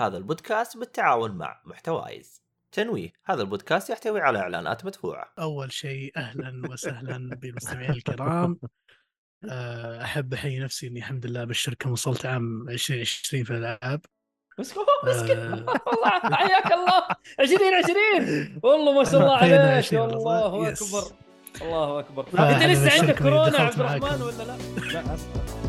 هذا البودكاست بالتعاون مع محتوايز. تنويه هذا البودكاست يحتوي على إعلانات مدفوعة. أول شيء أهلا وسهلا بالمستمعين الكرام. آه، أحب احيي نفسي إني الحمد لله بالشركة وصلت عام 2020 في الألعاب. بس مسكين آه. والله حياك الله. 2020 والله ما شاء الله عليك. 20 والله. الله. أكبر. الله أكبر. لا، أنت أنا لسه عندك كورونا عبد الرحمن. ولا لا؟ لا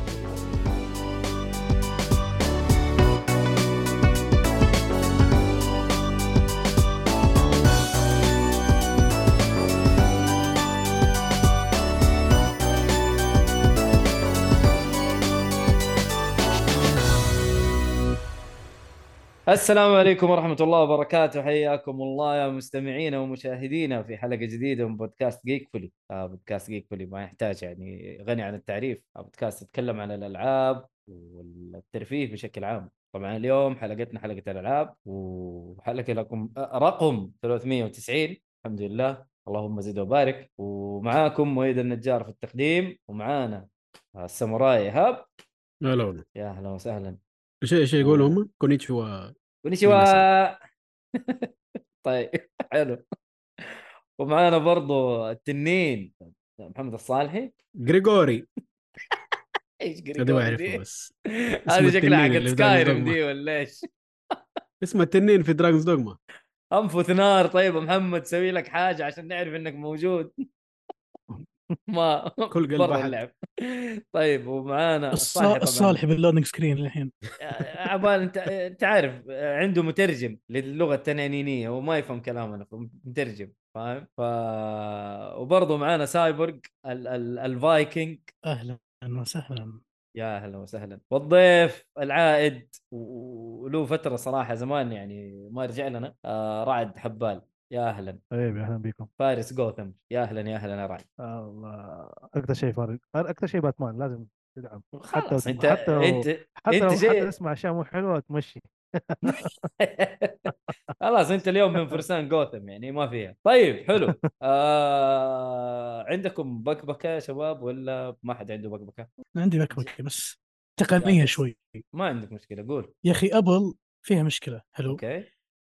السلام عليكم ورحمة الله وبركاته. حياكم الله يا مستمعينا ومشاهدينا في حلقة جديدة من بودكاست جيك فولي آه بودكاست جيك فولي ما يحتاج يعني غني عن التعريف. آه بودكاست يتكلم عن الألعاب والترفيه بشكل عام. طبعا اليوم حلقتنا حلقة الألعاب وحلقة رقم آه، رقم 390 الحمد لله. اللهم زد وبارك. ومعاكم مؤيد النجار في التقديم ومعانا الساموراي إيهاب. لا لا يا أهلا وسهلا. إيش إيش يقولوا هم؟ كونيتشوا ونشوا طيب حلو. ومعانا برضو التنين محمد الصالحي. جريجوري إيش هذا ما اعرفه بس. هذه شكلها حقت سكايرم دي ولا إيش؟ اسمه التنين في دراجونز دوغما أنفث نار. طيب محمد سوي لك حاجة عشان نعرف إنك موجود. ما كل قلب برا. اللعب. طيب ومعانا الص- الصالحي بال loading screen الحين عبال أنت أنت عارف عنده مترجم للغة التنانينية هو ما يفهم كلامنا مترجم فاهم؟ ف وبرضه معانا سايبورغ ال... ال... الفايكنج أهلا وسهلا. يا أهلا وسهلا. والضيف العائد وله فترة صراحة زمان يعني ما رجع لنا آه رعد حبال. يا أهلا. حبيبي أهلا بكم. فارس جوثم. يا أهلا يا أهلا يا رعد الله. أكثر شيء فارق أكثر شيء باتمان لازم تدعم. أنت حتى لو أنت حتى لو انت حتى شيء تسمع اشياء مو حلوة تمشي. خلاص أنت اليوم من فرسان جوثم يعني ما فيها. طيب حلو. آه... عندكم بكبكة يا شباب ولا ما حد عنده بكبكة؟ عندي بكبكة بس تقنيه شوي. ما عندك مشكلة قول. يا أخي أبل فيها مشكلة حلو. أوكي هي-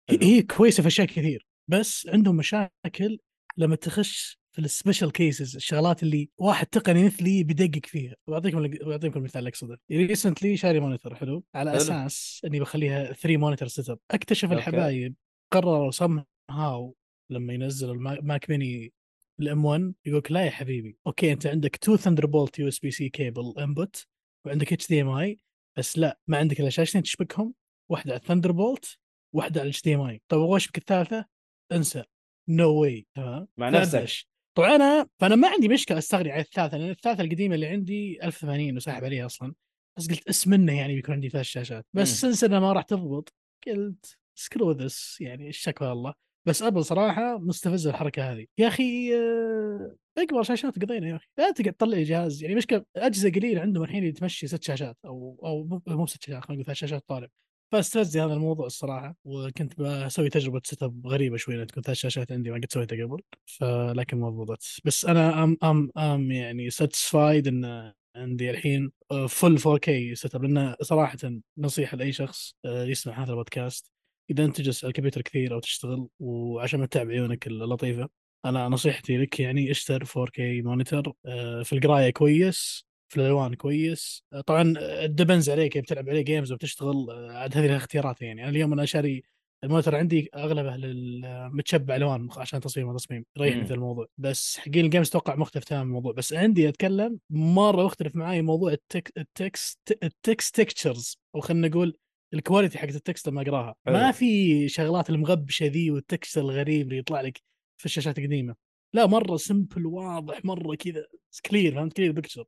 حلو. هي كويسة في أشياء كثير. بس عندهم مشاكل لما تخش في ال special cases الشغلات اللي واحد تقني مثلي بيدقق فيها. بعطيكم بعطيكم المثال اللي أقصده. recently شاري monitor حلو؟ على حلو. أساس إني بخليها 3 monitor setup أكتشف أوكي. الحبايب قرروا سم هاو لما ينزلوا الماك ميني الإم 1 يقولك لا يا حبيبي أوكي أنت عندك تو ثندر بولت يو اس بي سي كيبل انبوت وعندك HDMI بس لا ما عندك إلا شاشتين تشبكهم واحدة على ال Thunderbolt واحدة على ال HDMI طيب أبغى اشبك الثالثة؟ انسى. no way تمام مع نفسك. طبعا أنا فأنا ما عندي مشكلة استغني عن الثالثة لأن الثالثة القديمة اللي عندي 1080 وساحب عليها أصلا. بس قلت أس منه يعني بيكون عندي ثلاث شاشات. بس مم. since إنها ما راح تضبط قلت screw this يعني الشكوى الله. بس أبل صراحة مستفزة الحركة هذه. يا أخي آه، أكبر شاشات قضينا يا أخي. لا تقعد تطلع لي جهاز. يعني مشكلة أجهزة قليلة عندهم الحين اللي تمشي ست شاشات أو أو مو ست شاشات خلينا نقول ثلاث شاشات طالب فاستفزني هذا الموضوع الصراحة وكنت بسوي تجربة setup غريبة شوي لأن تكون ثلاث شاشات عندي ما قد سويتها قبل فلكن ما ضبطت بس أنا I'm I'm I'm يعني satisfied إن عندي الحين فل 4K setup لأن صراحة نصيحة لأي شخص يسمع هذا البودكاست إذا أنت تجلس على الكمبيوتر كثير أو تشتغل وعشان ما تتعب عيونك اللطيفة أنا نصيحتي لك يعني اشتر 4K monitor آه، في القراية كويس في الالوان كويس. آه، طبعا it depends عليك بتلعب عليه games وبتشتغل آه، عاد هذه الاختيارات يعني. أنا اليوم أنا شاري ال monitor عندي أغلبه للمتشبع ألوان عشان تصميم وتصميم يريحني. في الموضوع. بس حقين ال games أتوقع مختلف تماما الموضوع. بس عندي أتكلم مرة مختلف معاي موضوع ال tex- ال text ال text textures أو خلينا نقول ال quality حقت ال text لما أقراها. ما في شغلات المغبشة ذي وال text الغريب اللي يطلع لك في الشاشات القديمة. لا مرة simple واضح مرة كذا clear فهمت؟ clear picture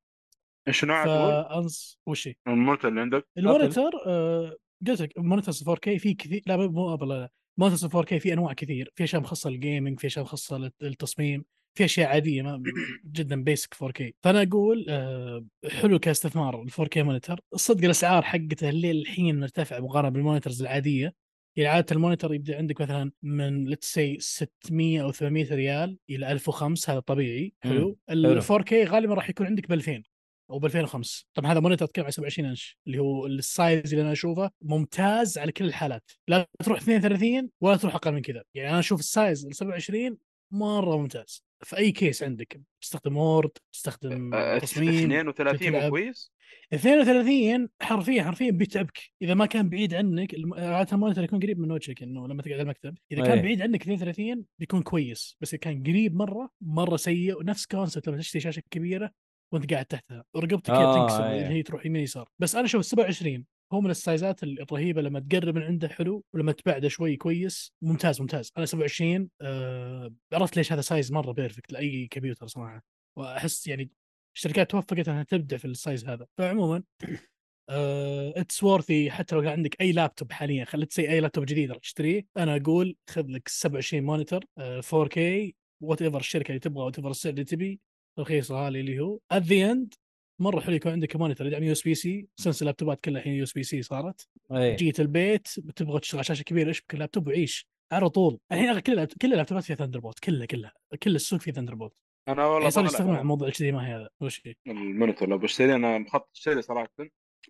إيش نوع تقول؟ فانس وش هي؟ ال monitor اللي عندك؟ ال monitor آه، قلت لك monitors 4K في كثير لا مو أبل لا monitors 4K في أنواع كثير. في أشياء مخصصة لل gaming في أشياء مخصصة لل- للتصميم في أشياء عادية ما جدا basic 4K فأنا أقول آه، حلو كاستثمار ال 4K monitor الصدق الأسعار حقته اللي الحين مرتفعة مقارنة بال monitors العادية. يعني عادة ال monitor يبدأ عندك مثلا من let's say 600 أو 800 ريال إلى 1005 هذا طبيعي. حلو. حلو. ال 4K غالبا راح يكون عندك ب 2000 أو ب 2005 طبعا هذا monitor تتكلم عن 27 إنش؟ اللي هو ال size اللي أنا أشوفه ممتاز على كل الحالات. لا تروح 32 ولا تروح أقل من كذا. يعني أنا أشوف ال size ال 27 مرة ممتاز. في أي case عندك. تستخدم Word تستخدم آه، تصميم 32 مو. كويس؟ 32 حرفيا حرفيا بيتعبك. إذا ما كان بعيد عنك عادة ال monitor يكون قريب من وجهك إنه لما تقعد على المكتب. إذا كان أيه. بعيد عنك 32 بيكون كويس. بس إذا كان قريب مرة مرة سيء. ونفس concept لما تشتري شاشة كبيرة وانت قاعد تحتها ورقبتك كذا آه، تنكسر. اللي هي تروح يمين يسار. بس أنا أشوف 27 هو من ال sizeات الرهيبة لما تقرب من عنده حلو ولما تبعده شوي كويس. ممتاز ممتاز. أنا 27 آه عرفت ليش هذا size مرة perfect لأي كمبيوتر صراحة. وأحس يعني الشركات توفقت إنها تبدع في ال size هذا. فعموما it's worthy حتى لو كان عندك أي لابتوب حاليا let's say أي لابتوب جديد راح تشتريه. أنا أقول خذ لك 27 monitor آه 4K whatever الشركة اللي تبغى whatever السعر اللي تبي. رخيصة هذه اللي هو. at the end مرة حلو يكون عندك monitor يدعم USB-C سلسله ال laptopات كلها الحين USB-C صارت. إيه. جيت البيت بتبغى تشتغل على شاشة كبيرة اشبك اللابتوب وعيش. على طول. الحين كل كل ال laptopات فيها Thunderbolt كلها كلها. كل السوق فيه Thunderbolt أنا والله صار طالع يستخدمون على موضوع ال HD ما هي هذا. وش هي؟ ال monitor لو بشتري أنا مخطط أشتري صراحة.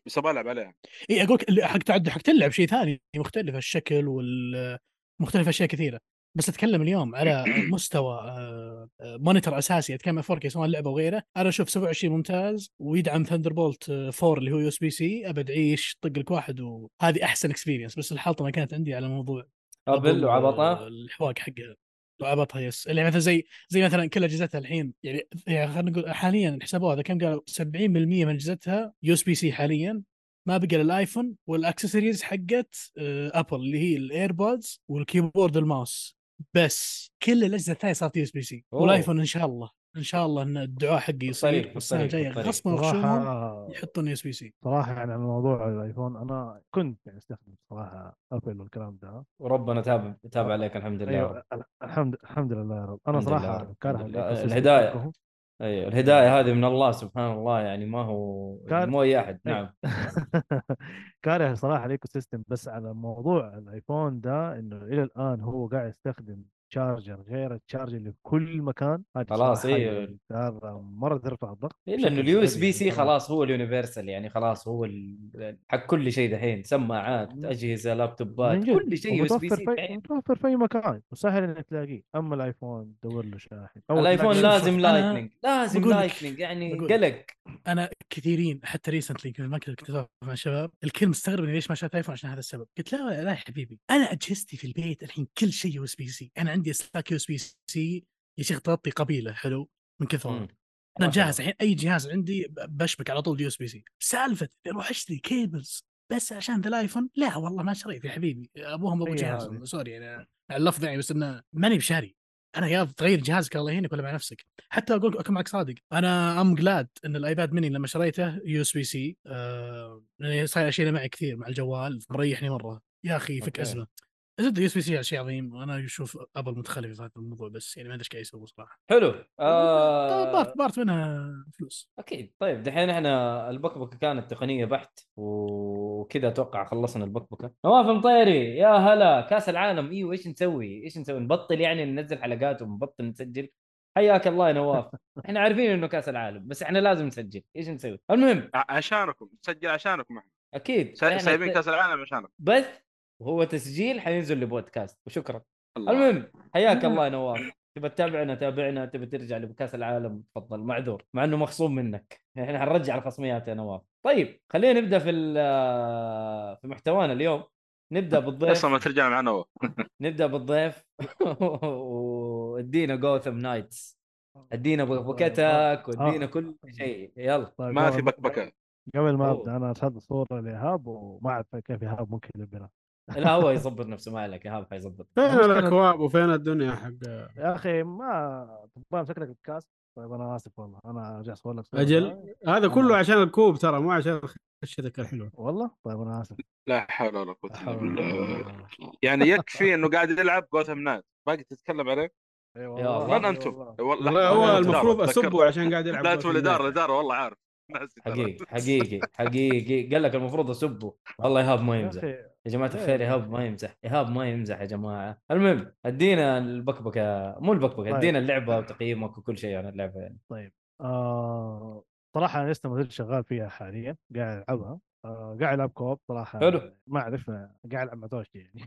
بس أبغى ألعب عليها. اي أقول لك اللي حق تعد حق تلعب شيء ثاني مختلف الشكل وال مختلف أشياء كثيرة. بس أتكلم اليوم على مستوى آه، آه، monitor أساسي أتكلم 4K سواء لعبة وغيره أنا أشوف 27 ممتاز ويدعم Thunderbolt 4 اللي هو USB-C. أبد عيش طق لك واحد وهذه أحسن experience بس الحلطه ما كانت عندي على موضوع أبل أبل، وعبطه آه، الحواق حقها. وعبطها yes. اللي مثلا زي زي مثلا كل أجهزتها الحين. يعني يعني خلينا نقول حاليا حسبوها هذا كم قالوا 70% من أجهزتها USB-C حاليا. ما بقى للايفون والأكسسوارز حقت آه، ابل اللي هي الايربودز وال keyboard وال mouse بس كل الأجهزة الثانية صارت USB-C. والآيفون إن شاء الله إن شاء الله إن الدعاء حقي يصير السنة الجاية. غصبا وخشوما يحطون USB-C صراحة يعني على موضوع الآيفون أنا كنت يعني استخدم صراحة أبل والكلام ده وربنا تاب تاب عليك الحمد لله يا رب. أيوه الحمد الحمد لله يا رب أنا صراحة. كاره الحمد أيوه الهداية هذه من الله سبحان الله يعني ما هو كان- مو أي أحد أي. نعم كاره صراحة ال ecosystem بس على موضوع الآيفون ده إنه إلى الآن هو قاعد يستخدم charger غير ال charger اللي في كل مكان خلاص، إيه. يعني هذا مرة ترفع الضغط الا بشكل انه ال USB-C. خلاص هو ال universal يعني خلاص هو ال- حق كل شيء دحين سماعات أجهزة لابتوبات كل شيء USB-C متوفر في أي مكان وسهل إنك تلاقيه أما الآيفون دور له شاحن الآيفون لازم Lightning لازم Lightning يعني. قلق أنا كثيرين حتى recently كنت ما كنت مع الشباب الكل مستغرب إني ليش ما شريت ايفون عشان هذا السبب. قلت لا لا يا حبيبي أنا اجهزتي في البيت الحين كل شيء USB-C أنا عندي اسلاك USB-C يا شيخ تغطي قبيلة حلو من مم. أنا جاهز الحين أي جهاز عندي بشبك على طول USB-C سالفة أروح اشتري cables بس عشان ذا الآيفون؟ لا والله ما شريت يا حبيبي أبوهم أبو هي جهاز. سوري يعني اللفظ يعني بس إنه ماني بشاري. أنا يا تغير جهازك الله يهينك ولا مع نفسك. حتى أقول أكون معك صادق. أنا أم جلاد إن الآيباد ميني لما شريته يو إس بي سي صاير اشيله معي كثير مع الجوال مريحني مرة. يا أخي فك أوكي. أزمة. زد يو إس بي سي شيء عظيم وأنا أشوف ابل متخلف في هذا الموضوع بس يعني ما أدري إيش قاعد يسوي صراحة. حلو. آه... بارت بارت منها فلوس. أكيد. طيب دحين إحنا البكبكه كانت تقنية بحت وكذا أتوقع خلصنا البكبكه نواف مطيري يا هلا كأس العالم. إيوه إيش نسوي؟ إيش نسوي؟ نبطل يعني ننزل حلقات ونبطل نسجل. حياك الله يا نواف. إحنا عارفين إنه كأس العالم بس إحنا لازم نسجل. إيش نسوي؟ المهم. ع- عشانكم. نسجل عشانكم إحنا. أكيد. سايبين كأس العالم عشانكم. بث وهو تسجيل حينزل لبودكاست وشكرا. الله. المهم حياك الله يا نواف. تبى تتابعنا تابعنا تبى ترجع لكاس العالم تفضل. معذور مع إنه مخصوم منك. إحنا حنرجع الخصميات يا نواف. طيب خلينا نبدأ في ال- في محتوانا اليوم. نبدأ بالضيف. أصلا ما ترجع مع نواف. نبدأ بالضيف. وادينا جوثم نايتس ادينا بكبكتك وادينا كل شيء. يلا. طيب ما في بكبكة. قبل ما. أبدأ أنا ارسلت صورة لايهاب وما أعرف كيف ايهاب ممكن يلبنا لا هو يظبط نفسه ما عليك ايهاب حيظبط فين الأكواب وفين الدنيا حق يا أخي ما تبغى امسك لك الكاس طيب أنا آسف والله أنا ارجع اصور لك. أجل هذا كله عشان الكوب ترى مو عشان خشتك الحلوه والله طيب أنا آسف لا حول ولا قوة لا إلا بالله. يعني يكفي إنه قاعد يلعب جوثم نايت باقي تتكلم عليه إي يا والله الله. من إي أنتم؟ والله. هو المفروض. اسبه عشان قاعد يلعب لا جوثم تقول نايت. اداره الاداره والله عارف. حقيقي حقيقي حقيقي قال لك المفروض أسبه والله ايهاب ما يمزح يا جماعة ليه؟ الخير إيهاب ما يمزح إيهاب ما يمزح يا جماعة. المهم أدينا البكبكة مو البكبكة طيب. أدينا اللعبة وتقييمك وكل شيء عن اللعبة يعني. طيب. آه صراحة أنا لسه ما زلت شغال فيها حاليا قاعد ألعبها. آه، قاعد ألعب كوب صراحة حلو. ما اعرف قاعد ألعب مع زوجتي يعني.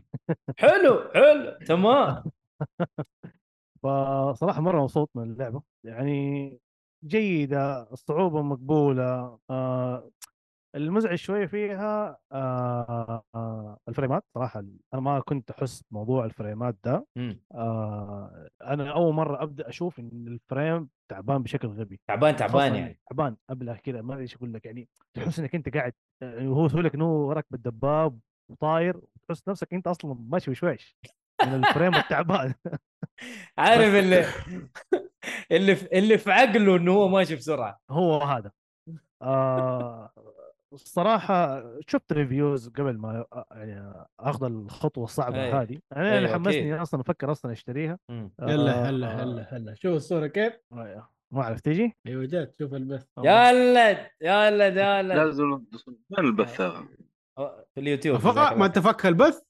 حلو حلو تمام. فصراحة مرة مبسوط من اللعبة. يعني جيدة الصعوبة مقبولة. آه المزعج شوية فيها آه آه الفريمات. صراحة أنا ما كنت أحس موضوع الفريمات ده. مم. آه أنا أول مرة أبدأ أشوف إن الفريم تعبان بشكل غبي. تعبان تعبان يعني. تعبان. ابله كذا ما أدري إيش أقول لك. يعني تحس إنك أنت قاعد يعني هو يسوي لك إنه راكب الدباب وطاير وتحس نفسك أنت أصلا ماشي وشويش من ال frame التعبان. عارف اللي اللي في اللي في عقله إنه هو ماشي بسرعة. هو هذا. آه الصراحة شفت reviews قبل ما آه، يعني أخذ الخطوة الصعبة أي. هذه. يعني أنا أيوة، اللي حمسني أكيد. أصلا أفكر أصلا أشتريها. مم. هلا آه، هلا هلا. هلا شوف الصورة كيف؟ آه، ما أعرف تيجي أيوه جات. شوف البث. يا ولد يا ولد يا ولد. لازم وين البث هذا؟ في اليوتيوب. فقط ما أنت فك البث؟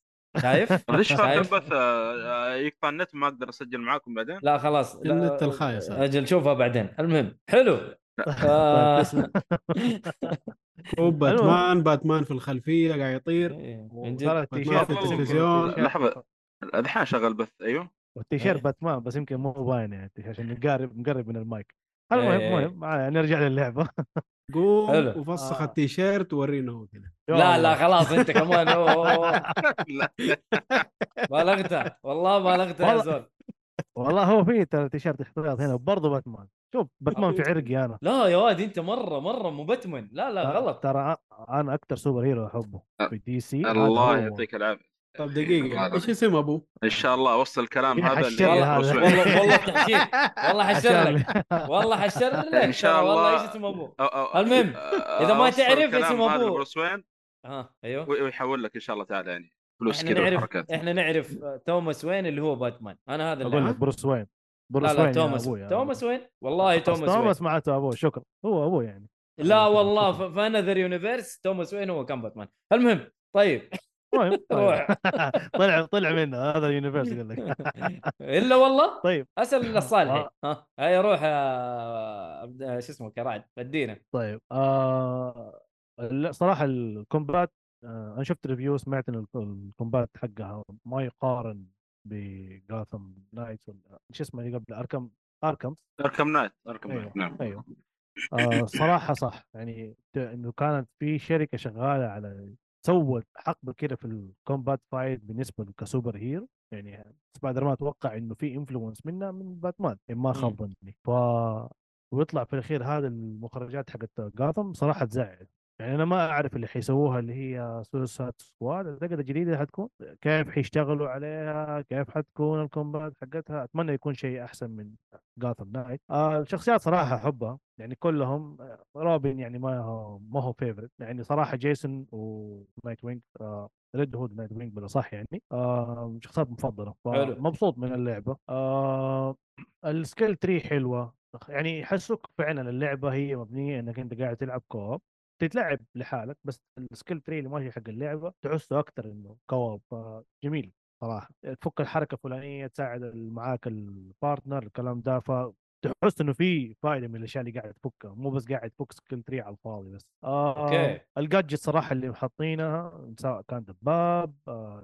شايف؟ ليش شايف؟ البث؟ آه، يقطع النت ما أقدر أسجل معاكم بعدين؟ لا خلاص. لا، النت الخايس. أجل شوفها بعدين. المهم حلو. آه. وباتمان باتمان في الخلفية قاعد يطير التيشيرت في التلفزيون. لحظة. الحين شغل بث أيوه والتيشيرت إيه. باتمان بس يمكن مو باين يعني عشان مقارب مقرب من المايك المهم إيه. المهم آه، نرجع للعبة قوم. وفسخ آه. التيشيرت وورينا هو كذا لا لا خلاص أنت كمان أوه، أوه، أوه. لا بالغت والله بالغت يا. زول والله هو في ترى تيشيرت احتياط هنا وبرضه باتمان. شوف باتمان في عرقي أنا. لا يا واد أنت مرة مرة مو باتمان. لا لا غلط. ترى أنا أكثر superhero أحبه في DC. الله. يعطيك العافية. طب دقيقة إيش اسم ابوه؟ إن شاء الله اوصل الكلام هذا اللي. بروس. والله والله تحشير والله حشر لك. والله حشر لك. إن شاء ترى والله الله. إيش اسم ابوه المهم، آه، إذا ما تعرف اسم هذا أبوه. لبروس وين؟ ها أيوه. و- ويحول لك إن شاء الله تعالى يعني. فلوس كذا نعرف وحركات إحنا نعرف توماس وين اللي هو باتمان. أنا هذا اللي أقول لك. بروس وين. لا بروس لا وين توماس. يا أبوي. توماس وين؟ والله توماس وين. توماس معناته ابوه شكرا. هو ابوه يعني. لا والله ف- في another universe توماس وين هو كان باتمان. المهم طيب. المهم طيب. روح. طلع طلع منه. هذا اليونيفرس قال لك. إلا والله؟ طيب. أسأل الصالحي. آه. ها. هيا روح شو اسمه كراعد ادينا طيب آه لا، صراحة الكومبات أنا شفت ريفيو سمعت إن الك- الكومبات حقها ما يقارن بجاثم نايتس ولا شو اسمه اللي قبل؟ اركم اركم اركم نايت اركم أيوه، نايت نعم. أيوه. آه صراحة صح. يعني إنه كانت في شركة شغالة على سوت حقبه كده في ال combat fight بالنسبة ك superhero. يعني سبايدر مان أتوقع إنه في influence منه من باتمان. ان ما خاب ظني. ف ويطلع في الأخير هذا المخرجات حقت جاثم صراحة تزعل. يعني أنا ما أعرف اللي حيسووها اللي هي Suicide Squad أعتقد الجديدة حتكون كيف حيشتغلوا عليها كيف حتكون ال combat حقتها. أتمنى يكون شيء أحسن من Gotham Knights آه الشخصيات صراحة احبها يعني كلهم آه، روبن يعني ما هو ما هو favorite يعني صراحة جيسون و Nightwing آه Red Hood Nightwing بلا صح يعني آه شخصيات مفضلة. حلو. فمبسوط من اللعبة. آه ال skill tree حلوة. يعني يحسوك فعلا اللعبة هي مبنية إنك أنت قاعد تلعب co-op تتلعب لحالك بس ال skill tree اللي ماشي حق اللعبة تحسه أكثر إنه co-op فجميل صراحة. تفك الحركة الفلانية تساعد معاك ال partner الكلام ده فتحس إنه في فائده من الأشياء اللي قاعد تفكها. مو بس قاعد تفك skill tree على الفاضي بس. آه okay. ال gadget صراحة اللي حاطينها سواء كان دباب آه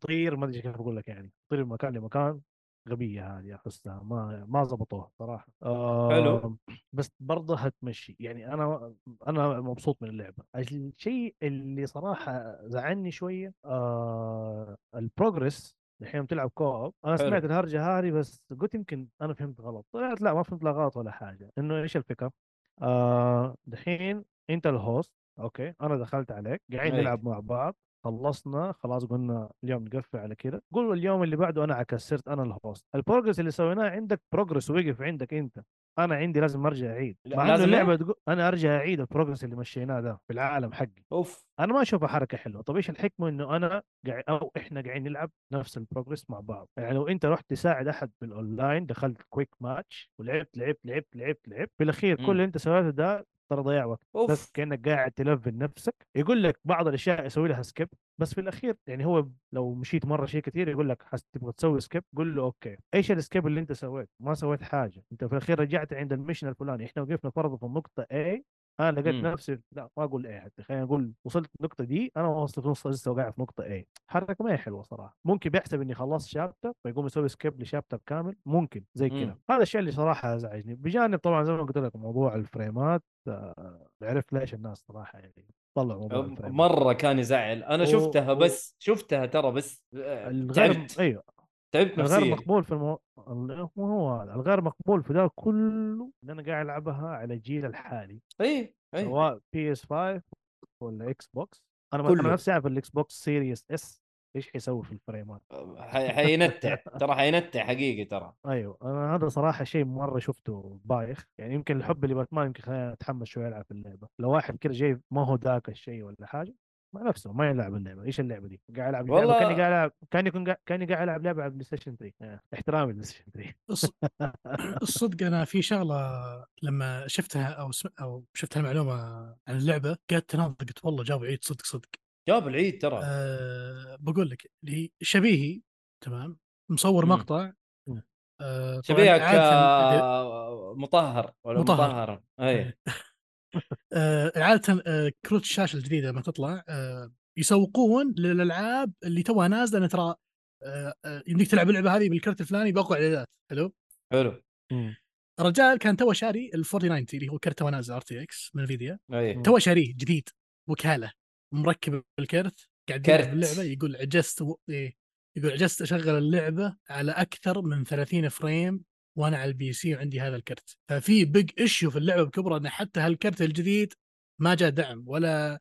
تطير ما أدري كيف أقول لك يعني تطير من مكان لمكان. غبية هذه احسها ما ما زبطوها صراحة. آه حلو. بس برضه هتمشي. يعني أنا أنا مبسوط من اللعبة. الشيء اللي صراحة زعلني شوية آه ال progress الحين بتلعب co-op أنا حلو. سمعت الهرجة هذه بس قلت يمكن أنا فهمت غلط. طلعت لا ما فهمت لا غلط ولا حاجة. إنه إيش الفكرة؟ آه دحين أنت ال host okay أنا دخلت عليك قاعدين. نلعب مع بعض. خلصنا خلاص قلنا اليوم نقفل على كده. قول اليوم اللي بعده أنا عكس صرت أنا ال host ال progress اللي سويناه عندك progress وقف عندك أنت. أنا عندي لازم أرجع أعيد. مع إنه لازم اللعبة؟ تقول أنا أرجع أعيد ال progress اللي مشيناه ده في العالم حقي. أوف. أنا ما اشوفها حركة حلوة. طب إيش الحكمة؟ إنه أنا قاعد أو إحنا قاعدين نلعب نفس ال progress مع بعض. يعني لو أنت رحت تساعد أحد بالاونلاين دخلت quick match ولعبت لعبت لعبت لعبت لعبت. في الاخير كل. اللي أنت سويته ده ترى ضياع وقت. أوف. بس كأنك قاعد تلفل نفسك. يقول لك بعض الأشياء يسوي لها skip بس في الأخير يعني هو لو مشيت مرة شيء كثير يقول لك حس تبغى تسوي skip قول له okay. إيش ال skip اللي أنت سويت؟ ما سويت حاجة. أنت في الأخير رجعت عند ال mission الفلاني. إحنا وقفنا فرض في النقطه A أنا لقيت مم. نفسي لا ما أقول إيه حتى خلينا نقول وصلت النقطة دي أنا وصلت نص لسه وقاعد في نقطة A حركة ما هي حلوة صراحة. ممكن بيحسب إني خلصت chapter فيقوم يسوي skip ل chapter كامل ممكن زي كذا مم. هذا الشيء اللي صراحة أزعجني. بجانب طبعا زي ما قلت لك موضوع الفريمات آه، عرفت ليش الناس صراحة يعني طلعوا موضوع مرة كان يزعل. أنا و- شفتها بس شفتها ترى بس آه، الغير تعبت تعبت الغير نفسيا. مقبول في المو... ال- مو هو هذا الغير مقبول في ذا كله إن أنا قاعد ألعبها على الجيل الحالي. اي اي سواء بي اس 5 ولا إكس بوكس أنا كله. أنا نفسي أعرف الاكس بوكس سيريس اس إيش حيسوي في الفريمات. حي- حينتع. ترى حينتع حقيقي ترى. أيوه أنا هذا صراحة شيء مرة شفته بايخ. يعني يمكن الحب اللي باتمان يمكن خلينا أتحمس شوية ألعب في اللعبة. لو واحد كده جاي ما هو ذاك الشيء ولا حاجة. مع نفسه ما يلعب اللعبة إيش اللعبة دي؟ قاعد العب والله- والله كاني قاعد العب كاني كنت قاعد كاني قاعد العب لعبة على بلاي ستيشن 3 آه، احترامي للبلاي ستيشن 3 الص- الصدق أنا في شغلة لما شفتها أو سم... أو شفت المعلومه عن اللعبة قعدت أناظر قلت والله جابوا عيد صدق صدق. جاب العيد ترى. أه بقول لك اللي هي شبيهي تمام مصور مم. مقطع. أه شبيهك آه، مطهر ولا مطهر. مطهر اي آه، عادة آه، كروت الشاشة الجديدة لما تطلع آه، يسوقون للألعاب اللي توها نازلة أن ترى آه، آه، يمديك تلعب اللعبة هذه بالكرت الفلاني بأقوى إعدادات. حلو؟ حلو. الرجال كان تو شاري ال 4090 اللي هو كرت تو نازل RTX من إنفيديا. تو شاريه جديد وكالة مركب الكرت قاعد يلعب كرت. اللعبة يقول عجزت و... إيه يقول عجزت أشغل اللعبة على أكثر من 30 frame وأنا على ال PC وعندي هذا الكرت. ففي big issue في اللعبة بكبرى إن حتى هالكرت الجديد ما جاء دعم ولا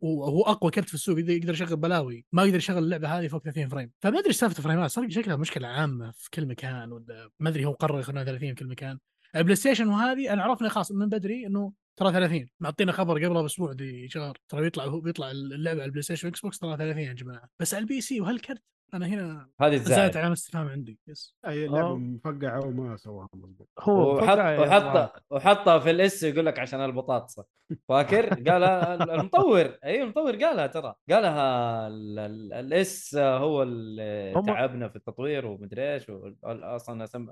وهو أقوى كرت في السوق يقدر يشغل بلاوي ما يقدر يشغل اللعبة هذه فوق 30 frame. فما أدري إيش سالفة الفريمات صار شكلها مشكلة عامة في كل مكان ولا ما أدري هو قرر يخلونها 30 في كل مكان. البلاي ستيشن وهذه أنا عرفنا خلاص من بدري إنه ترى 30 معطينا خبر قبلها بأسبوع دي شهر. ترى بيطلع هو بيطلع اللعبة على البلاي ستيشن واكس بوكس ترى 30 يا جماعة. بس على ال PC وهالكرت أنا هنا هذه زادت علامه استفهام عندي يس أي اللعبه آه. مفقعة وما سواها مضبوط هو وحط وحط. وحطها في الإس يقول لك عشان البطاطسه فاكر؟ قال المطور أيوه المطور قالها ترى قالها ال- ال- الإس هو اللي هم- تعبنا في التطوير ومدري إيش أصلا اسم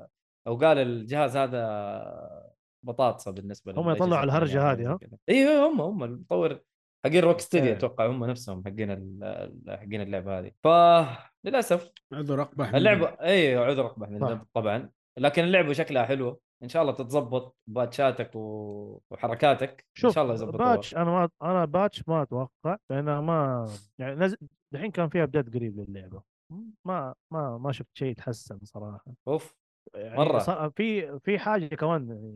أو قال الجهاز هذا بطاطسة بالنسبة هم يطلعوا الهرجة الثانية هذه، ها؟ أيوه هم هم المطور حقين Rocksteady إيه. أتوقع هم نفسهم حقين حقين اللعبة هذه. فللاسف عذر اقبح من اللعبة. اي عذر اقبح من صح. ذنب طبعا. لكن اللعبة شكلها حلوة إن شاء الله تتظبط باتشاتك و... وحركاتك. إن شوف شاء الله يظبطوها. باتش أنا ما أنا patch ما أتوقع لأن ما يعني نزل الحين كان في update قريب للعبة. ما ما ما شفت شيء يتحسن صراحة. أوف. يعني. صار- في في حاجة كمان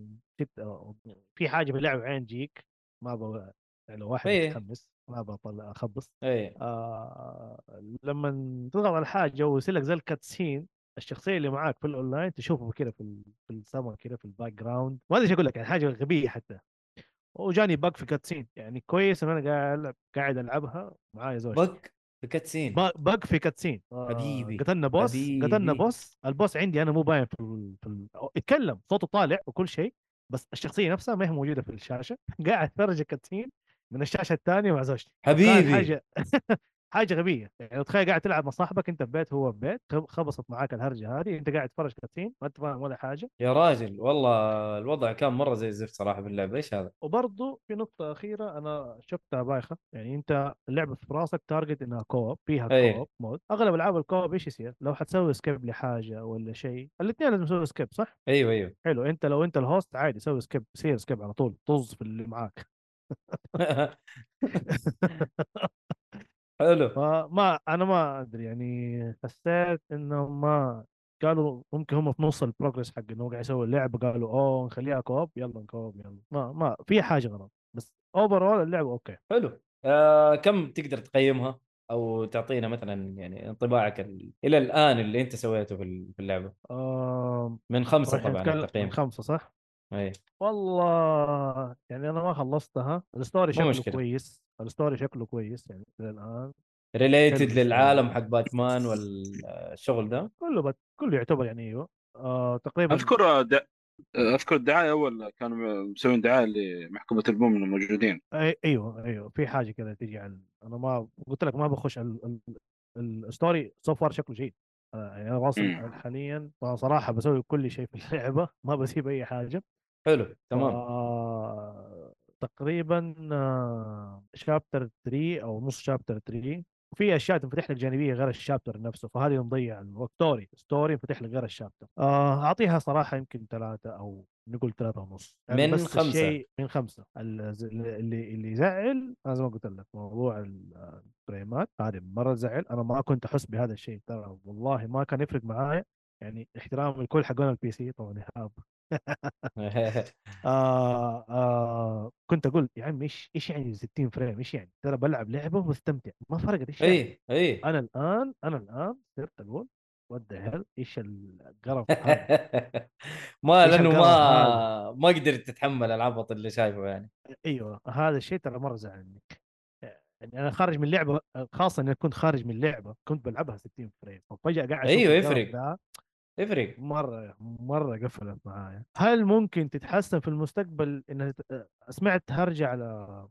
في حاجة في اللعبة عين جيك ما أبغى لو واحد إيه. متحمس ما أبغى أطلع أخبص. اي آه لما تضغط على حاجة ويصير لك زي ال cutscene الشخصية اللي معاك في الأونلاين تشوفه كذا في في السما كذا في ال background. ما أدري إيش أقول لك يعني حاجة غبية حتى. وجاني bug في cutscene يعني كويس إن أنا قاعد قاعد ألعبها معايا زوجتي. bug ب cutscene با- bug في cutscene. آه، حبيبي، قتلنا boss حبيبي. قتلنا boss ال boss عندي أنا مو باين في ال... في ال... يتكلم صوته طالع وكل شيء بس الشخصية نفسها ما هي موجودة في الشاشة. قاعد اتفرج ال cutscene. من الشاشة الثانية مع زوجتي حبيبي. حاجة حاجة غبية. يعني تخيل قاعد تلعب مع صاحبك انت في بيت هو في بيت خب- خبصت معاك الهرجة هذه انت قاعد تتفرج cutscene ما انت فاهم ولا حاجة. يا راجل والله الوضع كان مرة زي الزفت صراحة باللعبه إيش هذا؟ وبرضه في نقطة أخيرة أنا شفتها بايخة. يعني أنت اللعبة في راسك target إنها co-op فيها أي. co-op mode أغلب ألعاب ال co-op إيش يصير؟ لو حتسوي skip لحاجة ولا شيء. الاثنين لازم يسوي skip صح؟ أيوه أيوه. حلو. أنت لو أنت ال host عادي سوي skip سير skip على طول طز في اللي معاك. حلو. فما أنا ما أدري يعني حسيت إنهم ما قالوا ممكن هم في نص ال progress حق إنه قاعد يسوي اللعبه قالوا أوه نخليها co-op يلا ن co-op يلا. ما ما في حاجة غلط بس over اللعبه okay. حلو. آه كم تقدر تقيمها؟ أو تعطينا مثلا يعني انطباعك ال... إلى الآن اللي أنت سويته في ال- في اللعبة. آم، من خمسة طبعا التقييم. من خمسة صح؟ اي والله يعني أنا ما خلصتها ال story شكله مشكلة. كويس ال story شكله كويس يعني إلى الآن. related. للعالم حق باتمان والشغل ده؟ كله بت... كله يعتبر يعني أيوه. آه تقريبا أذكر د... أذكر الدعاية أول كانوا مسوين دعاية لمحكمة المؤمن الموجودين. أي أيوه أيوه في حاجة كذا تيجي عن أنا ما قلت لك ما بخش ال- ال- ال story so far شكله جيد آه، يعني أنا واصل. حاليا فصراحة بسوي كل شيء في اللعبة ما بسيب أي حاجة. حلو تمام. آه تقريبا chapter 3 أو نص chapter 3 وفي أشياء تنفتح لك جانبية غير ال chapter نفسه فهذه مضيع الوقت. story story ينفتح لك غير ال chapter آه أعطيها صراحة يمكن ثلاثة أو نقول ثلاثة ونص. يعني من بس خمسة. الشيء من خمسة. ال- اللي اللي يزعل أنا زي ما قلت لك موضوع ال- ال frameات هذه مرة زعل. أنا ما كنت أحس بهذا الشيء ترى والله ما كان يفرق معايا. يعني احترام الكل حقون ال PC طبعا إيهاب. آه آه كنت أقول يا عم إيش إيش يعني 60 frame؟ إيش يعني؟ ترى بلعب لعبة وبستمتع ما فرقت إيش يعني؟ اي اي أنا الآن أنا الآن صرت أقول what the hell إيش القرف هذا؟ ما لأنه ما ما قدرت تتحمل العبط اللي شايفه يعني. أيوه هذا الشيء ترى مرة زعلني. يعني أنا خارج من لعبة خاصة إني كنت خارج من لعبة كنت بلعبها 60 frame وفجاه قاعد القرف يفرق. يفرق مرة مرة قفلت معايا. هل ممكن تتحسن في المستقبل إنها ت- سمعت هرجع على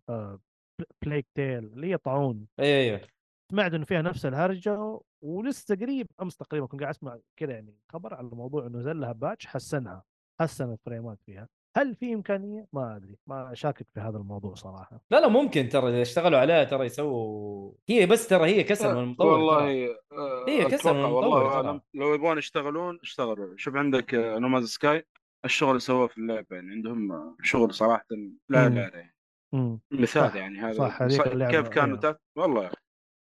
بليك تيل اللي هي طاعون؟ أيوه أيوه. سمعت إنه فيها نفس الهرجة ولسه قريب أمس تقريبا كنت قاعد أسمع كذا يعني خبر على الموضوع إنه نزل لها باتش حسنها حسن الفريمات فيها. هل في إمكانية؟ ما أدري ما شاكك في هذا الموضوع صراحة. لا لا ممكن ترى إذا اشتغلوا عليها ترى يسووا هي بس ترى هي كسر من المطور. والله آه، هي كسر من المطور والله لو يبغون يشتغلون اشتغلوا. شوف عندك نوماز سكاي الشغل اللي سووه في اللعبة يعني عندهم آه، شغل صراحة لا. لا امم مثال صح، يعني هذا صح، هذيك ص- اللعبة، كيف كانوا. تات والله.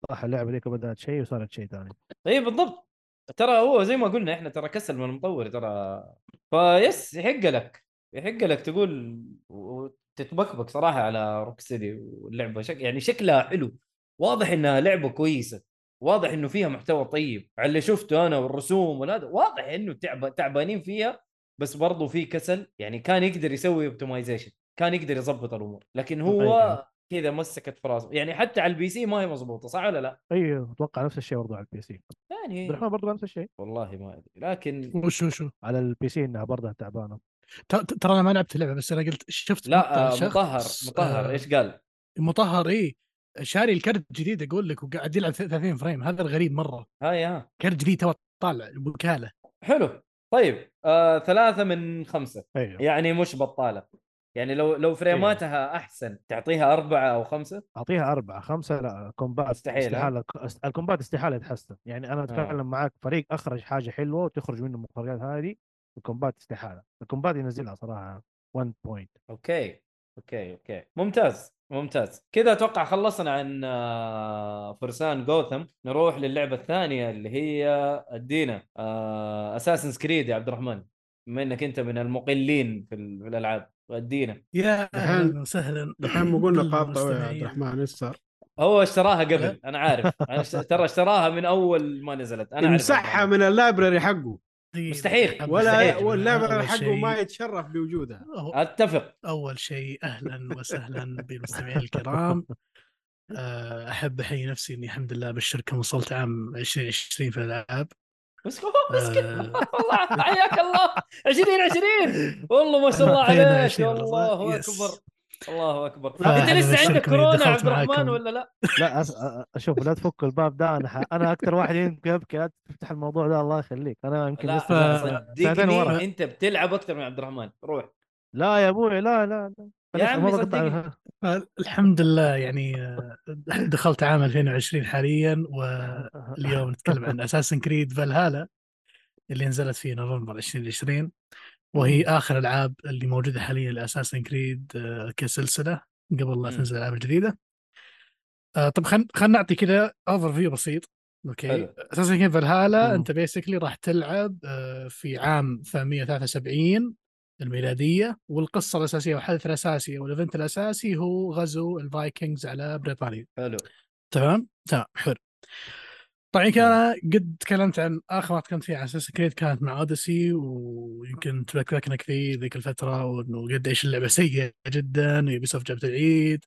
صح اللعبة ذيك بدأت شيء وصارت شيء ثاني. اي بالضبط. ترى هو زي ما قلنا إحنا ترى كسل من المطور ترى. فيس يحق لك. يحق لك تقول وتتبكبك صراحة على روك سيتي واللعبة. شك يعني شكلها حلو. واضح إنها لعبة كويسة. واضح إنه فيها محتوى طيب. على اللي شفته أنا والرسوم وهذا واضح إنه تعب تعبانين فيها بس برضو في كسل. يعني كان يقدر يسوي optimization كان يقدر يظبط الأمور. لكن هو أيوة. كذا مسكت في راسه يعني حتى على ال PC ما هي مضبوطة صح ولا لا؟ أيوه أتوقع نفس الشيء برضه على ال PC. يعني عبد الرحمن برضه نفس الشيء. والله ما أدري. لكن وشو شو على ال PC إنها برضه تعبانة. ترى أنا ما لعبت اللعبة بس أنا قلت شفت لا آه، مطهر مطهر. آه، إيش قال؟ مطهر إيه. شاري الكرت جديد أقول لك وقاعد يلعب 30 frame. هذا الغريب مرة. هاي ها كرت جديد تو طالع وكالة. حلو. طيب آه ثلاثة من خمسة. أيوه. يعني مش بطالة. يعني لو لو frameاتها أحسن تعطيها أربعة أو خمسة؟ أعطيها أربعة. خمسة لا combat مستحيل، ها؟ استحالة است- ال combat استحالة يتحسن يعني أنا أتكلم آه. معاك فريق أخرج حاجة حلوة وتخرج منه المخرجات هذه ال combat استحالة. ال combat ينزلها صراحة 1 بوينت أوكي أوكي أوكي. ممتاز ممتاز. كذا أتوقع خلصنا عن آه، فرسان جوثام. نروح للعبة الثانية اللي هي ادينا Assassin's Creed يا عبد الرحمن. بما إنك أنت من المقلين في ال- في الألعاب. ادينا يا دحين- أهلا وسهلا. دحين مو قلنا قاطع يا عبد. الرحمن إيش صار؟ هو اشتراها قبل أنا عارف. اشت- ترى اشتراها من أول ما نزلت. أنا الموضوع. من اللايبرري حقه. مستحيل. ولا أول حقه ما يتشرف بوجودها. أتفق. أول شيء أهلا وسهلا بالمستمعين الكرام. آه، أحب أحيي نفسي إني الحمد لله بالشركة وصلت عام 2020 في الألعاب. بس مسكين. آه. والله حياك الله. 20 20 والله ما شاء الله عليك. 20 الله. والله. أكبر. الله أكبر. أنت لسه عندك كورونا عبد الرحمن. ولا لا؟ لا أس... أشوف لا تفك الباب ده أنا ح... أنا أكثر واحد يمكن ابكي لا تفتح الموضوع ده الله يخليك. أنا يمكن لا لسه صدقني أنت بتلعب أكثر من عبد الرحمن. روح. لا يا أبوي لا لا لا. يا عمي صدقني. الحمد لله يعني آه، دخلت عام 2020 حاليا واليوم نتكلم عن اساسن كريد فالهالا اللي نزلت في نوفمبر 2020 وهي آخر الالعاب اللي موجودة حاليا لأساسن كريد آه، كسلسلة قبل لا. تنزل الالعاب الجديده آه، طب خلينا خلينا نعطي كذا overview بسيط. okay. Assassin's Creed Valhalla. أنت basically راح تلعب آه، في عام 873 الميلادية والقصة الأساسية والحدث الأساسي وال event الأساسي هو غزو ال Vikings على بريطانيا. حلو. تمام؟ تمام حلو. طبعا كان قد تكلمت عن اخر ما تكلمت فيه عن Assassin's Creed كانت مع Odyssey ويمكن تبكبكنا كثير ذيك الفترة وإنه قد إيش اللعبة سيئة جدا و Ubisoft جابت العيد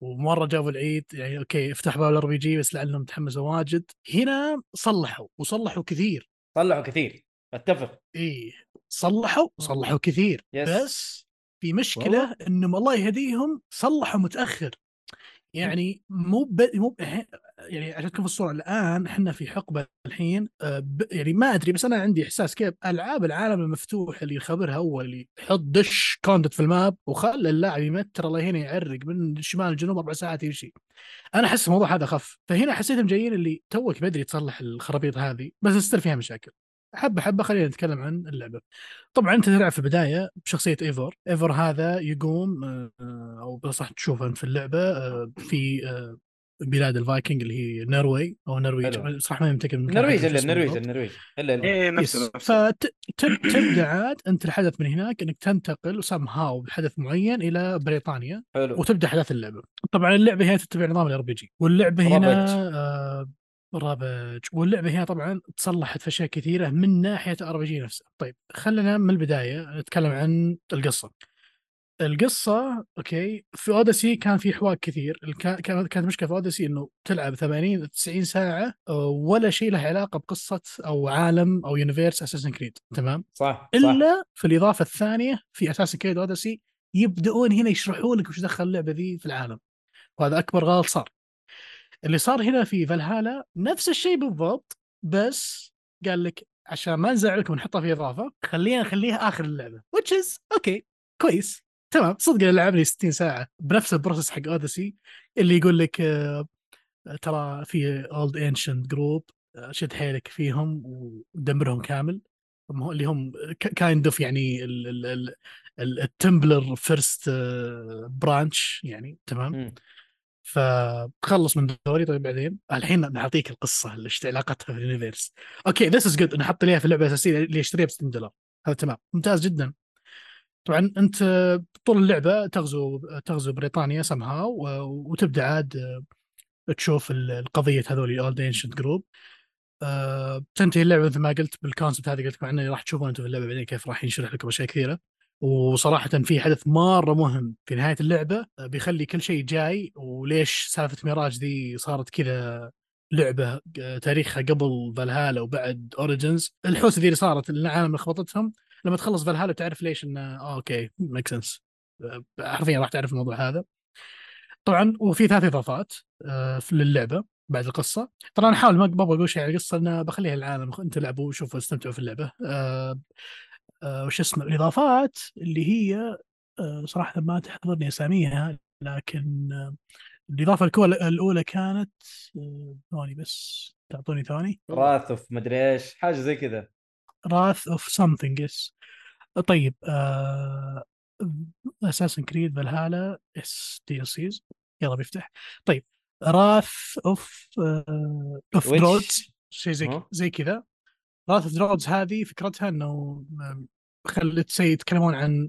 ومرة جابوا العيد يعني أوكي افتح باب الار بي جي بس لعلهم تحمسوا واجد. هنا صلحوا وصلحوا كثير. صلحوا كثير أتفق. إيه صلحوا صلحوا كثير. يس. بس في مشكلة إنهم الله يهديهم صلحوا متأخر. يعني مو ب... مو ب... يعني عشان تكون في الصورة الآن إحنا في حقبة الحين آه،. يعني ما أدري بس أنا عندي إحساس كيف ألعاب العالم المفتوح اللي يخبرها اول اللي يحط دش كوندت في الماب وخلى اللاعب يمتر الله هنا يعرق من الشمال الجنوب أربع ساعات يمشي. أنا أحس الموضوع هذا خف. فهنا حسيتهم جايين اللي توك بدري تصلح الخرابيط هذه بس استر فيها مشاكل. حبة حبة خلينا نتكلم عن اللعبة. طبعا أنت تلعب في البداية بشخصية إيفور. إيفور هذا يقوم آه، أو بصح تشوفه في اللعبة آه، في آه، بلاد الفايكنج اللي هي Norway أو نرويج. صراحة ما من النرويج إلا النرويج. النرويج إلا إيه نفس فتبدا عاد أنت الحدث من هناك إنك تنتقل سم هاو بحدث معين إلى بريطانيا حلو. وتبدأ احداث اللعبة. طبعا اللعبة هي تتبع نظام ال RPG. واللعبة هنا رابج. آه رابج. واللعبة هنا طبعا تصلحت في أشياء كثيرة من ناحية ال RPG نفسها. طيب خلينا من البداية نتكلم عن القصة. القصة okay في Odyssey كان في حواك كثير. كانت مشكله في Odyssey إنه تلعب 80 90 ساعة آه، ولا شيء له علاقة بقصة أو عالم أو universe Assassin's Creed تمام؟ صح صح. إلا في الإضافة الثانية في Assassin's Creed Odyssey يبدؤون هنا يشرحوا لك وش دخل اللعبة ذي في العالم. وهذا أكبر غلط صار. اللي صار هنا في فالهالا نفس الشيء بالضبط بس قال لك عشان ما نزعلكم ونحطها في إضافة خلينا نخليها آخر اللعبة which is okay كويس. تمام صدق لعبني 60 ساعة بنفس ال process حق Odyssey اللي يقول لك آه، ترى في old ancient group شد حيلك فيهم ودمرهم كامل. اللي هم kind of يعني ال Templar first branch يعني تمام. فتخلص من دوري. طيب بعدين؟ الحين نعطيك القصة اللي إيش علاقتها في ال universe okay this is good نحط ليها في اللعبة الأساسية اللي يشتريها ب 60 دولار. هذا تمام. ممتاز جدا. طبعا أنت طول اللعبة تغزو تغزو بريطانيا سمها وتبدأ عاد آه، تشوف ال- القضية هذول old ancient group تنتهي اللعبة مثل ما قلت بال concept هذه قلت لكم عنه راح تشوفون أنتم في اللعبة بعدين كيف راح ينشرح لكم أشياء كثيرة. وصراحة في حدث مرة مهم في نهاية اللعبة آه، بيخلي كل شيء جاي وليش سالفة ميراج ذي صارت كذا لعبة آه، تاريخها قبل فالهالا وبعد Origins الحوسه ذي اللي صارت العالم اللي خبطتهم لما تخلص فالهالا تعرف ليش إنه آه okay make sense حرفيا راح تعرف الموضوع هذا. طبعا وفي ثلاث إضافات آه، للعبة بعد القصة. طبعا أنا أحاول ما أبغى أقول شيء عن القصة أنا بخليها للعالم. أنتم لعبوا وشوفوا استمتعوا في اللعبة. آه، آه، وش اسمه الإضافات؟ اللي هي آه، صراحة ما تحضرني أساميها لكن آه، الإضافة الأولى كانت آه، ثواني بس تعطوني ثواني. Wrath of مدري إيش حاجة زي كذا. Wrath of something yes. طيب Assassin's Creed Valhalla's DLCs يلا بيفتح. طيب Wrath of of Which- Druids. شيء زي؟ زي كذا. Wrath of Druids هذه فكرتها إنه خلت سي يتكلمون عن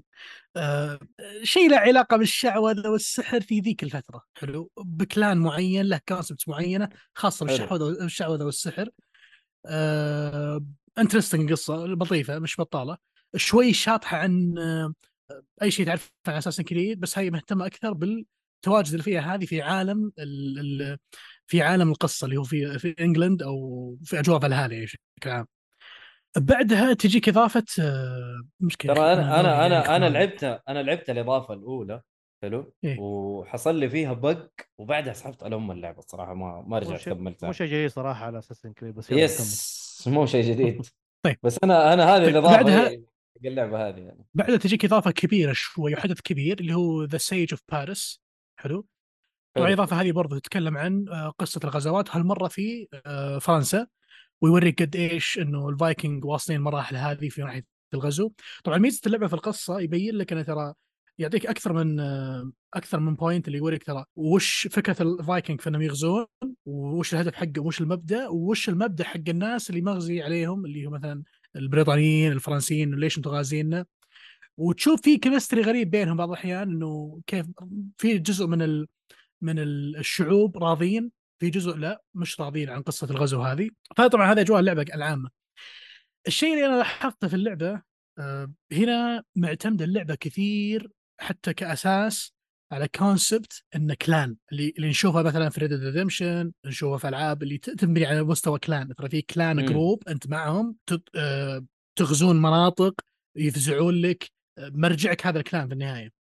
آه، شيء له علاقة بالشعوذة والسحر في ذيك الفترة. حلو. ب clan معين له concept معينة خاصة. بالشعوذة الشعوذة والسحر. interesting قصة لطيفة مش بطالة. شوي شاطحة عن آه، أي شيء تعرف عن Assassin's Creed بس هي مهتمة أكثر بالتواجد اللي فيها هذه في عالم ال ال في عالم القصة اللي هو في في England أو في أجواء فالهالا يعني بشكل عام. بعدها تجيك إضافة آه، مشكلة ترى أنا أنا أنا أنا كمان. لعبتها أنا لعبت الإضافة الأولى حلو؟ إيه. وحصل لي فيها bug وبعدها سحبت على أم اللعبة الصراحة ما ما رجعت مو كملتها شيء جديد صراحة على Assassin's Creed بس يلا مو شيء جديد. طيب. بس أنا أنا هذه طيب، الإضافة بعدها- اللعبة هذه يعني. بعدها تجيك إضافة كبيرة شوي وحدث كبير اللي هو The Siege of Paris حلو. طبعا. الإضافة هذه برضو تتكلم عن آه، قصة الغزوات. هالمرة في آه، فرنسا ويوريك قد إيش إنه الفايكنج واصلين المراحل هذه في ناحيه الغزو. طبعا ميزة اللعبة في القصة يبين لك إنه ترى يعطيك أكثر من أكثر من point اللي يوريك ترى وش فكرة الفايكنج في إنهم يغزون وش الهدف حقه وش المبدأ وش المبدأ حق الناس اللي مغزي عليهم اللي هو مثلا البريطانيين الفرنسيين ليش أنتم غازينا وتشوف في كيمستري غريب بينهم بعض الأحيان إنه كيف في جزء من ال من ال- الشعوب راضين في جزء لا مش راضين عن قصة الغزو هذه. فطبعا هذا أجواء اللعبة العامة. الشيء اللي أنا لاحظته في اللعبة آه، هنا معتمدة اللعبة كثير حتى كأساس على concept انه clan اللي اللي نشوفها مثلا في Red Redemption نشوفها في ألعاب اللي تبني على مستوى clan ترى في clan مم. group أنت معهم آه، تغزون مناطق يفزعون لك مرجعك هذا ال clan في النهاية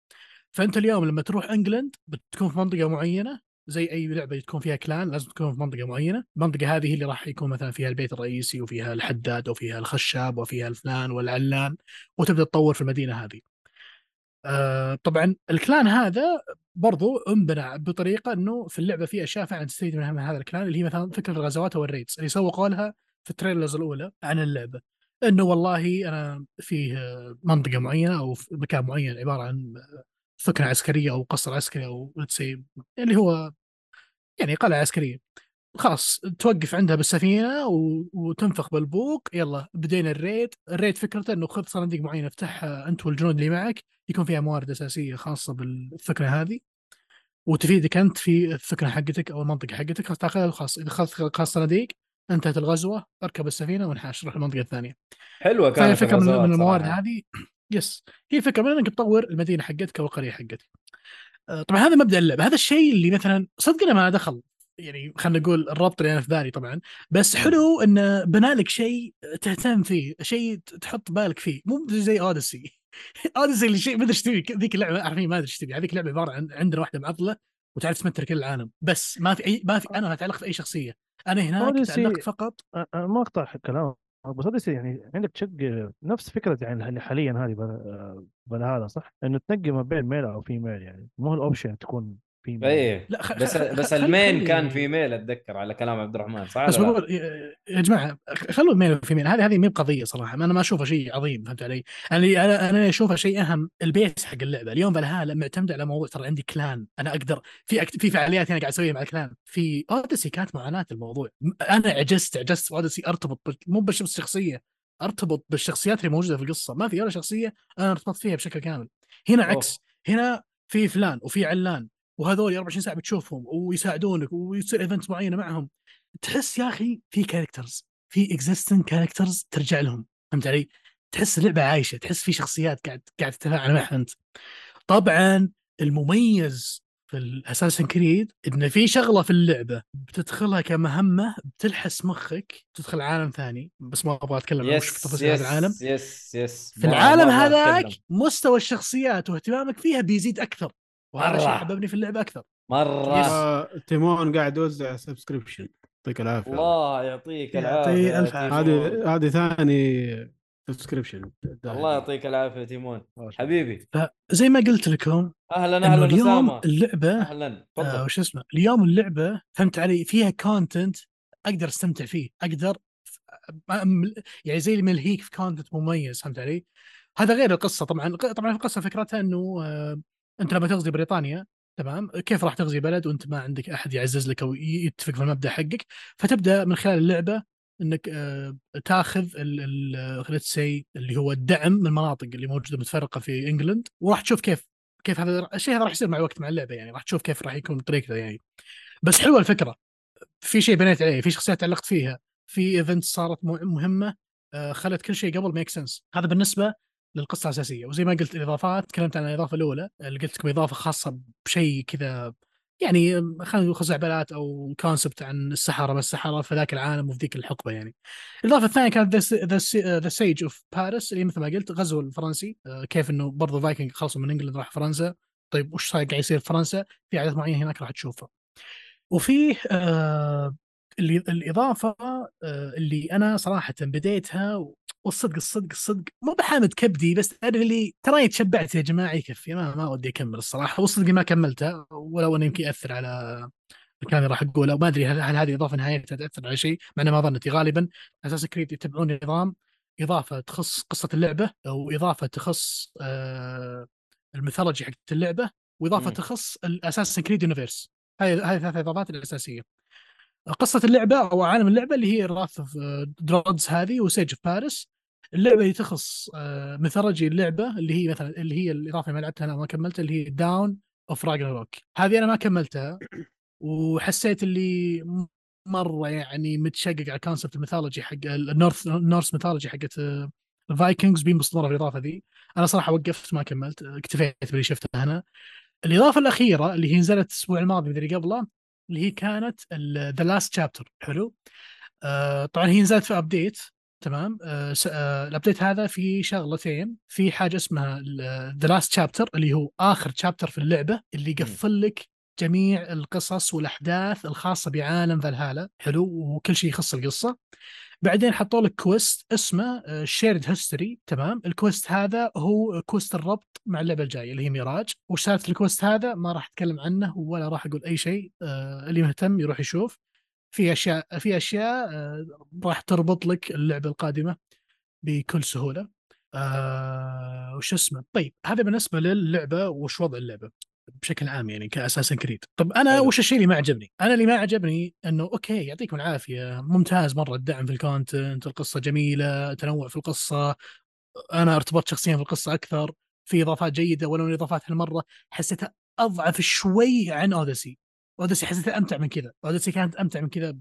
فأنت اليوم لما تروح England بتكون في منطقة معينة زي أي لعبة تكون فيها clan لازم تكون في منطقة معينة، المنطقة هذه هي اللي راح يكون مثلا فيها البيت الرئيسي وفيها الحداد وفيها الخشاب وفيها الفلان والعلان وتبدأ تطور في المدينة هذه. آه طبعا ال clan هذا برضو انبنى بطريقة إنه في اللعبة في أشياء فعلا تستفيد منها من هذا ال clan اللي هي مثلا فكرة الغزوات أو ال raids اللي سوقوا لها في ال trailers الأولى عن اللعبة. إنه والله أنا فيه منطقة معينة أو في مكان معين عبارة عن ثكنه عسكرية أو قصر عسكري أو اللي هو يعني قلعة عسكرية خلاص توقف عندها بالسفينة و... وتنفخ بالبوق. يلا بدينا ال raid. ال raid فكرته إنه خذ صناديق معينة افتحها أنت والجنود اللي معك. يكون فيها موارد أساسية خاصة بالثكنه هذه. وتفيدك أنت في الثكنه حقتك أو المنطقة حقتك. خلاص تأخذها خلاص إذا اخذت خلاص صناديق انتهت الغزوة. اركب السفينة وانحاش روح المنطقة الثانية. حلوة كانت فكرة من, من الموارد صراحة. هذه. يس هي فكرة من إنك تطور المدينة حقتك أو القرية حقتك. آه، طبعا هذا مبدأ اللعبة. هذا الشيء اللي مثلا صدق أنا ما دخل يعني خلينا نقول الربط اللي أنا في بالي طبعا. بس حلو انه بنى لك شيء تهتم فيه شيء تحط بالك فيه. مو زي اوديسي اوديسي اللي شيء ما أدري إيش تبي ذيك اللعبة عارفين ما أدري إيش تبي. هذيك اللعبة عبارة عن عندنا واحدة معضلة وتعرف تمتر كل العالم. بس ما في أي ما في أنا ما اتعلق في أي شخصية. أنا هناك Odyssey- تعلقت فقط. أنا ما أقطع كلام بس هذا يعني عندك تشق نفس فكرة يعني اللي حاليا هذه بل- بل هذا صح؟ إنه تنقي ما بين ميل أو فيميل يعني. مو الاوبشن تكون فيميل إيه. لا خ... بس خ- بس المين خلي- كان في ميل أتذكر على كلام عبد الرحمن صح بس؟ بقول يا- يا جماعة خلوا ال male و female هذه هذه مي بقضيه صراحة. أنا ما أشوفها شيء عظيم فهمت علي؟ يعني أنا أنا أشوفها شيء أهم ال base حق اللعبة. اليوم فالهالا معتمد على موضوع ترى عندي clan. أنا أقدر في act... في فعاليات أنا قاعد أسويها مع ال clan في Odyssey كانت معاناة الموضوع. أنا عجزت عجزت في Odyssey أرتبط بال... مو بس بالشخصية. أرتبط بالشخصيات اللي موجودة في القصة. ما في ولا شخصية أنا ارتبطت فيها بشكل كامل. هنا أوه. عكس. هنا في فلان وفي علان. وهذول 24 ساعة بتشوفهم ويساعدونك ويصير event معينة معهم. تحس يا أخي في characters في existing characters ترجع لهم. فهمت علي؟ تحس اللعبه عايشة تحس في شخصيات قاعد قاعد تتفاعل معها انت طبعا المميز في ال Assassin's Creed إن في شغلة في اللعبة بتدخلها كمهمة بتلحس مخك تدخل عالم ثاني. بس ما أبغى أتكلم عن في تفاصيل هذا العالم. yes yes في العالم هذاك. مستوى الشخصيات واهتمامك فيها بيزيد أكثر. وهذا شيء مرة. حببني في اللعبة أكثر. مرة. yes. آه، تيمون قاعد يوزع subscription يعطيك العافية. الله يعطيك العافية. هذه هذه ثاني subscription الله يعطيك العافية تيمون. حبيبي. فزي ما قلت لكم أهلا أهلا اليوم اسامه اللعبة أهلا. آه تفضل وش اسمه؟ اليوم اللعبة فهمت علي؟ فيها content أقدر أستمتع فيه. أقدر يعني زي اللي ملهيك في content مميز فهمت علي؟ هذا غير القصة طبعا. طبعا القصة فكرتها إنه آه أنت لما تغزي بريطانيا تمام؟ كيف راح تغزي بلد وأنت ما عندك أحد يعزز لك أو يتفق في المبدأ حقك؟ فتبدأ من خلال اللعبة إنك آه تاخذ let's say اللي هو الدعم من المناطق اللي موجودة متفرقة في England وراح تشوف كيف كيف هذا الشيء هذا راح يصير مع الوقت مع اللعبة يعني راح تشوف كيف راح يكون طريقته يعني. بس حلوة الفكرة. في شيء بنيت عليه في شخصيات تعلقت فيها في event صارت مه- مهمة آه، خلت كل شيء قبل make sense هذا بالنسبة للقصة الأساسية. وزي ما قلت الإضافات تكلمت عن الإضافة الأولى اللي قلت لكم إضافة خاصة بشيء كذا يعني خلينا نقول خزعبلات أو concept عن السحرة ما السحرة في ذاك العالم وفي ذيك الحقبة يعني. الإضافة الثانية كانت The Siege of Paris اللي مثل ما قلت غزو الفرنسي. آه، كيف إنه برضو فايكنج خلصوا من England راح فرنسا. طيب وش صاير؟ قاعد يصير في فرنسا. في عادات معينه هناك راح تشوفها. وفيه آه الإضافة آه اللي أنا صراحة بديتها والصدق الصدق الصدق. مو بحامد كبدي بس تعرف اللي تراني تشبعت يا جماعة. يكفي ما ما ودي أكمل الصراحة. والصدق ما كملتها ولو أنه يمكن يأثر على الكلام اللي راح أقوله. وما أدري هل, هل هذه الاضافه نهايتها تأثر على شيء مع ما ظنتي غالبا Assassin's Creed يتبعون نظام إضافة تخص قصة اللعبة أو إضافة تخص آه ال mythology حقت اللعبة وإضافة مم. تخص ال Assassin's Creed universe هذه هذه الثلاث إضافات الأساسية. قصة اللعبة أو عالم اللعبة اللي هي Wrath of Druids هذه و Siege of Paris اللعبة اللي تخص آه، mythology اللعبة اللي هي مثلا اللي هي الإضافة ما لعبتها أنا ما كملتها اللي هي Dawn of Ragnarok هذه أنا ما كملتها وحسيت اللي مرة يعني متشقق على concept ال mythology حق ال Norse ال Norse mythology حقت آه، ال Vikings بينبسطون في الإضافة ذي. أنا صراحة وقفت ما كملت آه، اكتفيت باللي شفته هنا. الإضافة الأخيرة اللي هي نزلت الأسبوع الماضي اللي قبله اللي هي كانت The Last Chapter حلو؟ آه طبعا هي نزلت في update تمام؟ آه آه ال update هذا في شغلتين. في حاجة اسمها The Last Chapter اللي هو آخر chapter في اللعبة اللي يقفل لك جميع القصص والأحداث الخاصة بعالم فالهالا. حلو؟ وكل شيء يخص القصة. بعدين حطوا لك quest اسمه Shared History تمام؟ ال quest هذا هو quest الربط مع اللعبة الجاية اللي هي ميراج. وش سالفه ال quest هذا ما راح أتكلم عنه ولا راح أقول أي شيء آه اللي مهتم يروح يشوف. في أشياء في أشياء آه راح تربط لك اللعبة القادمة بكل سهولة. آه وش اسمه؟ طيب هذا بالنسبة للعبة وش وضع اللعبة بشكل عام يعني ك Assassin's Creed. طب أنا حلو. وش الشيء اللي ما عجبني؟ أنا اللي ما عجبني إنه okay يعطيكم العافية ممتاز مرة الدعم في ال content القصة جميلة تنوع في القصة أنا ارتبطت شخصيا في القصة أكثر في إضافات جيدة ولو الاضافات هالمرة حسيتها أضعف شوي عن Odyssey Odyssey حسيتها أمتع من كذا. Odyssey كانت أمتع من كذا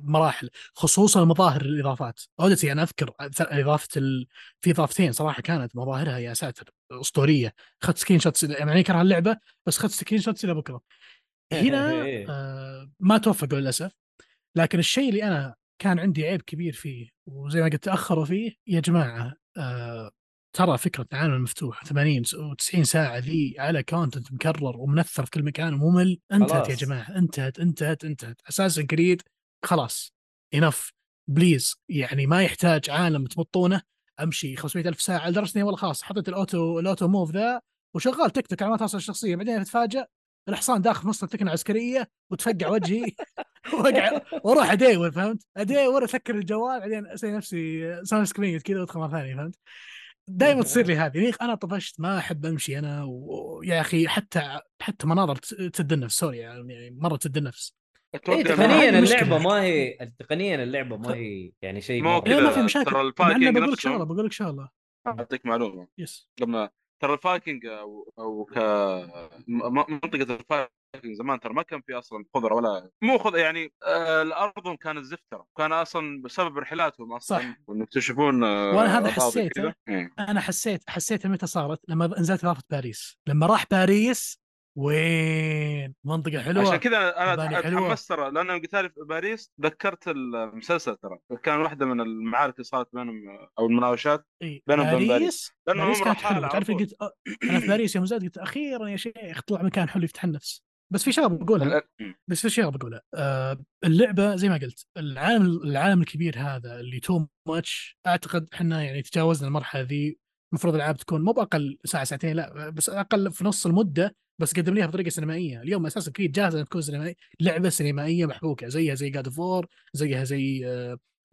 بمراحل خصوصا مظاهر الإضافات. Odyssey أنا أذكر إضافة ال... في إضافتين صراحة كانت مظاهرها يا ساتر أسطورية. أخذت screenshots يعني أكره اللعبة بس أخذت screenshots إلى بكرة. هنا آه ما توفقوا للأسف. لكن الشيء اللي أنا كان عندي عيب كبير فيه وزي ما قلت تأخروا فيه يا جماعة آه ترى فكرة العالم المفتوح 80 و90 ساعة ذي على content مكرر ومنثر في كل مكان وممل انتهت خلاص. يا جماعة انتهت انتهت انتهت Assassin's Creed خلاص enough please يعني ما يحتاج عالم تمطونه أمشي 500 ألف ساعة لدرجه اني والله خلاص حطيت ال auto ال auto move ذا وشغال تك تك على ما توصل الشخصيه بعدين تتفاجئ الحصان داخل في نص الثكنة العسكرية وتفقع وجهي وأقع وأروح أدور فهمت؟ أدور اسكر الجوال بعدين أسوي نفسي sound screen كذا وأدخل مرة ثانية فهمت؟ دائما تصير لي هذه. أنا طفشت ما أحب أمشي أنا ويا أخي حتى حتى مناظر تسد النفس. sorry يعني مرة تسد النفس. إيه تقنيا. اللعبة ما هي تقنيا اللعبة ما هي يعني شيء مو. لا ما كذا، في مشاكل. ترى إنه بقول لك شغلة بقول لك شغلة. أعطيك معلومة. yes. قبل ترى الفايكنج أو أو ك منطقة الفايكنج زمان ترى ما كان في أصلا خضرة ولا مو خضره يعني آه الأرض كانت زفت كان أصلا بسبب رحلاتهم أصلا صح. يكتشفون آه وأنا هذا. كذا. إيه. أنا حسيت حسيت متى صارت لما نزلت اضافه باريس لما راح باريس وين منطقة حلوة عشان كذا أنا حلوة. تحمست ترى لأنه قلت لي في باريس ذكرت المسلسل ترى كان واحدة من المعارك اللي صارت بينهم أو المناوشات. بينهم وبين باريس لأنه باريس كانت على تعرف. قلت أنا في باريس يوم زاد قلت أخيرا يا شيخ طلع مكان حلو يفتح النفس بس في شغلة بقولها. بس في شيء بقولها. آه اللعبة زي ما قلت العالم العالم الكبير هذا اللي too much أعتقد إحنا يعني تجاوزنا المرحلة ذي المفروض الألعاب تكون مو بأقل ساعة ساعتين لا بس أقل في نص المدة بس قدم ليها بطريقة سينمائية. اليوم Assassin's Creed جاهزة تكون سينمائية لعبة سينمائية محبوكة زيها زي God of War زيها زي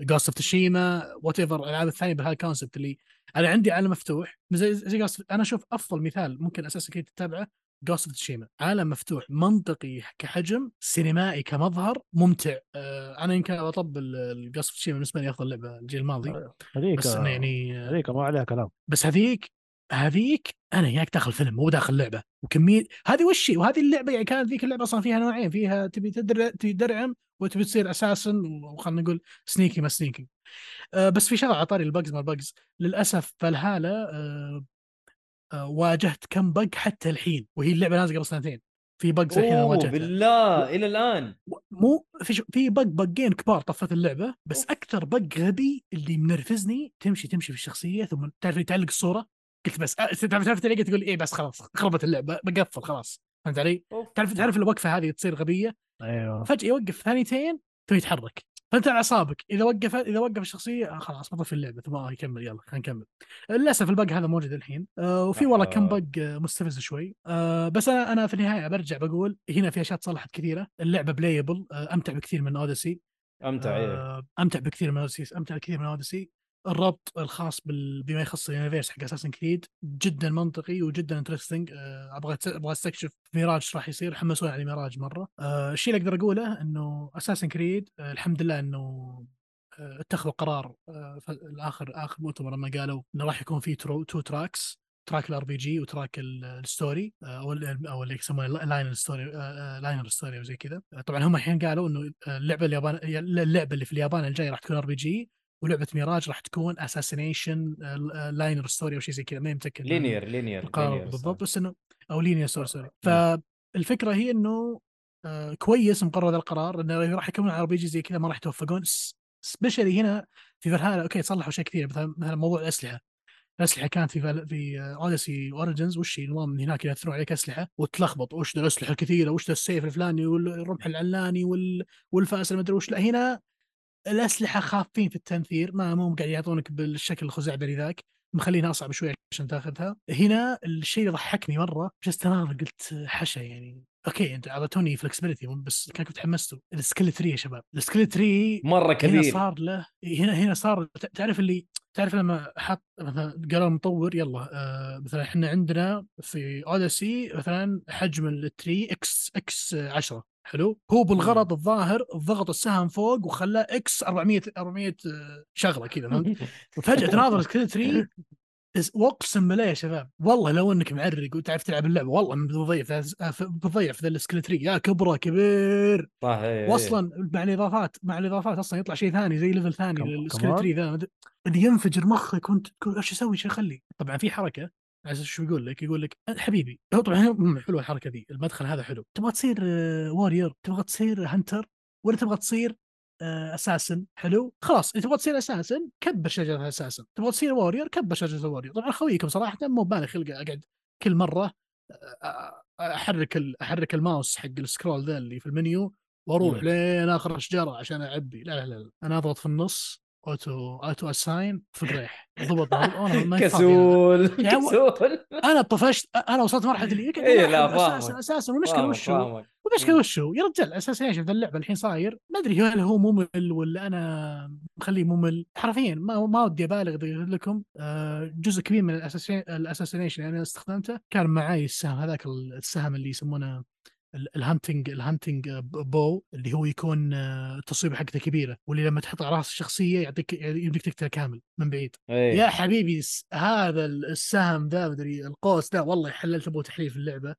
Ghost of Tsushima whatever الألعاب الثانية بهال concept اللي أنا عندي عالم مفتوح. زي زي أنا أشوف أفضل مثال ممكن Assassin's Creed تتابعه Ghost of Tsushima عالم مفتوح منطقي كحجم سينمائي كمظهر ممتع. آه أنا يمكن بطبل ال Ghost of Tsushima بالنسبة لي أفضل لعبه الجيل الماضي. هذيك بس إنه يعني آه، هذيك ما عليها كلام. بس هذيك هذيك أنا وياك داخل فيلم مو داخل لعبه وكمية هذه وش؟ وهذه اللعبة يعني كانت ذيك اللعبة أصلا فيها نوعين فيها تبي تدر... تبي تدرعم وتبي تصير assassin وخلنا نقول sneaky ما sneaky آه بس في شغلة على طاري ال bugs ما ال bugs. للأسف فالهالة آه آه واجهت كم بق حتى الحين وهي اللعبة نازلة قبل سنتين. في بجز الحين أنا واجهتها. بالله إلى الآن. مو في شو- في بق بقين كبار طفت اللعبة بس أوف. أكثر بق غبي اللي منرفزني تمشي تمشي في الشخصية ثم تعرف تعلق الصورة؟ قلت بس أه، تعرف تعرف تلاقي تقول إيه بس خلاص خربت اللعبة بقفل خلاص فهمت علي؟ أوف. تعرف تعرف الوقفة هذه تصير غبية؟ أيوه. فجأة يوقف ثانيتين ثم يتحرك. فأنت على أعصابك. إذا وقف إذا وقف الشخصية آه خلاص بطفي اللعبة ثم آه يكمل يلا خلينا نكمل. للأسف ال bug هذا موجود الحين. آه وفي والله كم. بق آه، مستفز شوي. بس أنا أنا في النهاية برجع بقول هنا في أشياء تصلحت كثيرة. اللعبة playable أمتع بكثير من Odyssey أمتع إيه. أمتع بكثير من Odyssey أمتع بكثير من Odyssey الربط الخاص بال... بما يخص ال universe حق Assassin's Creed جدا منطقي وجدا interesting أه أبغى أبغى أستكشف ميراج إيش راح يصير. حمسوني على ميراج مرة. أه الشيء اللي أقدر أقوله إنه Assassin's Creed أه الحمد لله إنه اتخذوا قرار الآخر آخر مؤتمر لما قالوا إنه راح يكون في two tracks track ال RPG و track ال- ال story آه، أو أو اللي يسمونه line story linear story وزي كذا. آه، طبعا هم الحين قالوا إنه اللعبة اليابان اللعبة اللي في اليابان الجاية راح تكون RPG ولعبة ميراج راح تكون assassination linear story أو شيء زي كذا ما من linear linear linear بالضبط بس إنه أو linear sorry sorry. فالفكرة هي إنه آه، كويس مقرر ذا القرار إنه راح يكون RPG زي كذا ما راح يتوفقون. specially هنا في Valhalla okay صلحوا اشياء كثيره مثلا مثلا موضوع الأسلحة. الأسلحة كانت في Val... في Odyssey Origins وش نظام من هناك ينثرون عليك أسلحة وتلخبط. وش ذا الأسلحة الكثيرة؟ وش ذا السيف الفلاني والرمح العلاني وال... والفاس المدري وش. لا هنا الأسلحة خافين في التنثير ما مو قاعد يعطونك بالشكل الخزعبلي ذاك مخلينها أصعب شوي عشان تاخذها. هنا الشيء اللي ضحكني مرة جلست اناظر قلت حشا يعني. okay أنت اعطيتوني flexibility بس كأنكم تحمستوا. ال skill tree يا شباب. ال skill tree مرة هنا كبير. صار له هنا هنا صار تعرف اللي تعرف لما حط مثلا قالوا المطور يلا آه مثلا إحنا عندنا في Odyssey مثلا حجم ال tree x x 10 حلو. هو بالغلط الظاهر ضغط السهم فوق وخلاه x 400 400 آه، شغلة كذا فهمت؟ فجاه تناظر skill tree إز- واقسم بالله يا شباب والله لو إنك معرق وتعرف تلعب اللعبة والله بتضيع بتضيع في ذا ال skill tree يا كبرة كبير. إيه، إيه. واصلا مع الإضافات مع الإضافات أصلا يطلع شيء ثاني زي level ثاني؟ 3 ذا اللي ينفجر مخك وأنت تقول إيش أسوي؟ إيش أخلي؟ طبعا في حركة. عايز شو يقول لك يقول لك حبيبي هو طبعا حلوة الحركة ذي المدخل هذا حلو. تبغى تصير warrior تبغى تصير hunter ولا تبغى تصير assassin حلو خلاص انت تبغى تصير assassin كبر شجرة ال assassin تبغى تصير warrior كبر شجرة ال warrior طبعا خويكم صراحة مو بالغ خلقه أقعد كل مرة آه، أحرك أحرك الماوس حق ال scroll ذا اللي في المنيو وأروح. لين آخر الشجرة عشان أعبي. لا لا, لا. أنا أضغط في النص auto auto assign في قريح ضبط أنا يفضي كسول يعني كسول أنا طفشت أنا وصلت مرحلة اللي إيه، لا،. أساسا أساسا والمشكلة فاهمك، وش هو؟ المشكلة. وش هو؟ يا رجال أساسا إيش ذا اللعبة الحين صاير ما أدري هل هو ممل ولا أنا مخليه ممل حرفيا ما ما ودي أبالغ لكم آه، جزء كبير من ال assassination اللي أنا استخدمته كان معي السهم هذاك السهم اللي يسمونه ال hunting ال hunting bow اللي هو يكون آه، التصويبه حقته كبيرة واللي لما تحط على رأس الشخصية يعطيك يمديك تقتله كامل من بعيد. إيه. يا حبيبي هذا السهم ذا مدري القوس ذا والله حللت ابو تحليل اللعبة.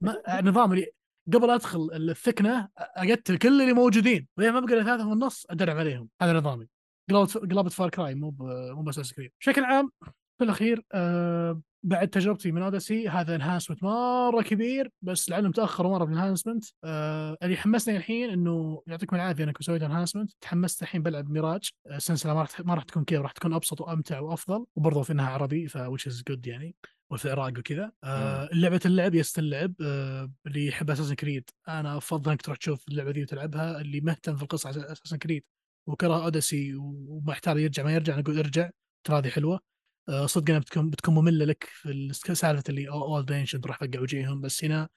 ما نظام اللي قبل أدخل الثكنة أقتل كل اللي موجودين ولين ما بقى ثلاثة في النص ادرب عليهم. هذا نظامي. قلبت قلبت Far Cry مو مو بس كريم بشكل عام في الأخير آه بعد تجربتي من Odyssey هذا enhancement مرة كبير بس لعلهم تاخروا مرة بال enhancement آه اللي حمسني الحين إنه يعطيكم العافية إنكم سويتوا enhancement تحمست الحين بلعب ميراج. آه، السلسلة ما راح ما راح تكون كذا راح تكون أبسط وأمتع وأفضل وبرضه في إنها عربي ف which is good يعني وفي العراق وكذا. آه لعبة اللعب يست اللعب آه اللي يحب Assassin's Creed أنا أفضل إنك تروح تشوف اللعبة ذي وتلعبها. اللي مهتم في القصة Assassin's Creed وكره Odyssey ومحتار يرجع ما يرجع نقول ارجع ترى هذه حلوة. صدق إنها بتكون بتكون مملة لك في سالفة ال Order of Ancients تروح فقع وجيههم بس هنا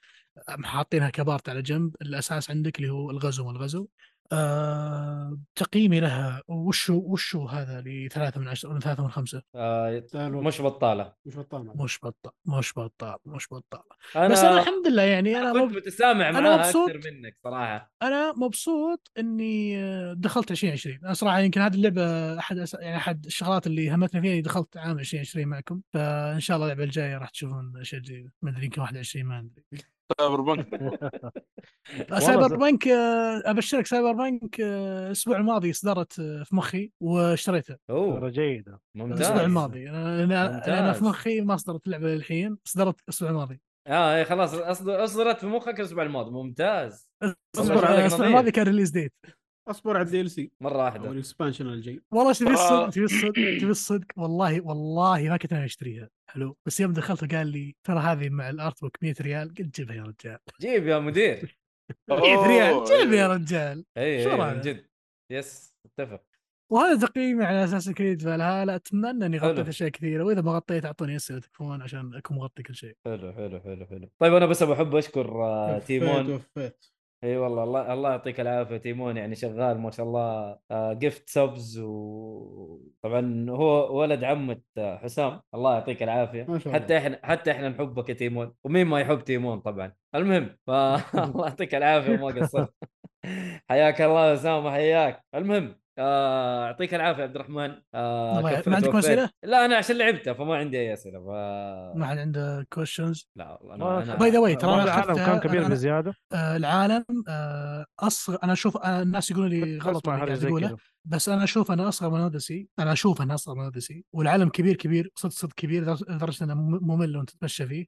حاطينها ك part على جنب. الأساس عندك اللي هو الغزو والغزو آه تقييمي لها وشو وشو هذا لثلاثة من عشرة من ثلاثة من خمسة؟ آه، مش بطالة. مش بطال مش بطال مش بطال مش بطال أنا بس أنا الحمد لله يعني أنا كنت مب... متسامع أنا معاها مبسوط. أكثر منك صراحة. أنا مبسوط إني آه، دخلت 2020 أنا صراحة يمكن هذه اللعبة أحد أس... يعني أحد الشغلات اللي همتني فيها إني دخلت عام 2020 معكم. فإن شاء الله اللعبة الجاية راح تشوفون أشياء جديدة. ما أدري يمكن 21 ما أدري. Cyberpunk Cyber punk آه، أبشرك Cyberpunk آه، الأسبوع الماضي اصدرت آه، في مخي واشتريتها أوه. ترى جيدة. ممتاز. الأسبوع الماضي. أنا أنا ممتاز. أنا في مخي ما اصدرت اللعبه للحين اصدرت الأسبوع الماضي. آه إيه خلاص أصدرت في مخك الأسبوع الماضي. ممتاز. عليك شغلك الأسبوع. الماضي كان release date أصبر على ال DLC مره أو واحدة ال expansion الجاي. والله تبي. الصدق تبي الصدق تبي الصدق والله والله ما كنت أنا أشتريها. حلو. بس يوم دخلت وقال لي ترى هذه مع ال art book 100 ريال. قلت جيبها يا رجال. جيب يا مدير. 100 ريال. جيب يا إيه. رجال اي؟ من جد. yes اتفق. وهذا تقييمي على Assassin's Creed Valhalla أتمنى إني غطيت. أشياء كثيرة. وإذا ما غطيت أعطوني أسئلة تكفون عشان أكون مغطي كل شيء. حلو حلو حلو حلو. طيب أنا بس بحب أشكر آه، تيمون. وفيت إي والله الله الله يعطيك العافية تيمون يعني شغال ما شاء الله. gift subs وطبعا هو ولد عمة آه، حسام. الله يعطيك العافية. ما شاء الله. حتى إحنا حتى إحنا نحبك يا تيمون. ومين ما يحب تيمون طبعا. المهم فالله يعطيك العافية وما قصرت. حياك الله يا اسامه حياك المهم آه، يعطيك العافية عبد الرحمن. آه، ما عندك ووفيت. أسئلة؟ لا أنا عشان لعبتها فما عندي أي أسئلة ف ما حد عنده questions لا والله أنا, by the أنا... way ترى أنا العالم كان كبير أنا- بزيادة. آه العالم آه أصغر أنا أشوف أنا الناس يقولوا لي غلط اللي حاجة قاعد زي اقوله كذا. بس أنا أشوف أنا أصغر من Odyssey أنا أشوف انه أصغر من Odyssey والعالم كبير كبير صدق صدق كبير لدرجة- لدرجة إنه مم- ممل وأنت تتمشى فيه.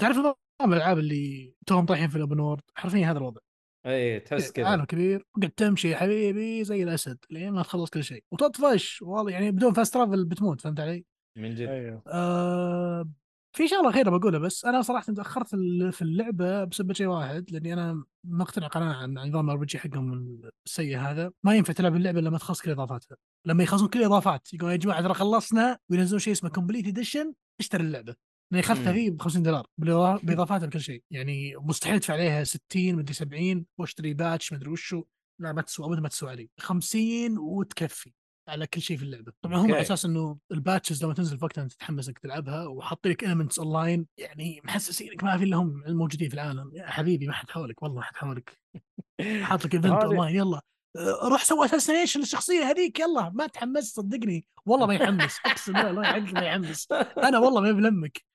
تعرف نظام الألعاب اللي توهم طايحين في ال open world حرفيا هذا الوضع؟ اي تحس كذا عالم كبير قد تمشي يا حبيبي زي الأسد لين ما تخلص كل شيء. وتطفش والله يعني بدون fast travel بتموت فهمت علي؟ من جد أيوه. آه في شغلة اخيره بقولها بس أنا صراحة تأخرت ال- في اللعبة بسبب شيء واحد لأني أنا مقتنع قناعه ان نظام ال RPG حقهم السيء هذا. ما ينفع تلعب اللعبة لما تخلص كل إضافاتها. لما يخلصون كل الاضافات يقولون يا جماعة ترى خلصنا وينزلون شيء اسمه complete edition اشتري اللعبة. لاني اخذتها. فيه ب 50 دولار باضافاتها بكل شيء. يعني مستحيل ادفع عليها 60 مدري 70 واشتري patch مدري وشو. لا ما تسوى أبدا ما تسوى علي 50 وتكفي على كل شيء في اللعبة. طبعا هم. على أساس إنه ال patches لما تنزل في وقتها أنت تتحمس إنك تلعبها وحاطين لك ال events online يعني محسسينك ما في إلا هم الموجودين في العالم. يا حبيبي ما حد حولك والله ما حد حولك. حاط لك event online يلا. أه، روح سوي assassination للشخصية هذيك يلا. ما تحمست صدقني. والله ما يحمس أقسم بالله ما يحمس. أنا والله ما بلمك.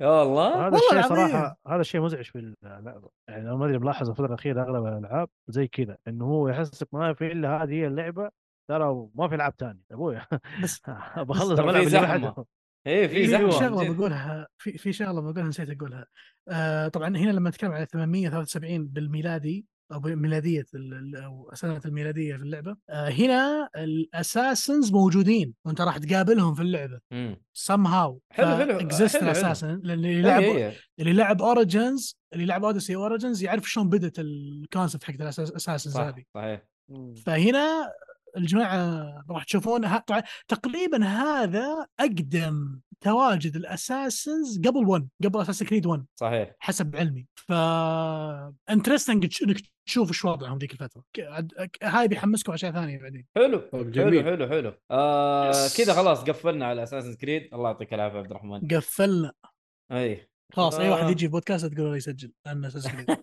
يا والله هذا الشيء العظيم. صراحة هذا الشيء مزعج في اللعبه يعني أنا ما أدري ملاحظ الفترة الأخيرة أغلب الألعاب زي كذا إنه هو يحسسك ما في إلا هذه هي اللعبة ترى ما في ألعاب ثانية يا أبوي بس بخلص ترى ألعاب في اللي زحمة. بعدها. اي في في زحمة شغلة. بقولها في في شغلة بقولها نسيت أقولها آه طبعا هنا لما نتكلم على 873 بالميلادي أو ال- أو سنة الميلادية في اللعبة آه هنا ال assassins موجودين وأنت راح تقابلهم في اللعبة مم. somehow حلو، حلو، exist حلو، حلو. ال assassin اللي لعب. اللي لعب Origins اللي لعب Odyssey Origins يعرف شلون بدت ال concept حق ال assassins صح هذه صحيح. فهنا الجماعة راح تشوفون ها- تقريبا هذا أقدم تواجد ال assassins قبل 1 قبل Assassin's Creed 1 صحيح. حسب علمي. ف interesting انك تشوف إيش وضعهم ذيك الفترة. هاي بيحمسكم اشياء ثانية بعدين. حلو. طيب حلو جميل. حلو حلو. آه yes. كذا خلاص قفلنا على Assassin's Creed الله يعطيك العافية عبد الرحمن. قفلنا. اي خلاص أي واحد آه. يجي بودكاست تقول له يسجل عن Assassin's Creed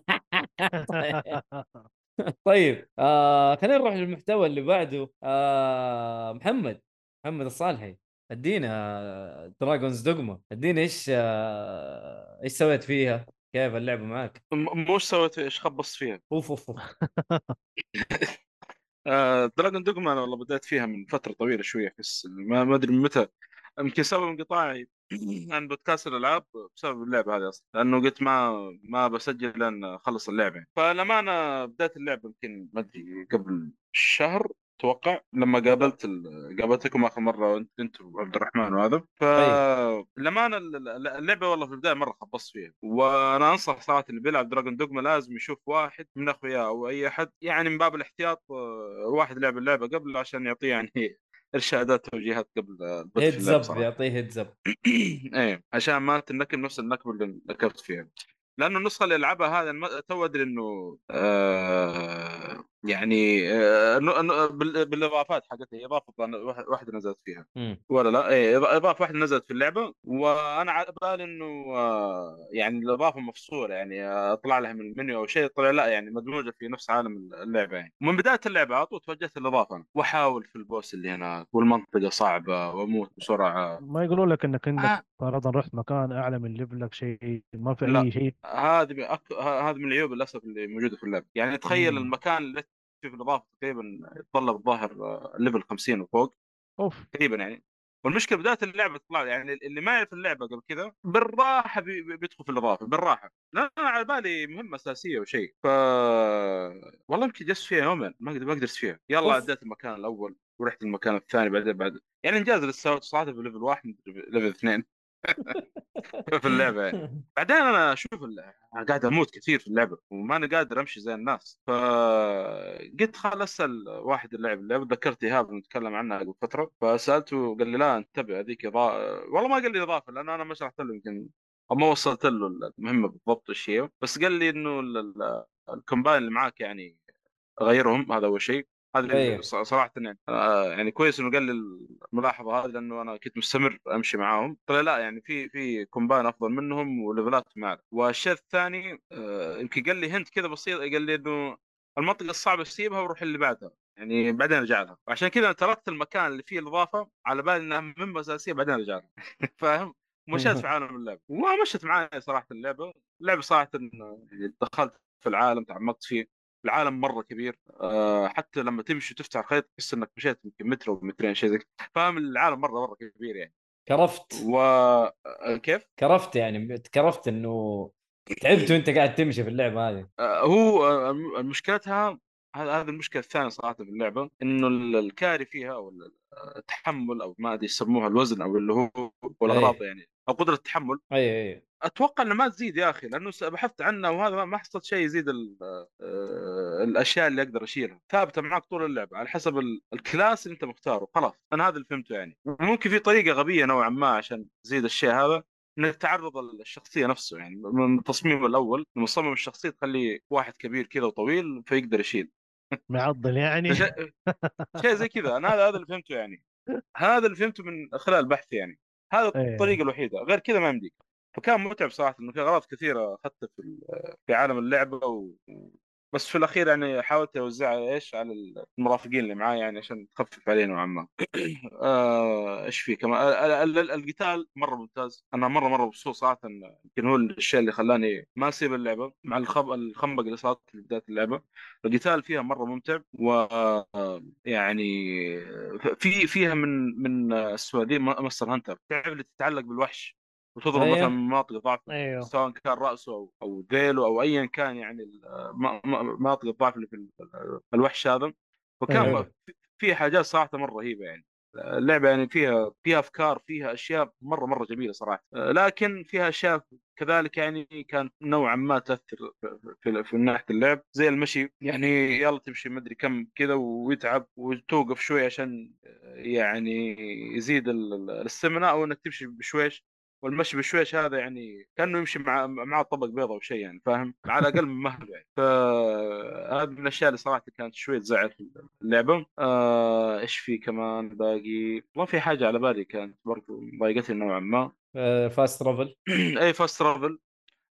طيب آه خلينا نروح للمحتوى اللي بعده. آه محمد. محمد الصالحي. ادينا Dragon's Dogma ادينا إيش آه إيش سويت فيها؟ كيف اللعبة معاك م- مو إيش سويت إيش خبصت فيها؟ أوف أوف. آه Dragon's Dogma أنا والله بدأت فيها من فترة طويلة شوية احس ما أدري من متى. يمكن سبب انقطاعي عن بودكاست الألعاب بسبب اللعبة هذه أصلا لأنه قلت ما ما بسجل لين أخلص اللعبة. يعني. فللأمانة بدأت اللعبة يمكن ما أدري قبل شهر. أتوقع لما قابلت ال... قابلتكم آخر مرة أنت انت وعبد الرحمن وهذا فللامانه اللعبة والله في البداية مرة خبصت فيها. وأنا أنصح صراحة اللي بيلعب Dragon's Dogma لازم يشوف واحد من أخوياه أو أي أحد يعني من باب الاحتياط آه، واحد لعب اللعبة قبل عشان يعطيه يعني إرشادات توجيهات قبل heads up يعطيه heads up إيه عشان ما تنكب نفس النكبة اللي نكبت فيها. لأنه النسخة اللي ألعبها هذا تو أدري إنه آه يعني آه بالإضافات حقتها إضافة واحد- واحدة نزلت فيها مم. ولا لا إض- إضافة واحدة نزلت في اللعبة وأنا على بالي إنه آه يعني الإضافة مفصولة يعني آه، اطلع لها من المنيو أو شيء طلع لا يعني مدموجة في نفس عالم اللعبة يعني ومن بداية اللعبة على طول توجهت للإضافة أنا. وأحاول في البوس اللي هناك والمنطقة صعبة وأموت بسرعة ما يقولوا لك إنك آه. عندك فرضا رحت مكان أعلى من level ك شيء ما في لا. أي شيء هذه من هذه من العيوب للأسف اللي موجودة في اللعبة يعني تخيل. المكان اللي في الاضافه تقريبا يتطلب الظاهر آه، level 50 وفوق. أوف. تقريبا يعني. والمشكلة بداية اللعبه تطلع يعني اللي ما يعرف اللعبة قبل كذا بالراحة بي- بي- بيدخل في الاضافه بالراحة. لا أنا على بالي مهمة أساسية وشيء ف والله يمكن جلست فيها يومين ما قدرت ما قدرت فيها. يلا. عديت المكان الأول ورحت المكان الثاني بعدين بعد. يعني إنجاز لسه صراحة في level واحد level اثنين. في اللعبة. يعني. بعدين أنا أشوف أنا قاعد أموت كثير في اللعبة وماني قادر أمشي زي الناس. فقلت خل أسأل واحد اللي لعب اللعبة ذكرت إيهاب نتكلم عنها قبل فترة. فسألته قال لي لا انتبه هذيك اضافه والله ما قال لي إضافة لأنه أنا ما شرحت له يمكن أو ما وصلت له المهمة بالضبط إيش هي. بس قال لي إنه ال- ال- الكومباين اللي معك يعني غيرهم هذا أول شيء. هذا صراحة يعني. يعني كويس إنه قال لي الملاحظة هذه لأنه أنا كنت مستمر أمشي معاهم. طلع لا يعني في في كومباين أفضل منهم وليفلاتهم اعلى والشيء الثاني آه، يمكن قال لي هنت كذا بسيط قال لي إنه المنطقة الصعبة سيبها وروح اللي بعدها. يعني بعدين أرجع لها. وعشان كذا أنا تركت المكان اللي فيه الإضافة على بالي إنها مهمه اساسيه بعدين أرجع لها. فاهم؟ ومشيت في عالم اللعبة. وما مشت معي صراحة اللعبة. اللعبه صراحة يعني دخلت في العالم تعمقت فيه. العالم مرة كبير أه حتى لما تمشي وتفتح الخيط تحس إنك مشيت يمكن متر أو مترين شيء زي. فاهم العالم مرة مرة كبير يعني كرفت وكيف؟ كرفت يعني كرفت إنه تعبت وأنت قاعد تمشي في اللعبة هذه آه، هو آه، مشكلتها هذا هذه المشكلة الثانية صراحة في اللعبة إنه ال- ال carry فيها أو ال- التحمل أو ما أدري يسموها الوزن أو اللي هو والأغراض. يعني أو قدرة التحمل أي أي أتوقع إنه ما تزيد يا أخي لأنه بحثت عنها وهذا ما حصلت شيء يزيد آه، الأشياء اللي أقدر أشيلها. ثابتة معك طول اللعبة على حسب ال- ال class اللي أنت مختاره خلاص. أنا هذا اللي فهمته يعني. ممكن في طريقة غبية نوعا ما عشان تزيد الشيء هذا إنك تعرض الشخصية نفسه يعني من التصميم الأول مصمم الشخصيه تخليه واحد كبير كذا وطويل فيقدر يشيل. معضل يعني. شيء زي كذا. أنا هذا هذا اللي فهمته يعني. هذا اللي فهمته من خلال البحث يعني. هذا إيه. الطريقة الوحيدة. غير كذا ما يمديك. فكان متعب صراحة إنه في أغراض كثيرة أخذتها في في عالم اللعبة و... بس في الأخير يعني حاولت أوزعها إيش على المرافقين اللي معاي يعني عشان تخفف علينا نوعا ما إيش في كمان؟ ال- ال- ال- القتال مرة ممتاز. أنا مرة مرة مبسوط صراحة يمكن هو الشيء اللي خلاني ما أسيب اللعبة مع الخب... الخنبق اللي صارت في بداية اللعبة. القتال فيها مرة ممتع و يعني في فيها من من السوادين مستر هانتر. تعرف اللي تتعلق بالوحش؟ وتضرب أيوه. مثلا من مناطق ضعف أيوه. سواء كان رأسه أو أو ذيله أو ايا كان يعني مناطق الضعف اللي في ال- الوحش هذا. وكان أيوه. في حاجات صراحة مرة رهيبة يعني. اللعبة يعني فيها فيها أفكار فيها أشياء مره مرة جميلة صراحة. لكن فيها أشياء كذلك يعني كانت نوعا ما تأثر في, في, ناحية اللعب. زي المشي يعني يلا تمشي مدري كم كذا ويتعب وتوقف شوي عشان يعني يزيد ال- ال- الاستمناء أو إنك تمشي بشويش. والمشي بشويش هذا يعني كأنه يمشي مع مع طبق بيضة أو شيء يعني فاهم؟ على الأقل من مهله يعني. فهذه من الأشياء اللي صراحة كانت شوي تزعل اللعبة. آه إيش في كمان باقي؟ والله في حاجة على بالي كانت برضو ضايقتني نوعا ما. fast travel أي fast travel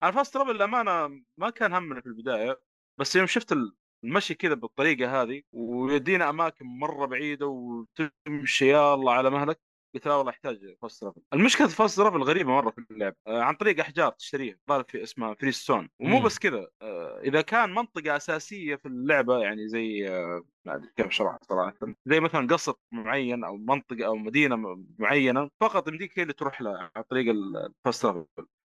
أنا fast travel للأمانة ما كان همنا في البداية بس يوم شفت المشي كذا بالطريقة هذه ويدينا أماكن مرة بعيدة وتمشي يا الله على مهلك. قلت لا والله احتاج fast travel المشكلة في fast travel غريبة مرة في اللعب. آه عن طريق أحجار تشتريها. ظهر في اسمها ferrystone ومو. بس كذا. آه إذا كان منطقة أساسية في اللعبة يعني زي آه ما أدري كيف اشرح صراحة. زي مثلا قصر معين أو منطقة أو مدينة معينة فقط يمديك هي اللي تروح لها عن طريق ال fast travel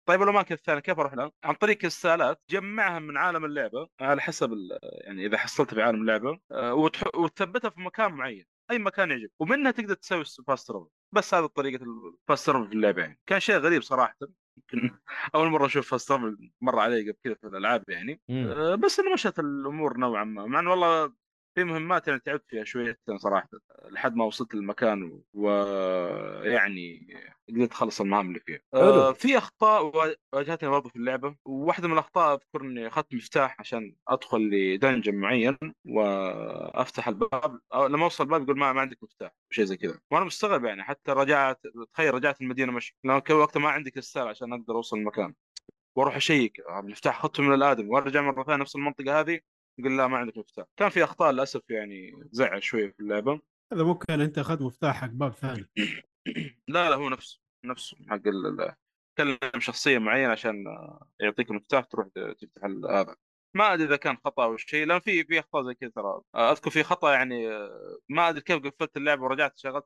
طيب الاماكن الثانية كيف أروح لها؟ عن طريق كريستالات جمعها من عالم اللعبة على حسب يعني إذا حصلتها في عالم اللعبة. وتح- وتثبتها في مكان معين. أي مكان يعجبك. ومنها تقدر تسوي fast travel بس هذه طريقة travel في اللعبه يعني. كان شيء غريب صراحة. يمكن أول مرة أشوف fast مر علي قبل كذا في الألعاب يعني. مم. آه، بس إنه مشت الأمور نوعا ما. مع إنه والله في مهمات يعني تعبت فيها شوية صراحة لحد ما وصلت للمكان ويعني قدرت أخلص المهام اللي فيها. آه في أخطاء وأ- واجهتني برضه في اللعبة وواحدة من الأخطاء اذكر اني أخذت مفتاح عشان أدخل لدنجن معين وأفتح الباب أو لما أوصل الباب يقول ما, ما عندك مفتاح شيء زي كذا. وأنا مستغرب يعني حتى رجعت تخيل رجعت المدينة مشي لأن كان وقتها ما عندي كريستال عشان أقدر أوصل المكان. وأروح أشيك آه، المفتاح اخذته من الآدم وأرجع مرة ثانية نفس المنطقة هذه يقول لا ما عندك مفتاح. كان في أخطاء للأسف يعني تزعل شوية في اللعبة. هذا ممكن أنت أخذت مفتاح حق باب ثاني. لا لا هو نفسه نفسه حق ال- ال- كلم شخصية معينة عشان يعطيك المفتاح تروح تفتح هذا. ما أدري إذا كان خطأ أو شيء لأن في في أخطاء زي كذا ترى. أذكر في خطأ يعني ما أدري كيف قفلت اللعبة ورجعت شغلت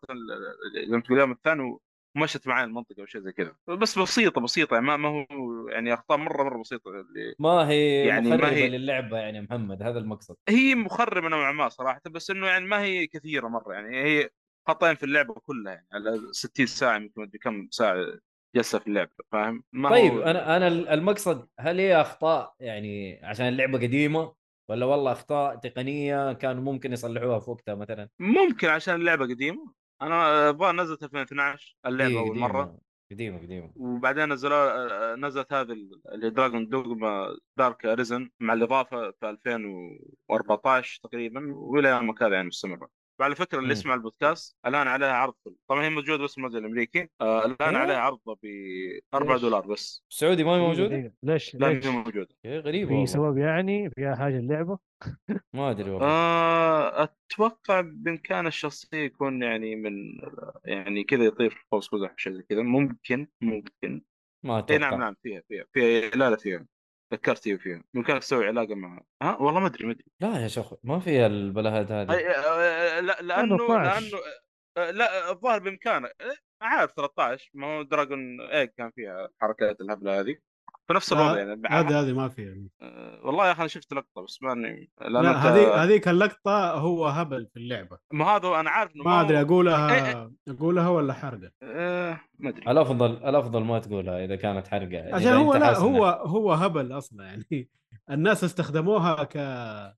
اليوم الثاني ومشت معي المنطقة أو شيء زي كذا. بس بسيطة بسيطة. يعني ما ما هو يعني أخطاء مرة مرة بسيطة. اللي ما هي يعني يعني ما مخربة هي- للعبة يعني محمد هذا المقصد. هي مخربة نوعا ما صراحة. بس إنه يعني ما هي كثيرة مرة. يعني هي خطأين في اللعبة كلها. يعني على 60 ساعة يمكن كم ساعة جلسة في اللعبة. فاهم؟ ما طيب هو أنا أنا المقصد هل هي أخطاء يعني عشان اللعبة قديمة؟ ولا والله أخطاء تقنية كانوا ممكن يصلحوها في وقتها مثلا؟ ممكن عشان اللعبة قديمة. أنا الظاهر نزلت 2012 اللعبة أول قديمة. مرة قديمة قديمة وبعدين نزلوا نزلت هذه اللي Dragon's Dogma Dark Arisen مع الإضافة في 2014 تقريبا وإلى يومك هذا يعني مستمرة وعلى فكرة اللي. يسمع البودكاست الآن عليها عرض طبعا هي موجودة بس المنزل الأمريكي. آه الآن أوه. عليها عرض ب 4 ليش؟ دولار بس. السعودي ما هي موجودة؟ دقيقة. ليش؟ لا ليش هي موجودة. إيه، غريبة في سبب يعني؟ فيها حاجة اللعبة؟ ما أدري والله. آه أتوقع بإمكان الشخصية يكون يعني من يعني كذا يطير في قوس قزح شيء زي كذا. ممكن ممكن. ما إي أتوقع. نعم نعم فيها فيها فيها لا لا فيها. ذكرت هي فيها. بامكانك تسوي علاقة معها. ها؟ والله ما أدري ما أدري. لا يا شيخ ما فيها البلاهات هذه. لا لأنه 12. لأنه لا الظاهر بامكانك عارف 13 ما هو Dragon Age كان فيها حركات الهبلة هذه. في نفس الوضع لا، يعني هذه هذه ما فيها آه، والله يا أخي أنا شفت لقطة بس ماني لا أنت- هذه هذيك اللقطة هو هبل في اللعبة. ما هذا أنا عارف إنه ما ادري هو- أقولها أقولها ولا حرقة؟ آه، ما أدري. الأفضل الأفضل ما تقولها إذا كانت حرقة عشان هو لا هو هو هبل أصلا يعني. الناس استخدموها ك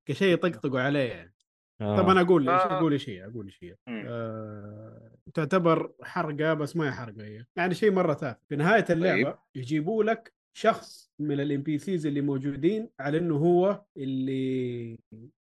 كشيء يطقطقوا عليه يعني. آه. طب أنا أقول آه. أقول شيء أقول شيء. آه... تعتبر حرقة بس ما هي حرقة هي. يعني شيء مرة تافه في نهاية اللعبة طيب. يجيبوا لك شخص من ال NPCs اللي موجودين على إنه هو اللي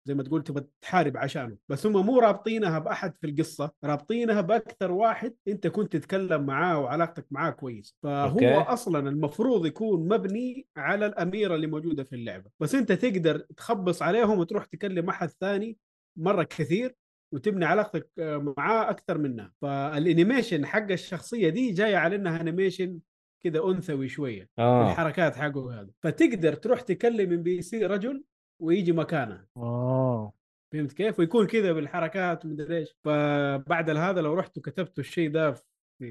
زي ما تقول تبغى تحارب عشانه. بس هم مو رابطينها بأحد في القصة رابطينها بأكثر واحد أنت كنت تتكلم معاه وعلاقتك معاه كويس. فهو okay. أصلا المفروض يكون مبني على الأميرة اللي موجودة في اللعبة. بس أنت تقدر تخبص عليهم وتروح تكلم أحد ثاني مرة كثير وتبني علاقتك معاه أكثر منها. فال animation حق الشخصية دي جاية على إنها animation كذا أنثوي شوية آه. الحركات حقه هذا. فتقدر تروح تكلم NPC رجل ويجي مكانها آه. فهمت كيف؟ ويكون كذا بالحركات ومدري إيش. فبعد هذا لو رحتوا كتبتوا الشيء ده في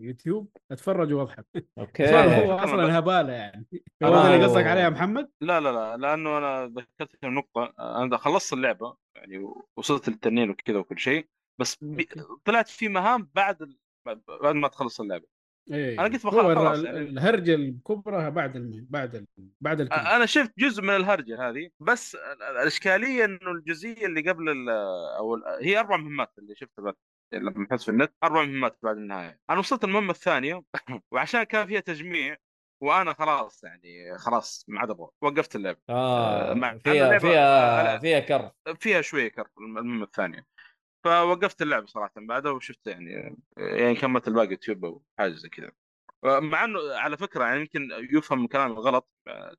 يوتيوب اتفرجوا وأضحك. okay. فهو أصلا هبالة يعني. هو آه. ده اللي قصدك عليه يا محمد؟ لا لا لا لأنه أنا ذكرت في نقطة أنا خلصت اللعبة يعني وصلت للتنين وكذا وكل شيء بس بي... طلعت في مهام بعد ال... بعد ما تخلص اللعبة. إيه. أنا قلت هو بخ- الر- خلاص يعني. الهرجة الكبرى بعد الم... بعد ال... بعد الكل أنا شفت جزء من الهرجة هذه بس ال- ال- الإشكالية إنه الجزئية اللي قبل ال... أو ال... هي أربع مهمات اللي شفتها لما بحثت في النت أربع مهمات بعد النهاية. أنا وصلت المهمة الثانية وعشان كان فيها تجميع وأنا خلاص يعني خلاص ما عاد أبغى وقفت اللعبة. آه مع- فيها فيها أنا- فيها كرف. فيها شوية كرف المهمة الثانية. فوقفت اللعبه صراحة بعدها وشفت يعني يعني كملت الباقي يوتيوب أو حاجة زي كذا. مع إنه على فكرة يعني يمكن يفهم من كلامي غلط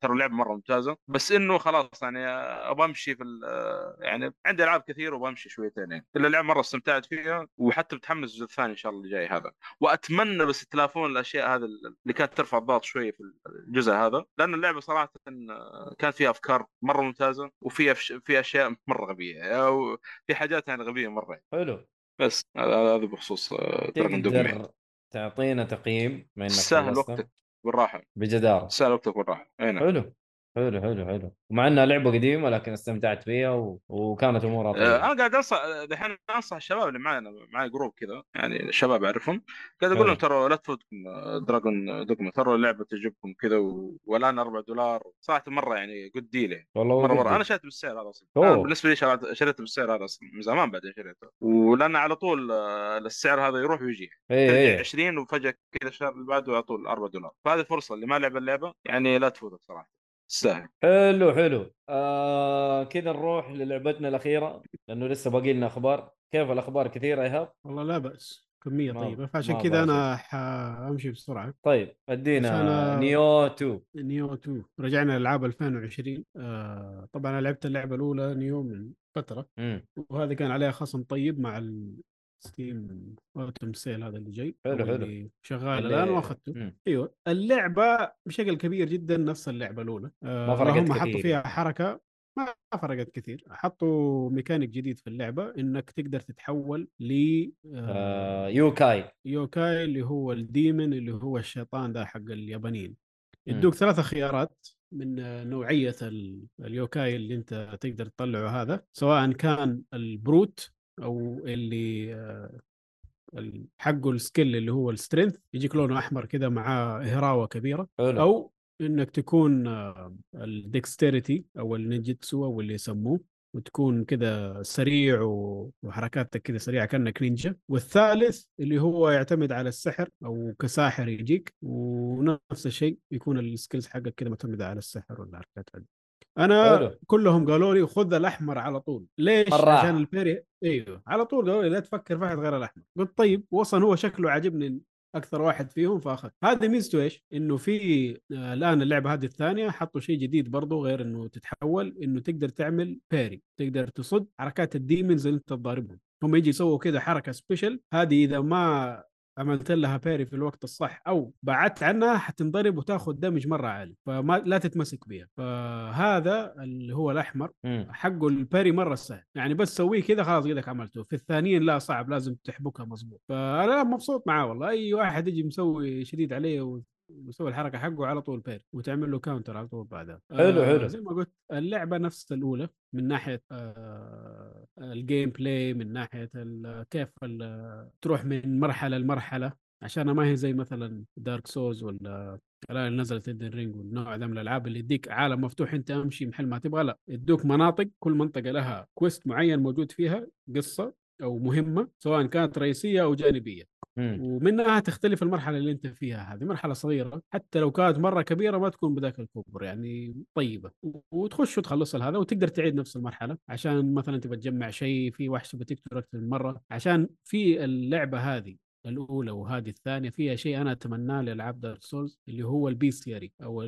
ترى اللعبة مرة ممتازة. بس إنه خلاص يعني أبغى أمشي في ال- يعني عندي ألعاب كثير وأبغى أمشي شويتين يعني. إلا اللعبه مرة استمتعت فيها وحتى بتحمس الجزء الثاني إن شاء الله اللي جاي هذا. وأتمنى بس يتلافون الأشياء هذه اللي كانت ترفع الضغط شوية في الجزء هذا. لأن اللعبة صراحة كانت فيها أفكار مرة ممتازة وفيها في أشياء مرة غبية أو في حاجات يعني غبية مرة حلو. بس هذا بخصوص Dragon's Dogma تعطينا تقييم بما إنك سهل وقتك بالراحة. بجداره سهل وقتك بالراحة. أي نعم. حلو. حلو حلو حلو. ومع إنها لعبة قديمة لكن استمتعت فيها و... وكانت أمورها آه، طيبة. أنا قاعد أنصح دحين أنصح الشباب اللي معي معي group كذا يعني الشباب أعرفهم قاعد أقول لهم. ترى لا تفوتكم آه، Dragon's Dogma ترى اللعبة تعجبكم كذا و... والآن 4 دولار. صراحة مرة يعني good deal يعني. والله مرة. مرة. أنا شريت بالسعر هذا أصلا. أوه. أنا بالنسبة لي شريت شريت بالسعر هذا أصلا. من زمان بعدين شريته. ولأن على طول آه، السعر هذا يروح ويجي. اي ترجع اي 20 وفجأة كذا الشهر اللي بعده على طول 4 دولار. فهذه فرصة اللي ما لعب اللعبة يعني لا تفوتك صراحة. تستاهل حلو حلو. آه كذا نروح للعبتنا الأخيرة لأنه لسه باقي لنا أخبار. كيف الأخبار كثيرة يا إيهاب؟ والله لا بأس. كمية ما- طيبة. فعشان كذا. أنا حامشي بسرعة. طيب ادينا Nioh 2 Nioh 2 رجعنا لألعاب 2020 آه طبعا أنا لعبت اللعبة الأولى Nioh من فترة. مم. وهذا كان عليها خصم طيب مع ال Steam Autumn Sale هذا اللي جاي حلو، حلو. شغال الآن وأخذته. أيوه اللعبة بشكل كبير جدا نفس اللعبة الأولى آه ما فرقت هم حطوا كثير. فيها حركة ما فرقت كثير حطوا ميكانيك جديد في اللعبة إنك تقدر تتحول ل آه آه yokai yokai اللي هو ال demon اللي هو الشيطان ده حق اليابانيين. يدوك ثلاثة خيارات من نوعية ال- ال yokai اللي أنت تقدر تطلعه هذا سواء كان ال brute أو اللي آه، حقه ال skill اللي هو ال strength يجيك لونه أحمر كذا مع هراوة كبيرة حلو. أو إنك تكون ال dexterity أو ال ninjutsu أو اللي يسموه وتكون كذا سريع وحركاتك كذا سريعة كأنك نينجا. والثالث اللي هو يعتمد على السحر أو كساحر يجيك ونفس الشيء يكون ال skills حقك كذا معتمدة على السحر والحركات هذه أنا حلو. كلهم قالوا لي خذ الأحمر على طول. ليش؟ مرة. عشان ال parry. أيوه. على طول قالوا لي لا تفكر في أحد غير الأحمر. قلت طيب وصل هو شكله عاجبني أكثر واحد فيهم فأخذ. هذه ميزته إيش؟ إنه في آه، الآن اللعبة هذه الثانية حطوا شيء جديد برضو غير إنه تتحول إنه تقدر تعمل parry. تقدر تصد حركات ال demons اللي أنت تضاربهم. هم يجي يسووا كذا حركة special هذه إذا ما عملت لها parry في الوقت الصح أو بعدت عنها حتنضرب وتاخذ damage مرة عالي فما لا تتمسك بها فهذا اللي هو الأحمر. حقه ال parry مرة سهل. يعني بس سويه كذا خلاص قدك عملته. في الثانيين لا صعب لازم تحبكها مظبوط. فأنا مبسوط معاه والله. أي واحد يجي مسوي شديد عليه ويسوي الحركة حقه على طول parry وتعمل له counter على طول بعدها حلو، حلو. زي ما قلت اللعبة نفس الأولى من ناحية آه ال gameplay من ناحية كيف تروح من مرحلة لمرحلة عشان ما هي زي مثلا Dark Souls ولا الان اللي نزلت Elden Ring والنوع ذا من الألعاب اللي يديك عالم مفتوح أنت أمشي محل ما تبغى لا يدوك مناطق كل منطقة لها quest معين موجود فيها قصة أو مهمة سواء كانت رئيسية أو جانبية. ومنها تختلف المرحلة اللي أنت فيها هذه مرحلة صغيرة حتى لو كانت مرة كبيرة ما تكون بذاك الكبر يعني طيبة. وتخش وتخلص هذا وتقدر تعيد نفس المرحلة عشان مثلا تبى تجمع شيء في وحش بتقتل أكثر من مرة عشان في اللعبة هذه الأولى وهذه الثانية فيها شيء أنا أتمناه لألعاب Dark Souls اللي هو ال bestiary أو.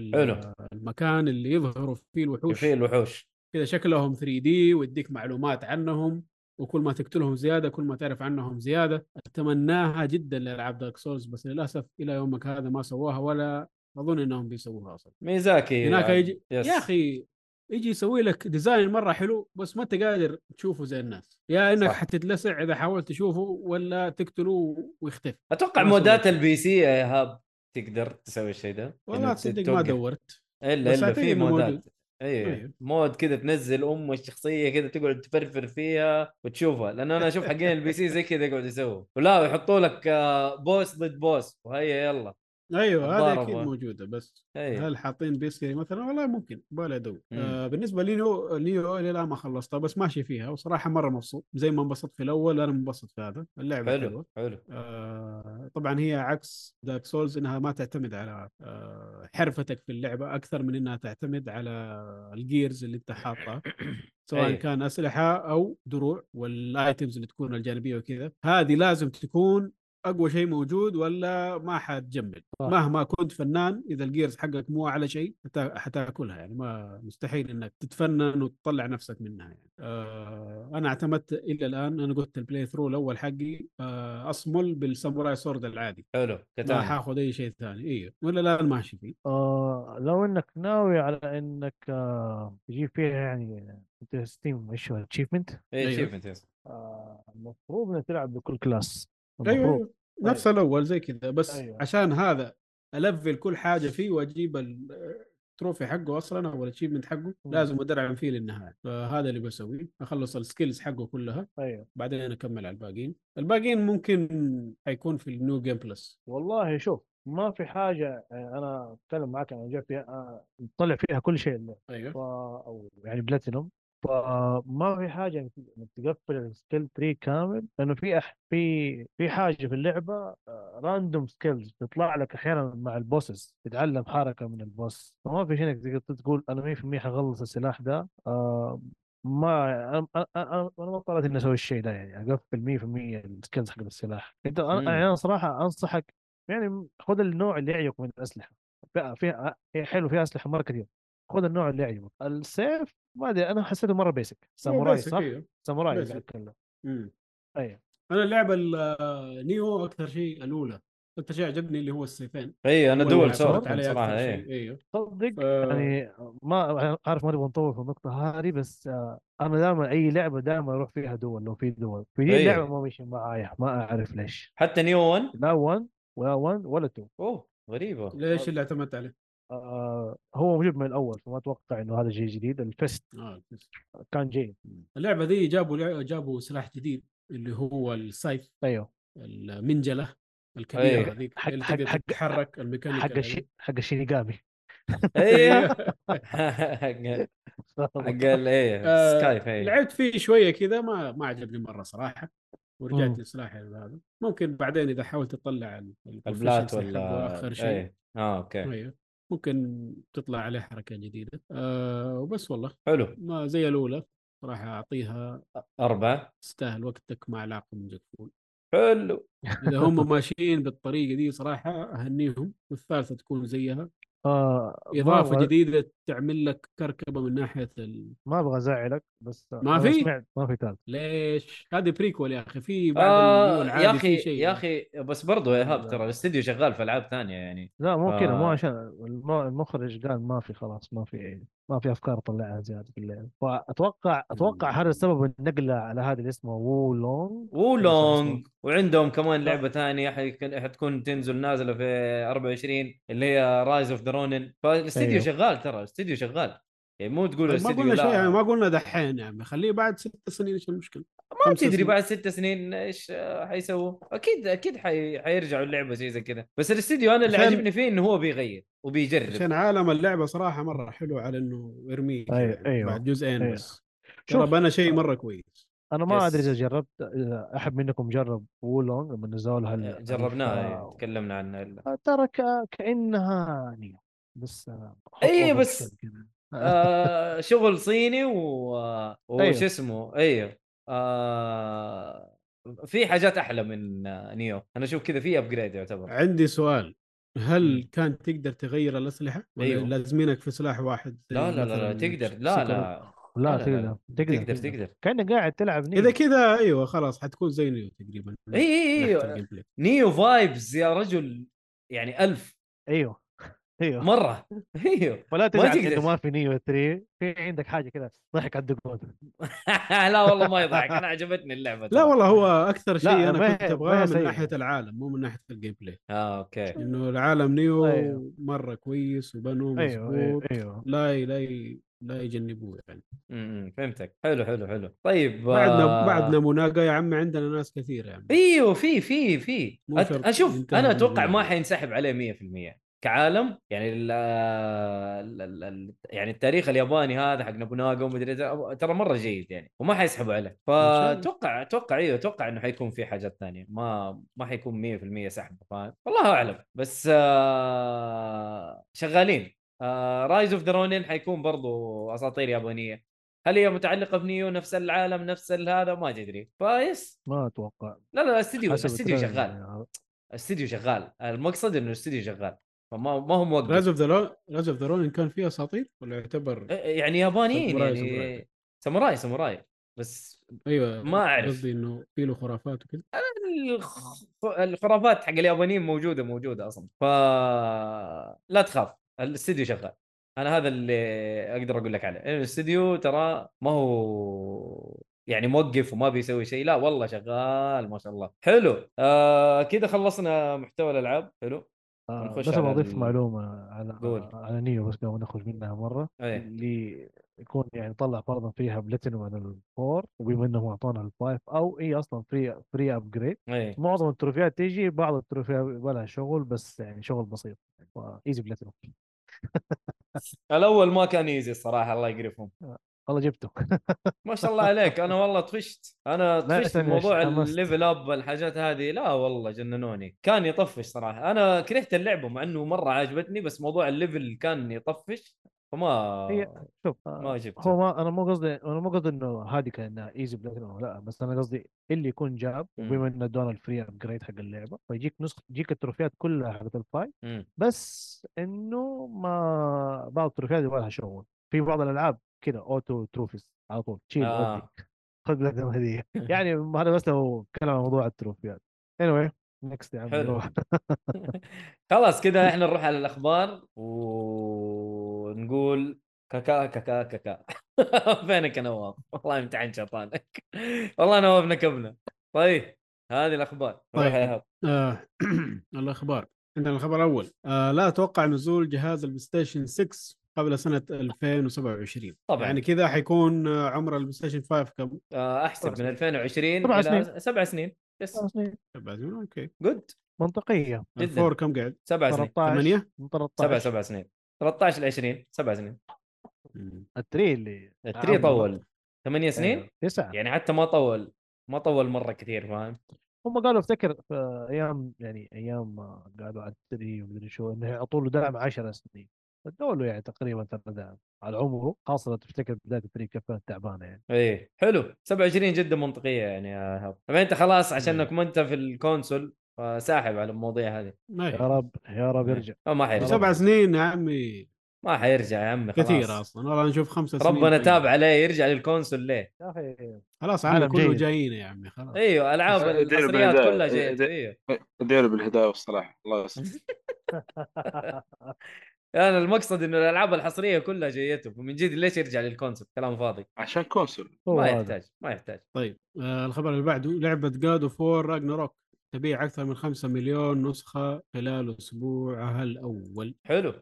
المكان اللي يظهروا فيه الوحوش. في الوحوش. كذا شكلهم 3D ويديك معلومات عنهم. وكل ما تقتلهم زيادة كل ما تعرف عنهم زيادة أتمناها جدا لالعاب Dark Souls بس للأسف إلى يومك هذا ما سووها ولا أظن إنهم بيسووها أصلا ميازاكي هناك يعني. يجي يس. يا أخي يجي يسوي لك design مرة حلو بس ما أنت قادر تشوفه زي الناس يا إنك صح. حتتلسع إذا حاولت تشوفه ولا تقتله ويختفي أتوقع مودات. ال PC يا إيهاب تقدر تسوي الشيء ده والله تصدق ما. دورت إلا إلا في مودات موجود. أيوه أيوه. mod كذا تنزل أم الشخصية كذا تقعد تفرفر فيها وتشوفها لأن أنا أشوف حقين ال PC زي كذا يقعدوا يسووا ولا يحطوا لك آه، boss ضد boss وهيا يلا أيوه هذه الضاربة. أكيد موجودة بس أيوه هل حاطين bestiary مثلا والله ممكن بالي ادور. آه بالنسبة ل Nioh Nioh إلى الآن ما خلصتها بس ماشي فيها وصراحة مرة مبسوط زي ما انبسطت في الأول أنا منبسط في هذا اللعبة حلوة حلو حلو آه طبعا هي عكس Dark Souls إنها ما تعتمد على آه حرفتك في اللعبة أكثر من إنها تعتمد على ال gears اللي أنت حاطها سواء أي. كان أسلحة أو دروع وال items اللي تكون الجانبية وكذا هذه لازم تكون أقوى شيء موجود ولا ما حتكمل؟ صح. مهما كنت فنان إذا ال gears حقك مو على شيء حتا- حتاكلها يعني. ما مستحيل إنك تتفنن وتطلع نفسك منها يعني. آه أنا اعتمدت إلى الآن أنا قلت ال playthrough الأول حقي آه أصمل بال samurai sword العادي. حلو ما حاخذ أي شيء ثاني. أيوه ولا الآن ماشي فيه. آه لو إنك ناوي على إنك آه تجيب فيها يعني انت Steam إيش هو achievement اي. آه المفروض إنك تلعب بكل class أيوه المفروض أيوه. نفس الأول زي كذا بس. أيوه. عشان هذا ألفل كل حاجة فيه وأجيب ال trophy حقه أصلا أو ال achievement حقه. لازم أدرعم فيه للنهاية فهذا اللي بسويه أخلص ال skills حقه كلها أيوه بعدين أكمل على الباقيين الباقيين ممكن حيكون في ال new game plus والله شوف ما في حاجة آه، أنا أتكلم معك عن جاب فيها آه، نطلع فيها كل شيء. ف... أيوه أو يعني بلاتينوم فما في حاجة إنك تقفل ال skill tree كامل لأنه في أح... في في حاجة في اللعبة random skills تطلع لك أحيانا مع ال bosses تتعلم حركة من ال boss فما في شيء إنك تقول أنا 100% حخلص السلاح ده آه ما أنا أنا أنا ما اضطريت إني أسوي الشيء ده يعني أقفل 100% ال skills حق السلاح. أنت. أنا يعني صراحة أنصحك يعني خذ النوع اللي يعجبك من الأسلحة. فيها حلو فيها أسلحة مرة كثير خذ النوع اللي يعجبك. السيف ما أدري أنا حسيته مرة بيسك ساموراي basic، صح؟ أيوه ساموراي basic. اللي اتكلم مم. أيوه. أنا اللعبة النيو أكثر شيء الأولى. أكثر شيء عجبني اللي هو السيفين. اي أنا دول اللي سورد اعتمدت عليه صراحة اي شيء. أيوه صدق ف- يعني ما عارف ما نبغى نطول في النقطة هذه بس أنا دائما أي لعبة دائما أروح فيها دول لو في دول في دي إيه. اللعبة ما مشي معايا ما أعرف ليش. حتى نيو 1 لا 1 ولا 1 ولا 2 أوه غريبة. ليش اللي اعتمدت عليه؟ آه هو موجود من الأول فما أتوقع إنه هذا شيء جديد. الفيست آه. كان جيد. اللعبة دي جابوا جابوا سلاح جديد اللي هو السايف أيوه. المنجلة. الكبيرة هذيك حق- اللي حق- حق- تتحرك الميكانيك حق الشي حق الشينيغامي. أيوه حق إيه آه، سكايب إيه. لعبت فيه شوية كذا ما ما عجبني مرة صراحة ورجعت. لسلاحي هذا. ممكن بعدين إذا حاولت تطلع ال- البلات ولا آخر شيء. إيه آه أوكي. أيوه ممكن تطلع عليه حركة جديدة. آه وبس والله. حلو. ما زي الأولى صراحة أعطيها أربعة. تستاهل وقتك مع العقل من جكفول حلو. إذا هم ماشيين بالطريقة دي صراحة أهنيهم والثالثة تكون زيها. إضافة أبغى- جديدة تعمل لك كركبة من ناحية ال... ما أبغى ازعلك بس ما في؟ سمعت ما في ثالث ليش؟ هذه prequel يا أخي في بعد آه يا في أخي شيء يا أخي بس برضو يا إيهاب لا. ترى الاستديو شغال في ألعاب ثانية يعني لا مو كذا مو آه. عشان الم- المخرج قال ما في خلاص ما في ما في أفكار اطلعها زياده في اللعبه فاتوقع أتوقع هذا السبب النقلة على هذا اللي اسمه Wo Long و Wo Long وعندهم كمان لعبة ثانية حتكون تنزل نازلة في 24 اللي هي Rise of the Ronin فالاستديو أيوه. شغال ترى الاستديو شغال. يعني مو تقول ما الاستديو قلنا شيء يعني ما قلنا دحين يعني خليه بعد ست سنين إيش المشكلة؟ ما تدري. بعد ست سنين إيش حيسووا أكيد أكيد حي... حيرجعوا اللعبة زي زي كذا بس الاستديو أنا اللي عجبني فيه إنه هو بيغير وبيجرب عشان عالم اللعبة صراحة مرة حلو على إنه أيوه، يعني أيوه، بعد جزئين أيوه. بس شوف، ترى بنى شيء مرة كويس أنا ما. أدري إذا جربت اذا أحد منكم جرب وولونج لما نزلوا لها جربناها إيه، تكلمنا عنها. ترى ك- كأنها Nioh بس آه، hot بس-. آه شغل صيني و... وش أيوه. اسمه أيوه آه... في حاجات أحلى من Nioh. أنا أشوف كذا في upgrade يعتبر. عندي سؤال. هل مم. كان تقدر تغير الأسلحة؟ ولا أيوه. لازمينك في سلاح واحد لا لا لا, لا تقدر. لا؟ لا. لا لا، تقدر لا. تقدر تقدر تقدر كأنك قاعد تلعب Nioh. إذا كذا أيوه خلاص حتكون زي Nioh تقريبا. إي إي من ناحية إي. ال gameplay. Nioh فايبز يا رجل. يعني ألف. أيوه. أيوه. مرة. أيوه. ولا تزعل. إنه ما في نيو 3 في عندك حاجة كذا ضحك على الدقون لا والله ما يضحك. أنا عجبتني اللعبة لا. والله هو أكثر شيء أنا كنت أبغاه من سيئة. ناحية العالم مو من ناحية الجيم بلاي آه أوكي. إنه العالم نيو أيوه. مرة كويس وبنوه أيوه مظبوط. أيوه, أيوه. لا لا لا يجنبوه يعني. امم فهمتك. حلو حلو حلو. طيب بعدنا آه، بعدنا مناقه يا عمي عندنا ناس كثيرة يعني. أيوه في في في. أشوف أنا أتوقع. ما حينسحب عليه 100% كعالم يعني ال ال ال ال يعني التاريخ الياباني هذا حق نابوناغا ومدري ترى مرة جيد يعني وما حيسحبوا عليه. فأتوقع أتوقع إيوه أتوقع إنه حيكون في حاجات ثانية ما ما حيكون 100% سحب. فاهم والله أعلم. بس آه شغالين. آه Rise of the Ronin حيكون برضو أساطير يابانية. هل هي متعلقة ب Nioh نفس العالم نفس هذا؟ ما أدري. فيس ما أتوقع. لا لا استديو حسب استديو ال trailer شغال. يعني. استديو شغال. المقصد إنه الاستديو شغال. فما ما هو موقف. Rise of the Rise of the كان فيه أساطير ولا يعتبر يعني يابانيين يعني ساموراي. ساموراي بس أيوه ما أعرف. قصدي إنه في له خرافات وكذا. الخ- الخرافات حق اليابانيين موجودة موجودة أصلا. ف لا تخاف الاستديو شغال. أنا هذا اللي أقدر أقول لك عليه. الاستديو ترى ما هو يعني موقف وما بيسوي شيء. لا والله شغال ما شاء الله. حلو. آه كذا خلصنا محتوى الألعاب. حلو. آه بس أبغى أضيف ال- معلومة على قول. على Nioh بس قبل ما نخرج منها مرة. إيه. اللي يكون يعني طلع فرضا فيها بلاتينوم على ال four وبما إنهم أعطونا ال five أو هي أصلا free free upgrade إيه. معظم التروفيات تيجي بعض التروفيات لها شغل بس يعني شغل بسيط. easy platinum. الأول ما كان easy الصراحة الله يقرفهم. والله جبته ما شاء الله عليك أنا والله طفشت أنا طفشت موضوع. ال level up الحاجات هذه لا والله جننوني كان يطفش صراحة أنا كرهت اللعبه مع إنه مرة عجبتني بس موضوع ال level كان يطفش فما هي شوف ما آه، جبته. هو ما أنا مو قصدي أنا مو قصدي إنه هذه كانها easy platinum لا بس أنا قصدي اللي يكون جاب. وبما إنه ادونا ال free upgrade حق اللعبة فيجيك نسخه تجيك التروفيات كلها حقت ال five مم. بس إنه ما بعض التروفيات يبغى لها شغل في بعض الألعاب كذا auto trophies على طول تشيل آه. خذ لك هديه يعني هذا بس لو كلام عن موضوع التروفيات anyway next يا عم. نروح. خلاص كذا إحنا نروح على الأخبار ونقول كاكا كاكا كاكا فينك يا نواف؟ والله امتحان شيطانك والله نواف نكبنا طيب هذه الأخبار طيب. آه الأخبار عندنا الخبر الأول آه لا أتوقع نزول جهاز البلاي ستيشن 6 قبل سنة 2027 طبعاً. يعني كذا حيكون عمر البلاي ستيشن 5 كم؟ آه، احسب من 2020 سبع سنين. سبع سنين. yes سبع سنين. okay. good منطقية. جداً. ال four كم قاعد؟ سبع سنين. 13 ثمانية؟ من سبع 13 سبع سنين. 13 ل 20 سبع سنين. ال three اللي ال three. طول. ثمانية سنين؟ أيوه. تسعة. يعني حتى ما طول. ما طول مرة كثير فاهم؟ هم قالوا افتكر في أيام يعني أيام قالوا على ال three ومدري شو إنه يعطوا له دعم 10 سنين. ادوا له يعني تقريبا ترى دعم على عمره خاصة لو تفتكر بداية ال three كيف كانت تعبانة يعني. إيه حلو. 27 جدا منطقية يعني يا ايهاب طبعا أنت خلاص عشانك مم. ما أنت في ال console فساحب على المواضيع هذه. يا رب يا رب يرجع. أو ما حيرجع. سبع سنين يا عمي. ما حيرجع يا عمي خلاص. كثير أصلا. والله نشوف خمسة سنين ربنا طيب. تاب عليه يرجع لل console ليه؟ يا أخي خلاص عالم كله. جايين يا عمي خلاص. إيوه ألعاب الحصريات. كلها ادي- إيوه. اديله بالهدايه والصلاح الله يستر. أنا المقصد إنه الألعاب الحصرية كلها جايته ومن جد ليش يرجع لل console كلام فاضي. عشان console. ما. يحتاج ما يحتاج. طيب آه الخبر اللي بعده لعبة God of War Ragnarök تبيع أكثر من 5 مليون نسخة خلال اسبوعها الأول حلو.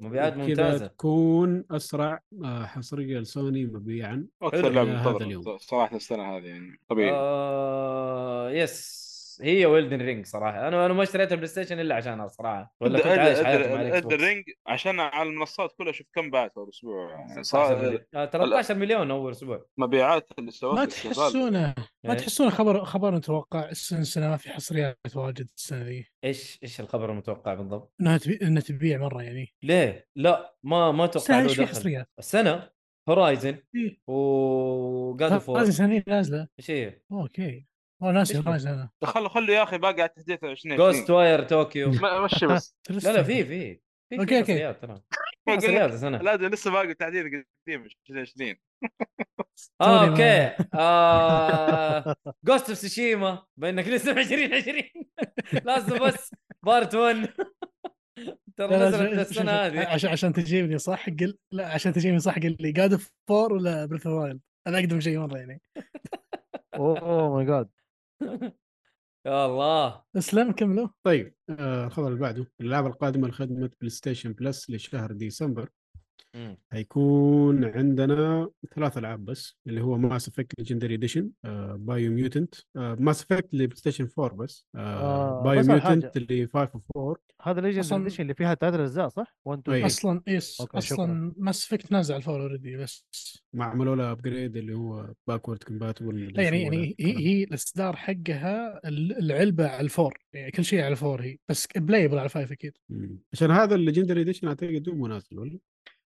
مبيعات ممتازة. تكون أسرع آه حصرية لسوني مبيعا أكثر. لعبة هذا اليوم. صراحة السنة هذه يعني طبيعي. آه yes هي و Elden Ring صراحة أنا أنا ما اشتريت البلاي ستيشن إلا عشانها صراحة ولا كنت عايش حياتي ال Ring عشان على المنصات كلها شوف كم باعت اول أسبوع يعني 16 صار مليون. آه 13 مليون أول أسبوع مبيعات اللي سوتها ما. تحسونه ما إيه. تحسونه خبر خبر متوقع السنة سنه ما في حصريات واجد السنة ذي إيش إيش الخبر المتوقع بالضبط؟ إنها تبي... إنها تبيع مرة يعني ليه؟ لا ما ما أتوقع السنة له إيش في دخل حصريات؟ السنة هورايزن. وجاد اوف هذه سنه نازلة إيش هي؟ أوكي هو ناسي؟ هورايزن أنا خلوا خلوا يا أخي باقي على التحديث 20 جوست واير طوكيو ما- مشي بس. لا لا في في. حصريات السنة لا ده لسه باقي تعديل قديم 2020 آه أوكي. Ghost of Tsushima بانك لسه في 2020 Last of Us Part 1 ترى نزلت السنة هذه. عشان عشان تجيبني صح؟ قل لا عشان تجيبني صح؟ قل لي God of War ولا Breath of Wild هذا أقدم شيء مرة يعني. oh my God يا الله. اسلم كملوا طيب آه الخبر اللي بعده الالعاب القادمة لخدمة بلاي ستيشن بلس لشهر ديسمبر. مم. حيكون عندنا ثلاث ألعاب بس اللي هو Mass Effect Legendary Edition Biomutant Mass Effect لبلاي ستيشن 4 بس آه، Bio. mutant اللي 5 و 4 هذا Legend أصلاً- Edition اللي فيها ثلاث أجزاء صح؟ 1 2 إيه. 3 أصلا yes okay، أصلا Mass Effect نازل على ال four already بس معملوا لها upgrade اللي هو backward compatible لا يعني يعني هي, هي الإصدار حقها ال- العلبة على ال four يعني كل شيء على الفور هي بس playable على ال five أكيد عشان هذا ال Legendary Edition أعتقد دوم مناسب ولا؟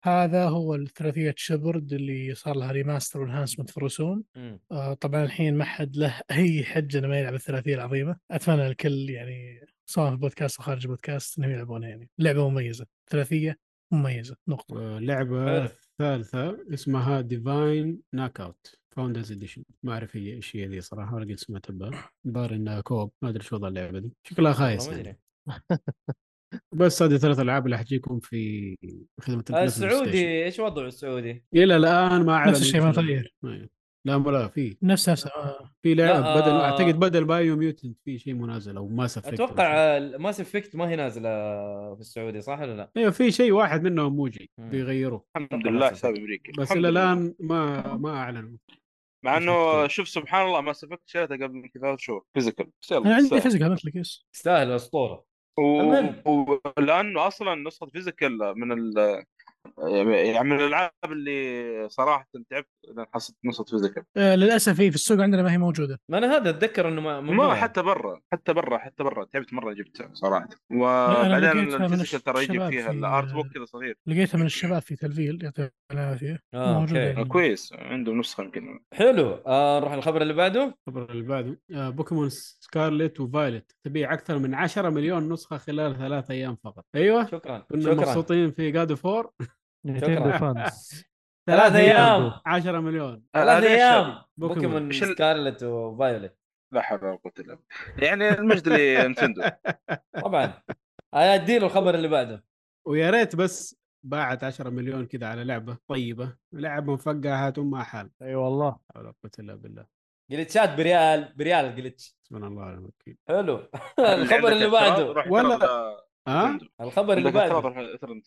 هذا هو الثلاثية Shepard اللي صار لها remaster و enhancement في الرسوم. آه طبعا الحين ما حد له أي حجة إنه ما يلعب الثلاثية العظيمة. أتمنى الكل يعني سواء في البودكاست أو خارج البودكاست إنهم يلعبونها يعني. لعبة مميزة ثلاثية مميزة نقطة. اللعبه حلو. الثالثه اسمها Divine Knockout Founders Edition ما أعرف هي إيش هي ذي صراحة ولا قد سمعت بها. الظاهر إنها co-op ما أدري شو وضع اللعبة دي. شكلها خايس يعني. بس هذه ثلاث ألعاب اللي حتجيكم في خدمة البلاي ستيشن. السعودي إيش وضعه السعودي؟ إلى الآن ما أعلن نفس الشيء ما تغير. لا لا في نفس نفس آه. في لعبة لا، بدل آه. أعتقد بدل Biomutant في شيء منازل أو Mass Effect أتوقع Mass Effect ما هي نازلة في السعودي صح ولا لا؟ أيوه في شيء واحد منهم مو جاي. بيغيروه الحمد لله حساب أمريكي بس الحمد إلى لله. الآن ما ما أعلنوا مع إنه. شوف سبحان الله ما سبقت شريتها قبل ثلاث شهور physical أنا عندي. physical مثلك yes تستاهل اسطوره و- المهم. ولأنه أصلا نسخة physical من ال يعني من الألعاب اللي صراحة تعبت لأن حصلت نسخه physical آه للأسف هي في السوق عندنا ما هي موجودة. ما أنا هذا أتذكر إنه ما ما. حتى برا حتى برا حتى برا. تعبت مرة جبتها صراحة. وبعدين ال physical ترى يجي فيها في- الأرت بوك كذا صغير. لقيتها من الشباب في تلفيل يعطيهم العافية. آه، موجودة أوكي. يعني. كويس عندهم نسخة يمكن. حلو. آه نروح للخبر اللي بعده. الخبر اللي بعده آه بوكيمون Scarlet و Violet. تبيع أكثر من 10 مليون نسخة خلال ثلاث أيام فقط. أيوه. شكرا. كنا مبسوطين في God of War نينتندو fans. ثلاث أيام. 10 مليون. ثلاث أيام؟ بوكيمون. Scarlet و Violet لا حول ولا قوة إلا بالله. يعني المجد لنينتندو. طبعا. ادي له الخبر اللي بعده. ويا ريت بس باعت 10 مليون كذا على لعبة طيبة. لعبة مفقعة هات امها حال أي والله. لا حول ولا قوة إلا بالله. جلتشات بريال بريال الجلتش سبحان الله الوكيل. حلو. الخبر اللي بعده. ولا- ها؟ الخبر اللي بعده. الخبر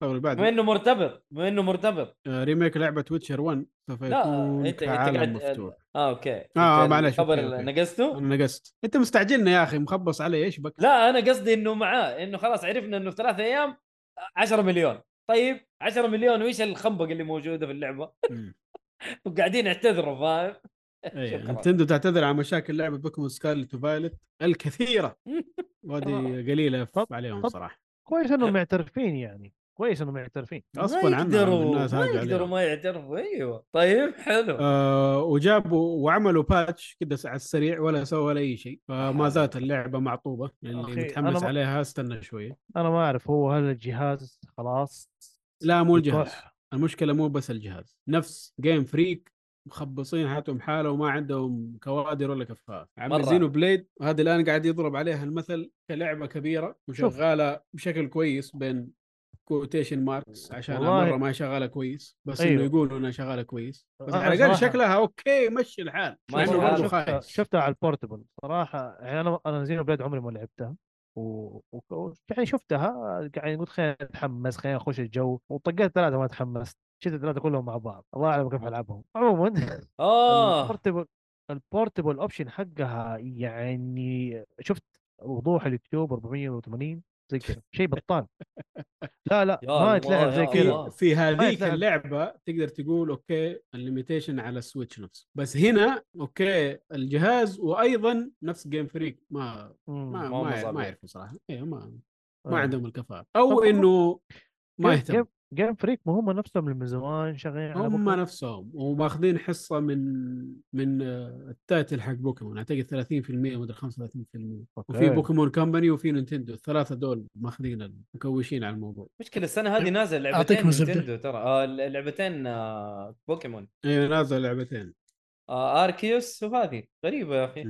بما اللي بعده. إنه مرتبط بما إنه مرتبط. آه، ريميك لعبة ويتشر 1 سوف لا يكون انت أنت قاعد مفتوح. آه أوكي. آه، أنت معلش،. نقزته أنا نقصت. أنت مستعجلنا يا أخي مخبص علي إيش بك؟ لا أنا قصدي إنه معاه إنه خلاص عرفنا إنه في ثلاث أيام 10 مليون. طيب 10 مليون وإيش الخنبق اللي موجودة في اللعبة. وقاعدين يعتذروا فاهم؟ إيه شكراً. نينتندو تعتذر عن مشاكل لعبة بوكيمون Scarlet و Violet الكثيرة. وهذه قليلة عليهم صراحة. كويس إنهم معترفين يعني كويس إنهم معترفين. غصباً ما عنهم يقدروا الناس ما يقدروا. ما يعترفوا. أيوه. طيب حلو. آه وجابوا وعملوا patch كده على السريع ولا سووا ولا أي شيء. فما زالت اللعبة معطوبة. اللي أخي، متحمس ما- عليها استنى شوية. أنا ما أعرف هو هل الجهاز خلاص لا مو الجهاز؟ المشكلة مو بس الجهاز. نفس Game Freak مخبصين حياتهم حاله وما عندهم كوادر ولا كفاءات عامل مرة. Xenoblade هذا الآن قاعد يضرب عليها المثل كلعبة كبيرة وشغاله بشكل كويس بين quotation marks عشان والله- مرة ما شغالة كويس بس أيوه. انه يقولوا إنها شغالة كويس. بس على الأقل شكلها okay مشي الحال. ما. برضه شفتها, خايس. شفتها على ال portable صراحة يعني أنا أنا Xenoblade عمري ما لعبتها و... و... يعني شفتها قاعد قلت خلينا نتحمس خلينا نخش الجو. وطقيت ثلاثة ما تحمست. شفت الثلاثة كلهم مع بعض. الله أعلم كيف ألعبهم. عموما آه. ال portable ال portable option حقها يعني شفت وضوح اليوتيوب 480 زي كذا. شيء بطال. لا لا ما يتلعب زي كذا. في هذيك. اللعبة تقدر تقول okay ال limitation على السويتش نفسه. بس هنا okay الجهاز وأيضا نفس Game Freak ما مم. ما ما ما, يعرفوا صراحة. أيوه ما آه. ما عندهم الكفاءة. أو إنه ما يهتم. Game, Freak ما هم نفسهم من زمان شغالين على هم. نفسهم وماخذين حصة من من آه، ال title حق بوكيمون. أعتقد 30% مدري 35% وفي. بوكيمون Company وفي نينتندو. الثلاثة دول ماخذين المكوشين على الموضوع. مشكلة السنة هذه نازل لعبتين. نينتندو ترى. آه لعبتين آه بوكيمون. أيوه نازل لعبتين. آه Arceus وهذه. غريبة يا أخي.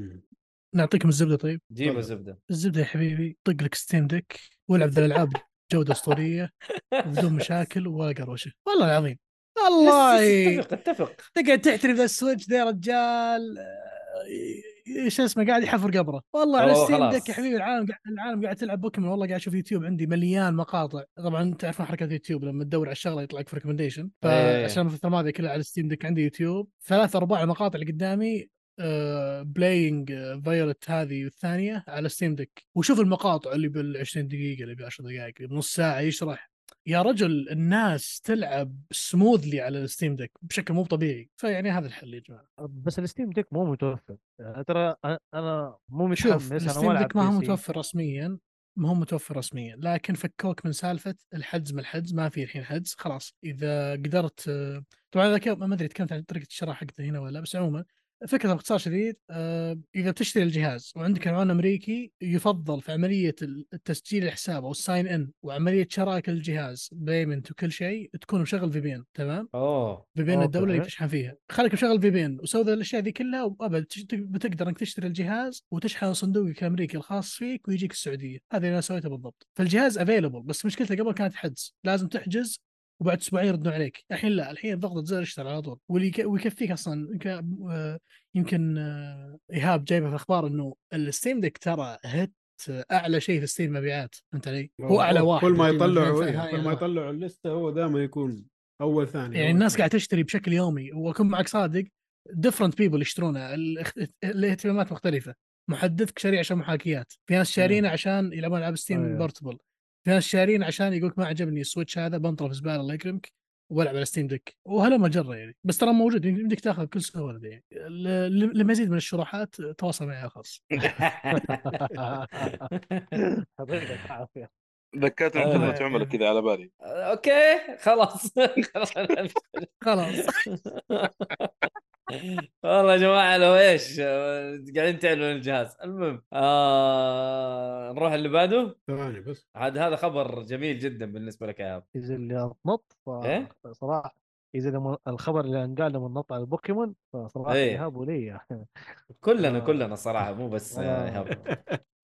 نعطيكم الزبدة طيب. جيب تفضل. الزبدة. الزبدة يا حبيبي طق لك Steam Deck والعب ذا الألعاب. جودة أسطورية بدون مشاكل ولا قروشة. والله العظيم. والله اتفق اتفق. تقعد تحترم ذا السويتش ذا رجال آه، إيش اسمه قاعد يحفر قبره. والله على Steam. Deck يا حبيبي العالم العالم قاعد تلعب بوكيمون. والله قاعد أشوف يوتيوب عندي مليان مقاطع. طبعا تعرفون حركة يوتيوب لما تدور على الشغلة يطلع لك في recommendation أي. فعشان الفترة الماضيه كلها على Steam Deck عندي يوتيوب. ثلاث أرباع المقاطع اللي قدامي playing Violet هذه والثانيه على Steam Deck وشوف المقاطع اللي بال 20 دقيقة اللي ب 10 دقائق اللي بنص ساعة يشرح. يا رجل الناس تلعب smoothly على ال Steam Deck بشكل مو طبيعي. فيعني هذا الحل يا جماعة. بس الستيم ديك مو متوفر. ترى أنا مو متحمس أنا ال Steam Deck ما هو. متوفر رسميا ما هو متوفر رسميا. لكن فكوك من سالفة الحجز ما الحجز ما في الحين حجز خلاص. إذا قدرت آه، طبعا إذا ما أدري تكلمت عن طريقه الشراء حقته هنا ولا لا، بس عموما فكرة باختصار شديد آه، إذا بتشتري الجهاز وعندك عنوان أمريكي يفضل في عملية التسجيل الحساب أو ال sign in وعملية شراء الجهاز payment وكل شيء تكون مشغل VPN تمام؟ اوه VPN الدولة اللي. بتشحن فيها. خليك مشغل VPN وسوي الأشياء ذي كلها وابد بتقدر إنك تشتري الجهاز وتشحن صندوقك الأمريكي الخاص فيك ويجيك السعودية. هذا اللي أنا سويته بالضبط. فالجهاز available بس مشكلته قبل كانت حجز. لازم تحجز وبعد أسبوعين يردون عليك الحين لا الحين ضغطة زر اشتري على طول واللي يك- ويكفيك أصلا يمكن- آه، يمكن آه، إيهاب جايبه في الاخبار إنه ال Steam Deck ترى هت أعلى شيء في Steam مبيعات فهمت علي؟ هو أعلى واحد كل ما يطلعوا إيه، هاي كل ما. يطلعوا اللسته هو دائما يكون أول ثاني يعني الناس ثاني. قاعد تشتري بشكل يومي وأكون معك صادق different people يشترونها الاخت- الاهتمامات مختلفة محدثك شاريه عشان محاكيات في ناس شارينه عشان يلعبون ألعاب Steam أيوه. portable ناس شارين عشان يقولك ما عجبني ال Switch هذا بنطره في زبالة الله يكرمك والعب على Steam Deck وهلا مجرة يعني. بس ترى موجود يمديك تاخذ بكل سهولة ذي يعني. ل- لمزيد من الشروحات تواصل معي الخاص ذكرتني آه. بخدمة عملاء كذا على بالي. okay خلاص. خلاص. والله يا جماعة لو إيش آه، قاعدين تعلنوا الجهاز. المهم آه نروح اللي بعده. ثواني بس. عاد هذا خبر جميل جدا بالنسبة لك يا ايهاب إذا اللي نط إيه؟ صراحة إذا الخبر اللي انقال لما نط على البوكيمون فصراحة إيه. إيهاب ولي كلنا آه. كلنا صراحة مو بس آه،. إيهاب.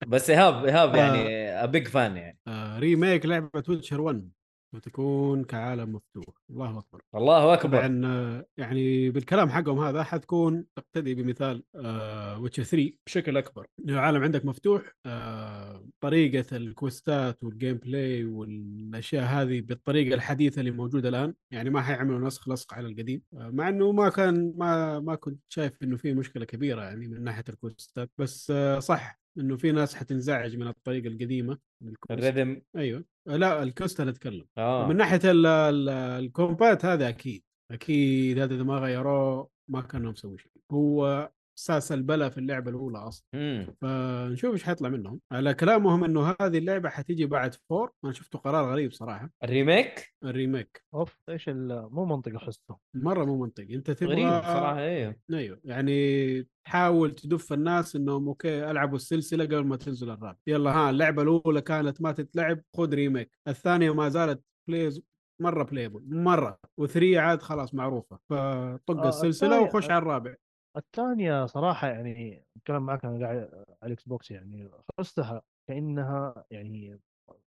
بس إيهاب إيهاب يعني big fan يعني. آه remake لعبة Witcher 1 وتكون كعالم مفتوح. الله أكبر. الله أكبر. طبعا آه، يعني بالكلام حقهم هذا حتكون تقتدي بمثال آه Witcher 3 بشكل أكبر. إنه العالم عندك مفتوح آه طريقة ال quest ات وال gameplay والأشياء هذه بالطريقة الحديثة اللي موجودة الآن. يعني ما حيعملوا نسخ لصق على القديم. آه مع إنه ما كان ما ما كنت شايف إنه في مشكلة كبيرة يعني من ناحية ال quest ات بس آه صح إنه في ناس حتنزعج من الطريقة القديمة. ال rhythm أيوه. لا ال quest أنا أتكلم. آه. من ناحية ال- ال- ال combat هذا أكيد. أكيد هذا إذا ما غيروه ما كانوا مسوي شيء هو أساس البلا في اللعبة الأولى أصلا. مم. فنشوف إيش حيطلع منهم. على كلامهم إنه هذه اللعبة حتيجي بعد four. أنا شفته قرار غريب صراحة. ال remake؟ ال remake. أوف إيش ال- مو منطقي أحسه. مرة مو منطقي. أنت تبغى غريب صراحة أيوه أيوه. يعني تحاول تدف الناس إنهم okay ألعبوا السلسلة قبل ما تنزل الرابع. يلا ها اللعبة الأولى كانت ما تتلعب خذ remake. الثانية ما زالت playable مرة playable مرة. و three عاد خلاص معروفة. فطق آه، السلسلة وخش على الرابع. الثانية صراحة يعني أتكلم معك أنا قاعد على ال Xbox يعني حسها كأنها يعني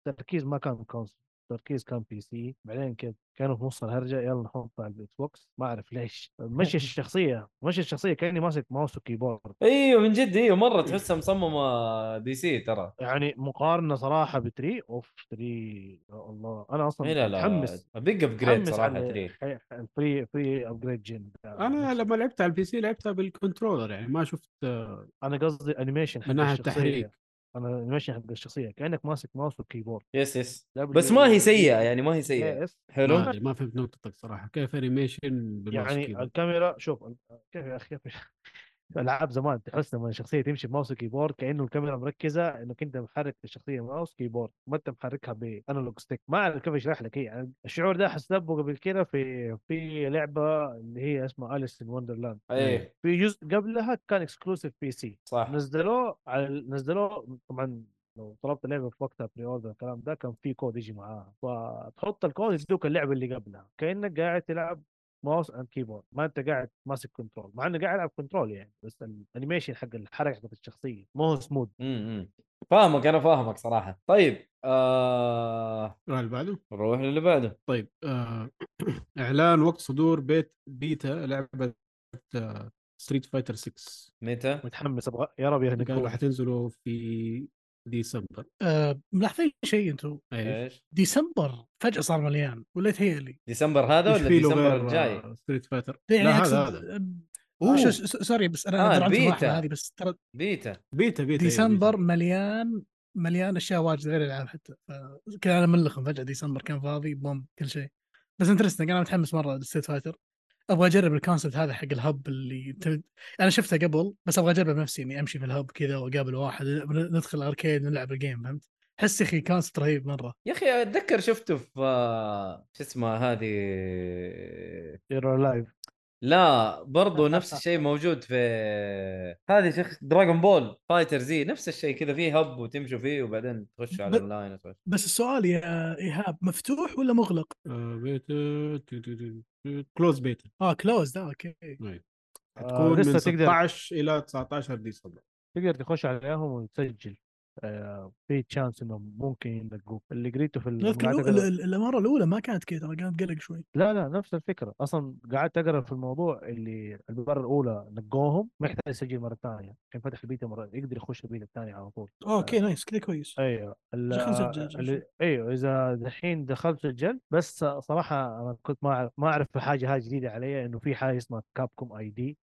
التركيز ما كان console. التركيز كان PC بعدين كده كانوا في نص الهرجة يلا نحط على ال Xbox. ما أعرف ليش. مشي الشخصية مشي الشخصية كأني ماسك mouse و keyboard. إيوه من جد إيوه مرة تحسها مصممه PC ترى. يعني مقارنة صراحة ب 3 of 3 يا الله. أنا أصلا إيه لا لا متحمس big upgrade صراحة على 3 ال free free upgrade gen أنا لما لعبت على ال PC لعبتها بال controller يعني ما شفت آه، أنا قصدي animation من ناحيه الشخصية. تحريك. أنا animation حق الشخصية كأنك ماسك mouse و keyboard yes yes. بس ما هي سيئة يعني ما هي سيئة. yes حلو؟ ما ما فهمت نقطتك صراحة. كيف animation يعني الكاميرا شوف كيف يا أخي كيف ألعاب زمان تحس لما الشخصية تمشي ب mouse و keyboard كأنه الكاميرا مركزة إنك أنت محرك الشخصية mouse keyboard ما أنت محركها ب analog stick. ما أعرف كيف اشرح لك هي يعني الشعور ده حسبه قبل كده في في لعبة اللي هي اسمها Alice in Wonderland إيه. في جزء قبلها كان exclusive PC صح. نزلوه على نزلوه طبعا لو طلبت اللعبه في وقتها pre-order الكلام ده كان في كود يجي معاها فتحط الكود يدوك اللعبة اللي قبلها كأنك قاعد تلعب mouse and keyboard ما أنت قاعد ماسك control مع إنه قاعد العب control يعني بس ال animation حق الحركة حقت الشخصية مو هو سموث امم فاهمك أنا فاهمك صراحة. طيب آه... السؤال اللي بعده. نروح للي بعده. طيب آه إعلان وقت صدور بيت بيتا لعبة Street Fighter 6 متى؟ متحمس أبغى يا رب قالوا يهنكون حتنزلوا في ديسمبر. آه ملاحظين شيء أنتم إيش؟ ديسمبر فجأة صار مليان ولا تهيألي ديسمبر هذا ولا ديسمبر الجاي؟ Street Fighter يعني لا هذا هذا. آه، شو- س- sorry بس أنا آه،. اللحظه هذه بس ترى beta. beta beta ديسمبر أيوة، مليان مليان أشياء واجد غير الألعاب حتى. كان أنا ملخم فجأة ديسمبر كان فاضي boom كل شيء. بس interesting أنا متحمس مرة ل Street Fighter أبغى أجرب ال concept هذا حق ال hub اللي ت... أنا شفته قبل بس أبغى اجربه بنفسي إني أمشي في ال hub كذا وأقابل واحد ندخل arcade ونلعب ال game فهمت؟ حس يا أخي concept رهيب مرة. يا أخي أتذكر شفته في آه، شو اسمه هذه؟ يورو لايف لا برضو نفس الشيء موجود في هذه شيخ Dragon Ball Fighter زي نفس الشيء كذا فيه hub وتمشوا فيه وبعدين تخشوا على ب- الاونلاين وتخش. بس السؤال يا إيهاب مفتوح ولا مغلق؟ آه، close beta آه closed okay أيوة. آه، حتكون لسه من تقدر- 16 إلى 19 ديسمبر تقدر تخش عليهم وتسجل آه، في chance انهم ممكن يلقوك اللي قريته في المره الأولى ما كانت كذا ترى كانت قلق شوي. لا لا نفس الفكرة. أصلا قعدت اقرا في الموضوع اللي المره الأولى نقوهم ما يحتاج يسجل مرة ثانية. كان فتح البيتا مرة يقدر يخش البيتا الثانية على طول. okay nice كذا كويس. أيوه أيوه إذا دحين دخلت سجلت بس صراحة أنا كنت ما أعرف- ما أعرف الحاجة هاي جديدة علي إنه في حاجة اسمها Capcom ID.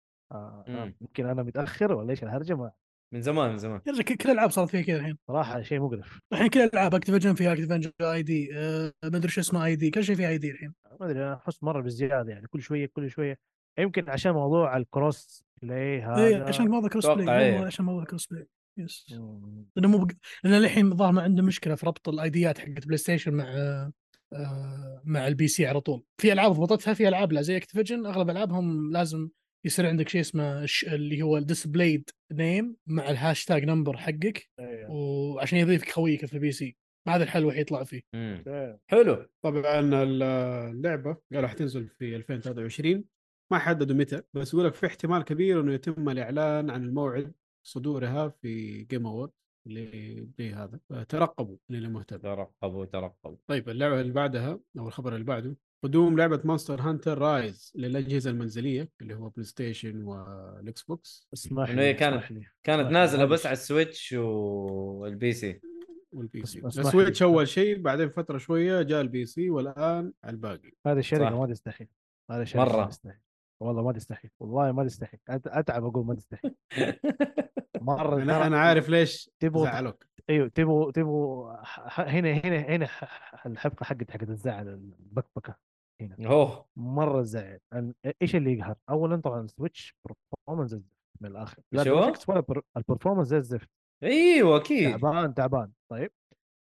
يمكن أنا متأخر ولا إيش الهرجة ما من زمان من زمان. يا رجل كل الألعاب صارت فيها كذا الحين. صراحة شيء مقرف الحين كل الألعاب Activision فيها Activision ID آه، ما أدري شو اسمه ID كل شيء فيه ID الحين. ما أدري أنا أحس مرة بزياده يعني كل شوية كل شوية. يمكن عشان موضوع ال cross play اي هذا. إيه، عشان موضوع cross أتوقع play. والله عشان موضوع cross play Yes مم. لأنه مو بق... لأن الحين الظاهر ما عنده مشكلة في ربط الايديات حقت PlayStation مع آه، مع ال PC على طول. في ألعاب ضبطتها في ألعاب لا زي Activision أغلب ألعابهم لازم يصير عندك شيء اسمه ش... اللي هو ال display name مع ال hashtag number حقك أيوه. وعشان يضيفك خويك في ال PC. هذا الحل الوحيد يطلع فيه. مم. إيه. حلو. طبعا ال- اللعبة قالوا حتنزل في 2023 ما حددوا متى بس يقول لك في احتمال كبير إنه يتم الإعلان عن الموعد صدورها في Game Awards اللي زي هذا. فترقبوا للي مهتم. ترقبوا ترقبوا. طيب اللعبة اللي بعدها أو الخبر اللي بعده. قدوم لعبة Monster Hunter Rise للأجهزة المنزلية اللي هو PlayStation وال Xbox اسمح إنه هي لي كانت- اسمح لي. كانت نازلة هذا بس. على ال Switch وال PC وال P C ال Switch. أول شيء بعدين فترة شوية جاء ال PC والآن على الباقي هذه الشركة. ما تستحي هذه الشركة مرة. ما تستحي والله ما تستحي والله ما تستحي أت- أتعب أقول ما تستحي مرة أنا أنا عارف ليش تبغوا زعلوك. أيوه تبغوا تبغوا هنا هنا هنا الحبكة حقت حقت الزعل البكبكة. هنا. أوه. مرة زعل إيش اللي يقهر؟ اولا طبعا ال Switch performance من الآخر. ولا per- ال performance زي الزفت. أيوه أكيد. تعبان تعبان. طيب.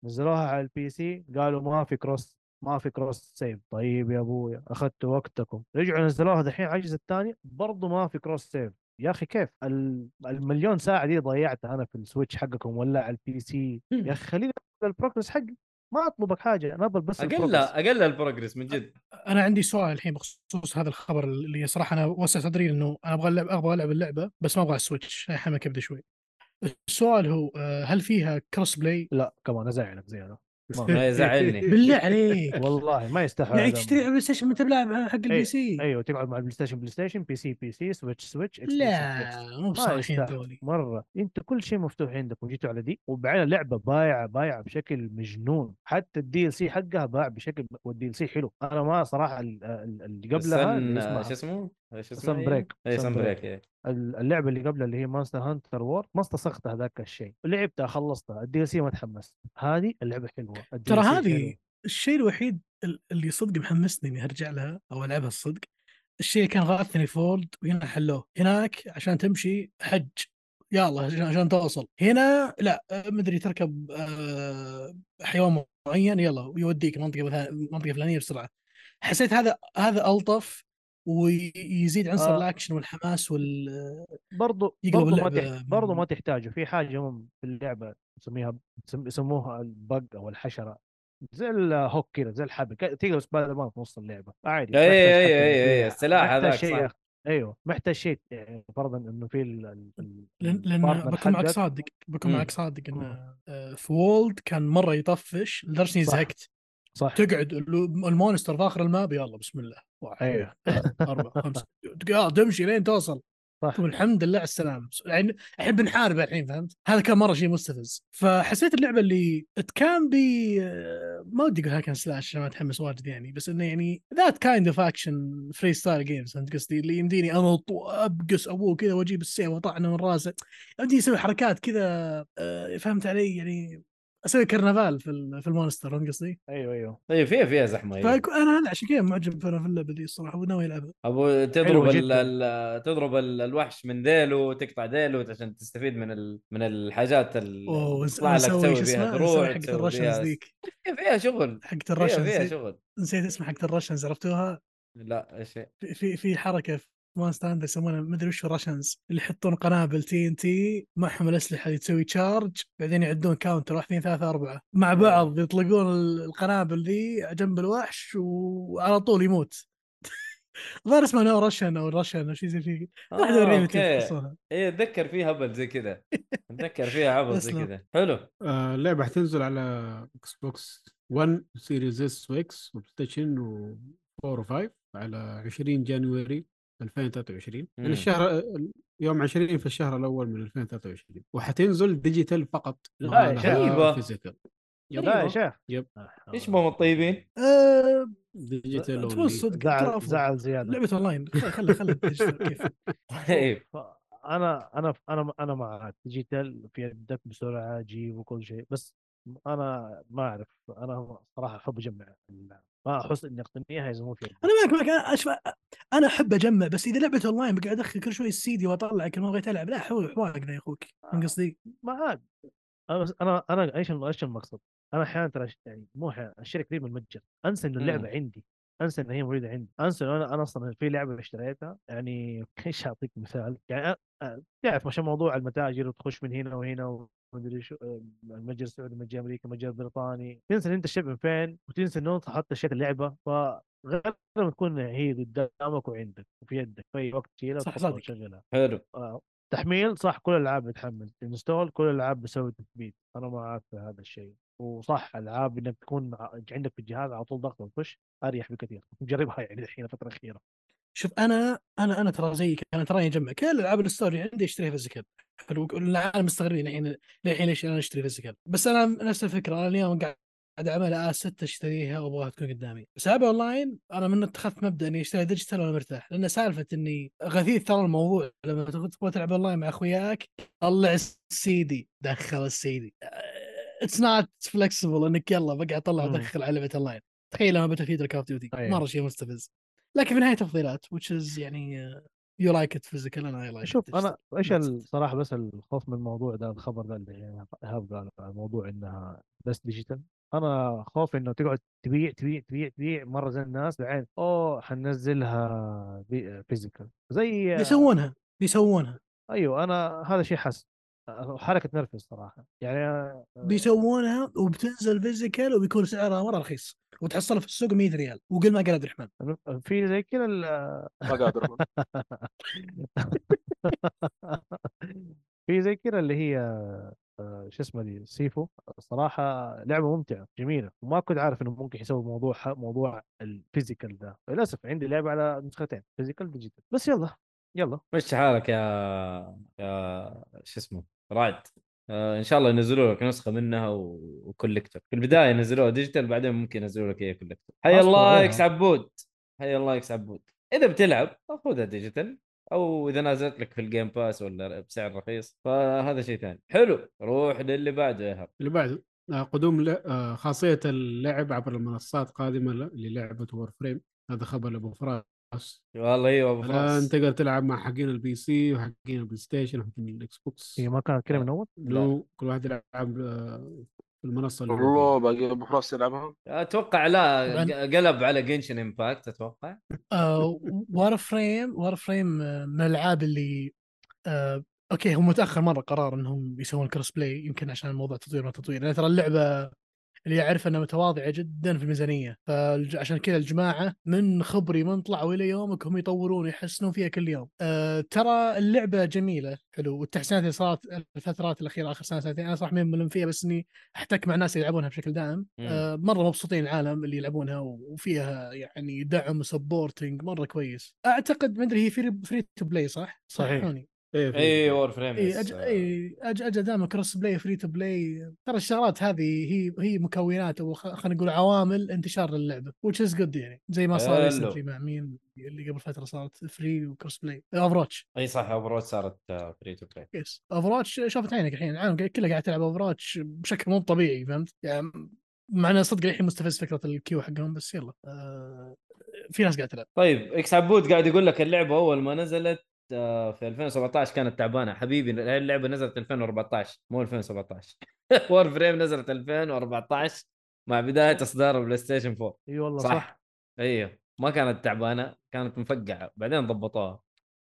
نزلوها على ال PC قالوا ما في cross ما في cross save طيب يا أبويا اخذتوا وقتكم. رجعوا نزلوها دحين الجزء الثاني برضو ما في cross save يا أخي كيف؟ ال- المليون ساعة دي ضيعتها أنا في ال Switch حقكم ولا على ال PC يا أخي خليني ال progress حقي. ما أطلبك حاجة أنا أبغى بس أنقل. أنقل ال progress من جد أنا عندي سؤال الحين بخصوص هذا الخبر اللي صراحة أنا وسع صدري انه أنا أبغى اللعب أبغى ألعب اللعبة بس ما أبغى ال Switch هاي حامت كبدي شوي السؤال هو آه، هل فيها cross play؟ لا كمان أزعلك زي أنا ما يزعلني. بالله عليك. والله ما يستحق يعني تشتري على ال PlayStation وانت بلاعب حق ال P C أيوه تقعد مع ال PlayStation PlayStation PC PC Switch Switch. لا مو بصالحين ذولي. مرة. أنت كل شيء مفتوح عندك وجيتوا على دي وبعدين لعبة بايعة بايعة بشكل مجنون. حتى ال DLC حقها باع بشكل وال DLC حلو. أنا ما صراحة ال- ال- اللي قبلها شو اسمه؟ إيش اسمه؟ Sunbreak. اي Sunbreak. break إيه. ال- اللعبة اللي قبلها اللي هي Monster Hunter World ما استسغت هذاك الشيء لعبتها خلصتها ال DLC ما تحمست هذه اللعبة حلوة ترى هذه. الشيء الوحيد ال- اللي صدق محمسني إني أرجع لها أو ألعبها الصدق الشيء اللي كان غاثني فولد وهنا حلوة هناك عشان تمشي حج يلا عشان عشان توصل هنا لا مدري تركب آه، حيوان معين يلا ويوديك منطقة مثلا منطقة فلانية بسرعة حسيت هذا هذا ألطف ويزيد عنصر آه. الأكشن والحماس وال برضو برضو ما اللعبة تح... برضو ما تحتاجه في حاجة هم في اللعبة يسميها يسم- يسموها ال bug أو الحشرة زي ال hook كذا زي الحبل تقدر سبايدر مان في نص اللعبة عادي اي اي اي اي. السلاح محتاج هذاك شيء صح أيوه محتاج شيء يعني فرضا إنه في ال... لأن ال partner بكون معك. صادق بكون. معك صادق انه آه، في World كان مرة يطفش لدرجة اني. زهقت صح. تقعد ال- ال monster في آخر الماب يلا بسم الله. واحد أيوه. ثلاث أربع خمسة. يا تمشي لين توصل. صح. تقول الحمد لله على السلامة. يعني الحين بنحارب الحين فهمت؟ هذا كان مرة شيء مستفز. فحسيت اللعبة اللي كان بي ما ودي أقول hack and slash عشان ما أتحمس واجد يعني. بس إنه يعني that kind of action freestyle games فهمت قصدي؟ اللي يمديني انط وابقس أبوه كذا وأجيب السيف وأطعنه من راسه. يمديني أسوي حركات كذا آه، فهمت علي؟ يعني أسوي كرنفال في في ال monster فهمت قصدي؟ أيوه أيوه طيب فيها فيها زحمة أيوة. فانا هذا عشان كذا معجب أنا في اللعبه دي الصراحة وناوي العبها أبو تضرب ال. ال تضرب ال- الوحش من ذيله وتقطع ذيله عشان تستفيد من ال من الحاجات اللي تطلع لك تسوي اسمه دروع حقت ال Russians ذيك فيها شغل حقت فيها ال Russians فيها. شغل نسيت اسمها حقت ال Russians عرفتوها؟ لا إيش في, في حركة Monster Hunter يسمونها مدري وش Russians اللي يحطون قنابل TNT معهم الأسلحة اللي تسوي charge بعدين يعدون counter واحد اثنين ثلاثة أربعة. مع بعض يطلقون ال- القنابل ذي جنب الوحش وعلى طول يموت. ظهر اسمه no Russian أو Russian أو شيء زي كذا واحد آه، أوكي. يتصلها إيه اتذكر فيها هبل زي كذا. اتذكر فيها عبط زي. كذا. حلو. آه، اللعبة حتنزل على Xbox 1 Series S و X و PlayStation و 4 و5 على 20 January. 2023 مم. يعني الشهر يوم 20 في الشهر الأول من 2023 وحتنزل digital فقط لا يا شيخ. غريبة. physical لا يا شيخ yep. إيش ما هم طيبين؟ أه digital تقول صدق زعل. زعل زيادة لعبة أونلاين خلي خلي كيف طيب أنا أنا أنا أنا معك digital في يدك بسرعة جيب وكل شيء بس أنا ما أعرف أنا صراحة أحب أجمع. ما احس اني اقتنيها اذا مو في يدي. أنا معك معك. أنا أشف... أنا أحب أجمع بس إذا لعبه أونلاين بقعد أدخل كل شوي السيدي وأطلع كل ما بغيت ألعب. لا حول حواق يا أخوك فهمت قصدي؟ ما عاد. أنا بس أنا أنا أيش إيش المقصد؟ أنا أحيانا ترى يعني مو أحيانا أشتري كثير من المتجر. أنسى انه اللعبة عندي أنسى إن هي موجودة عندي. أنسى أنا أنا أصلا في لعبة اشتريتها. يعني إيش أعطيك مثال؟ يعني تعرف عشان موضوع المتاجر وتخش من هنا وهنا ومدري شو المتجر السعودي المتجر الامريكي المتجر البريطاني تنسى إن أنت الشيء من فين وتنسى انه انت حتى اشتريت اللعبة فغير لما تكون هي قدامك وعندك وفي يدك في أي وقت تشيلها صح، صادق. وتشغلها. حلو. آه، تحميل صح كل الألعاب بتحمل. install كل الألعاب بسوي تثبيت. أنا معاك في هذا الشيء. وصح ألعاب إنك تكون عندك في الجهاز على طول ضغط وتخش أريح بكثير. مجربها يعني الحين الفترة الأخيرة. شوف أنا أنا أنا ترى زيك أنا تراني أجمع كل الالعاب ال story عندي أشتريها physical حلو العالم مستغربين الحين للحين ليش أنا أشتري physical بس أنا نفس الفكرة أنا اليوم قاعد اعملها اس 6 أشتريها وأبغاها تكون قدامي. بس العب أونلاين أنا من اتخذت مبدأ إني أشتري digital وأنا مرتاح لأن سالفة إني غثيث ترى الموضوع. لما تبغى تلعب أونلاين مع أخوياك طلع السيدي دخل ال CD it's not flexible إنك يلا بقعد أطلع. ادخل على لعبة أونلاين. تخيل لما Battlefield Call of Duty أيوة. مرة شيء مستفز. لكن في النهاية تفضيلات which is يعني you like it physical أنا I like شوف أنا إيش. الصراحة بس الخوف من الموضوع ده الخبر ده اللي ايهاب قال على موضوع إنها بس digital أنا خوف إنه تقعد تبيع تبيع تبيع تبيع مرة زي الناس بعدين أوه حننزلها physical زي بيسوونها بيسوونها. أيوه أنا هذا شيء حس حركة نرفز صراحة. يعني آه، بيسوونها وبتنزل physical وبيكون سعرها مرة رخيص وتحصلها في السوق 100 ريال وقل ما قال عبد الرحمن. في زي كذا ال- ما. في زي كذا اللي هي آه، شو اسمه دي Sifu. صراحة لعبة ممتعة جميلة. وما كنت عارف إنه ممكن يسوي موضوع موضوع ال physical ده. للأسف عندي لعبة على نسختين physical digital بس يلا. يلا. مش حالك يا يا شو اسمه رعد آه إن شاء الله ينزلوا لك نسخة منها و- و collector في البداية ينزلوها digital بعدين ممكن ينزلوا لك اياها collector حي الله. إكس عبود حي الله إكس عبود إذا بتلعب خذها digital أو إذا نازلت لك في ال Game Pass ولا بسعر رخيص فهذا شيء ثاني. حلو روح للي بعده يا إيهاب. اللي بعده آه، قدوم ل- آه، خاصية اللعب عبر المنصات قادمه للعبة Warframe هذا خبر ابو فراس والله أيوه أبو الان فراس تقدر تلعب مع حقين ال PC وحقين ال PlayStation وحقين ال Xbox هي ما كانت كده من أول؟ لو كل واحد يلعب آه، في المنصة اللي هو والله باقي أبو فراس يلعبها؟ أتوقع لا قلب على Genshin Impact أتوقع. Warframe Warframe من الألعاب اللي آه، أوكي هو متأخر مرة قرار إنهم يسوون cross play يمكن عشان الموضوع تطوير ما تطوير. لأن ترى اللعبة اللي يعرف إنها متواضعة جدا في الميزانية. فعشان كذا الجماعة من خبري من طلعوا إلى يومك هم يطورون ويحسنون فيها كل يوم. أه ترى اللعبة جميلة حلو. والتحسينات اللي صارت الفترات الأخيرة آخر سنة سنتين أنا صراحة مين ملم فيها بس إني أحتك مع ناس يلعبونها بشكل دائم. أه مرة مبسوطين العالم اللي يلعبونها وفيها يعني دعم و supporting مرة كويس. أعتقد ما أدري هي free, free to play صح؟ صحيح. إيه، اي Warframe اي أج... اي أج... أجل دائما cross play free to play ترى الشغلات هذه هي هي مكونات أو خلينا نقول عوامل انتشار للعبة which is good يعني. زي ما صار recently مع مين اللي قبل فترة صارت free و cross play. Overwatch أي صح Overwatch صارت free to play yes Overwatch شافت عينك الحين. العالم كله قاعد تلعب Overwatch بشكل مو طبيعي فهمت؟ يعني مع انه صدق الحين مستفز فكرة ال queue حقهم بس يلا. آه في ناس قاعد تلعب. طيب إكس عبود قاعد يقول لك اللعبة أول ما نزلت في 2017 كانت تعبانة. حبيبي اللعبة نزلت 2014 مو 2017 Warframe نزلت 2014 مع بداية إصدار ال PlayStation 4 إي والله صح. صح, أيوه ما كانت تعبانة كانت مفقعة. بعدين ضبطوها.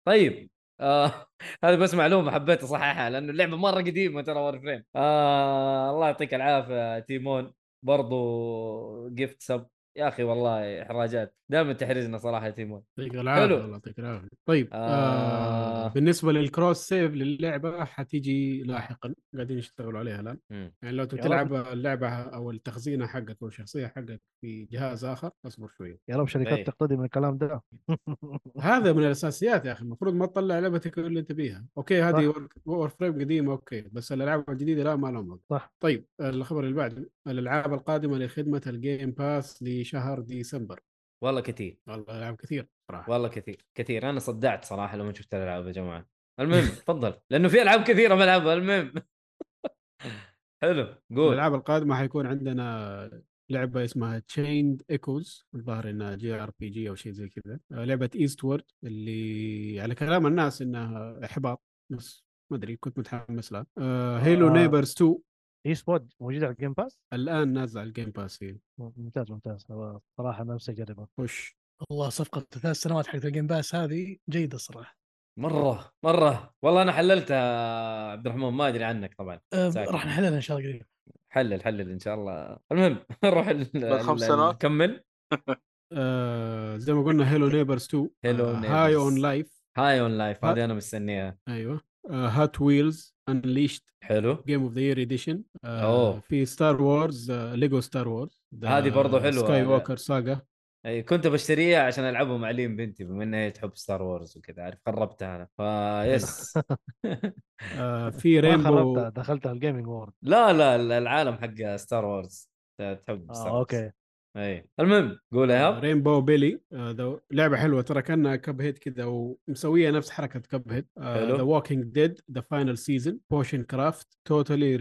طيب آه هذه بس معلومة حبيت أصححها لأنه اللعبة مرة قديمة ترى Warframe آه الله يعطيك العافية تيمون. برضو gift sub يا أخي والله إحراجات دائما تحرجنا صراحة يا تيمون يعطيك العافية حلو. الله يعطيك العافية طيب آه. آه. بالنسبة لل cross save للعبة حتيجي لاحقا قاعدين يشتغلوا عليها الآن. يعني لو تلعب اللعبة أو التخزينة حقك أو الشخصية حقك في جهاز آخر أصبر شوية يا رب شركات إيه. تقتدي من الكلام ده هذا من الأساسيات يا أخي المفروض ما تطلع لعبتك اللي أنت بيها أوكي هذه Warframe قديمة أوكي بس الألعاب الجديدة لا ما لهم. صح. طيب الخبر اللي بعده الألعاب القادمة لخدمة ال Game Pass لشهر ديسمبر. والله كثير والله ألعاب كثير صراحة. والله كثير كثير. أنا صدعت صراحة لما شفت الألعاب يا جماعة. المهم تفضل. لأنه في ألعاب كثيرة بلعبها المهم. حلو قول. الألعاب القادمة حيكون عندنا لعبة اسمها Chained Echoes الظاهر إنها JRPG أو شيء زي كذا. آه، لعبة Eastward اللي على كلام الناس إنها إحباط بس ما أدري كنت متحمس لها. آه Hello آه. Neighbor 2 اي سبوت موجود على ال Game Pass؟ الآن نازل على ال Game Pass هي ممتاز ممتاز. هو صراحة نفسي اجربها خش والله صفقة ثلاث سنوات حقت ال Game Pass هذه جيدة الصراحه مرة مرة. والله أنا حللتها عبد الرحمن ما أدري عنك طبعا. أه. راح نحللها إن شاء الله قريب. حلل حلل إن شاء الله. المهم نروح ال- بعد خمس سنوات؟ كمل آه زي ما قلنا Hello Neighbor 2 Hello High. On Life High On Life هذه أنا مستنيها. أيوه. Hot Wheels Unleashed حلو. Game of the Year Edition. في Star Wars Lego Star Wars هذه برضو حلوة. Sky. walker Saga أي كنت بشتريها عشان ألعبها مع لين بنتي بما إنها هي تحب Star Wars وكذا عارف خربتها أنا. فيس آه في ما Rainbow خربتها دخلتها ال gaming world لا لا العالم حق Star Wars تحب Star Wars أوكي. إي. المهم قول إيهاب. Rainbow Billy آه لعبة حلوة ترى كأنها Cuphead كذا ومسوية نفس حركة Cuphead. The Walking Dead The Final Season Potion Craft Totally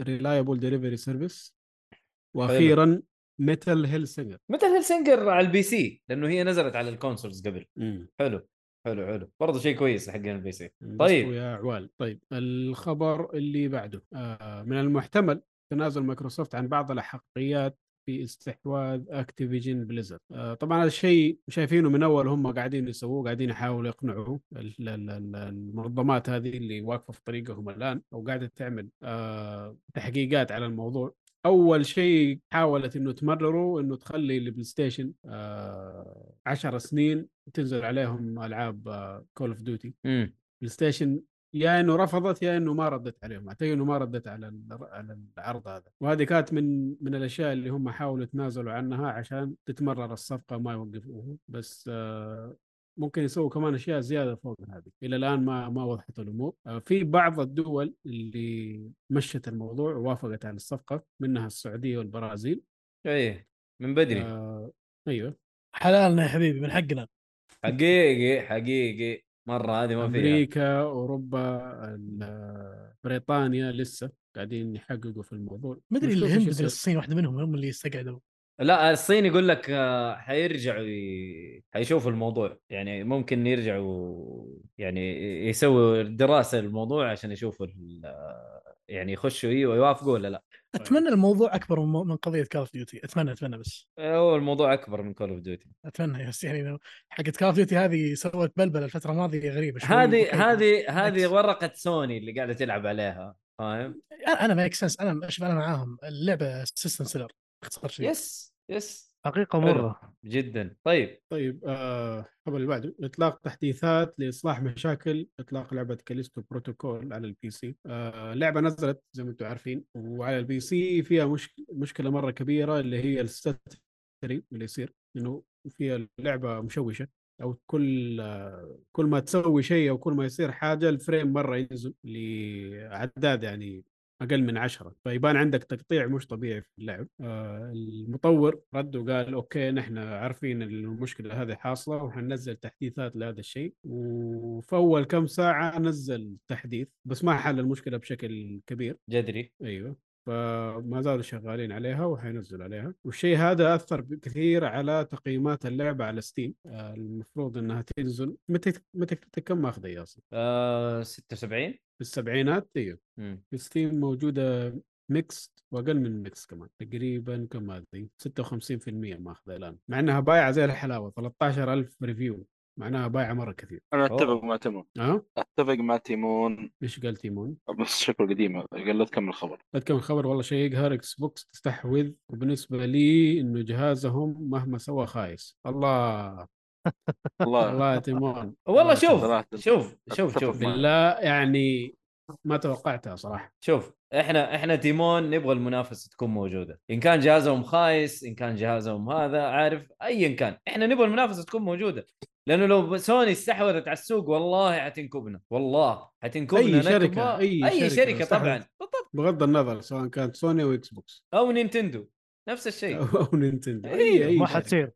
Reliable Delivery Service وأخيرا Metal Hellsinger Metal Hellsinger على ال PC لأنه هي نزلت على ال consoles قبل. حلو حلو حلو. برضه شيء كويس حقين ال PC. طيب. يا عوال طيب الخبر اللي بعده آه من المحتمل تنازل مايكروسوفت عن بعض الأحقيات في استحواذ Activision Blizzard آه طبعا هذا الشيء شايفينه من أول هم قاعدين يسووه قاعدين يحاولوا يقنعوا ال- ال- ال- المنظمات هذه اللي واقفة في طريقهم الآن أو قاعدة تعمل آه تحقيقات على الموضوع. أول شيء حاولت إنه تمرروا إنه تخلي ال PlayStation آه 10 سنين تنزل عليهم ألعاب Call of Duty PlayStation يا إنه رفضت يا إنه ما ردت عليهم. أعتقد إنه ما ردت على ال- على العرض هذا. وهذه كانت من من الأشياء اللي هم حاولوا يتنازلوا عنها عشان تتمرر الصفقة ما يوقفوها. بس آه، ممكن يسووا كمان أشياء زيادة فوق هذه. إلى الآن ما ما وضحت الأمور. آه، في بعض الدول اللي مشت الموضوع ووافقت على الصفقة منها السعودية والبرازيل. إيه من بدري. آه أيوه. حلالنا يا حبيبي من حقنا. حقيقي حقيقي. مرة هذه ما فيها. أمريكا أوروبا بريطانيا لسه قاعدين يحققوا في الموضوع. مدري نشوف الهند يصير. الصين واحدة منهم هم اللي استقعدوا. لا الصين يقول لك آه، حيرجعوا ي... حيشوفوا الموضوع. يعني ممكن يرجعوا يعني يسووا دراسة للموضوع عشان يشوفوا ال- يعني يخشوا أيوه يوافقوا ولا لا. أتمنى الموضوع أكبر من قضية Call of Duty أتمنى أتمنى بس. هو الموضوع أكبر من Call of Duty أتمنى بس يعني حقت Call of Duty هذه سوت بلبلة الفترة الماضية غريبة هذه. هذه هذه. ورقة سوني اللي قاعدة تلعب عليها فاهم؟ أنا make sense أنا شوف أنا معاهم اللعبة system seller باختصار شديد يس يس حقيقة حلو. مرة. جدا. طيب. طيب آه الخبر اللي بعده إطلاق تحديثات لإصلاح مشاكل إطلاق لعبة Callisto Protocol على ال PC. آه لعبة نزلت زي ما أنتم عارفين وعلى ال PC فيها مش... مشكلة مرة كبيرة اللي هي ال stuttering اللي يصير إنه فيها اللعبه مشوشة أو كل كل ما تسوي شيء أو كل ما يصير حاجة ال frame مرة ينزل لاعداد يعني أقل من عشرة. فيبان عندك تقطيع مش طبيعي في اللعب. آه المطور رد وقال okay نحن عارفين المشكلة هذه حاصلة وحننزل تحديثات لهذا الشيء. وفي أول كم ساعة نزل تحديث بس ما حل المشكلة بشكل كبير. جذري أيوه. فما زالوا شغالين عليها وحينزلوا عليها. والشيء هذا أثر كثير على تقييمات اللعبة على Steam آه المفروض إنها تنزل. متى متى كم ماخذة يا أصلا آه 76 في السبعينات؟ إيوه. في Steam موجودة mixed وأقل من ميكس كمان تقريبا كم هذه؟ 56% ماخذة الآن مع إنها بايعة زي الحلاوة 13000 review معناها بايعة مرة كثير. أنا أتفق أوه. مع تيمون. ها؟ أتفق مع تيمون. إيش قال تيمون؟ بس شكله قديمه قال لا تكمل الخبر. لا تكمل الخبر. والله شيء يقهر Xbox تستحوذ. وبالنسبة لي إنه جهازهم مهما سوى خايس. الله. والله الله يا تيمون. والله الله شوف شوف شوف شوف. بالله يعني ما توقعتها صراحة. شوف إحنا إحنا تيمون نبغى المنافسة تكون موجودة. إن كان جهازهم خايس إن كان جهازهم هذا عارف ايا كان. إحنا نبغى المنافسة تكون موجودة. لأنه لو سوني استحوذت على السوق والله حتنكبنا والله حتنكبنا أي نكبة. شركة، أي أي شركة شركة استحوذت. طبعا. بالضبط. بغض النظر سواء كانت سوني أو Xbox. أو Nintendo نفس الشيء. أو Nintendo. اي اي ما شركة. حتصير.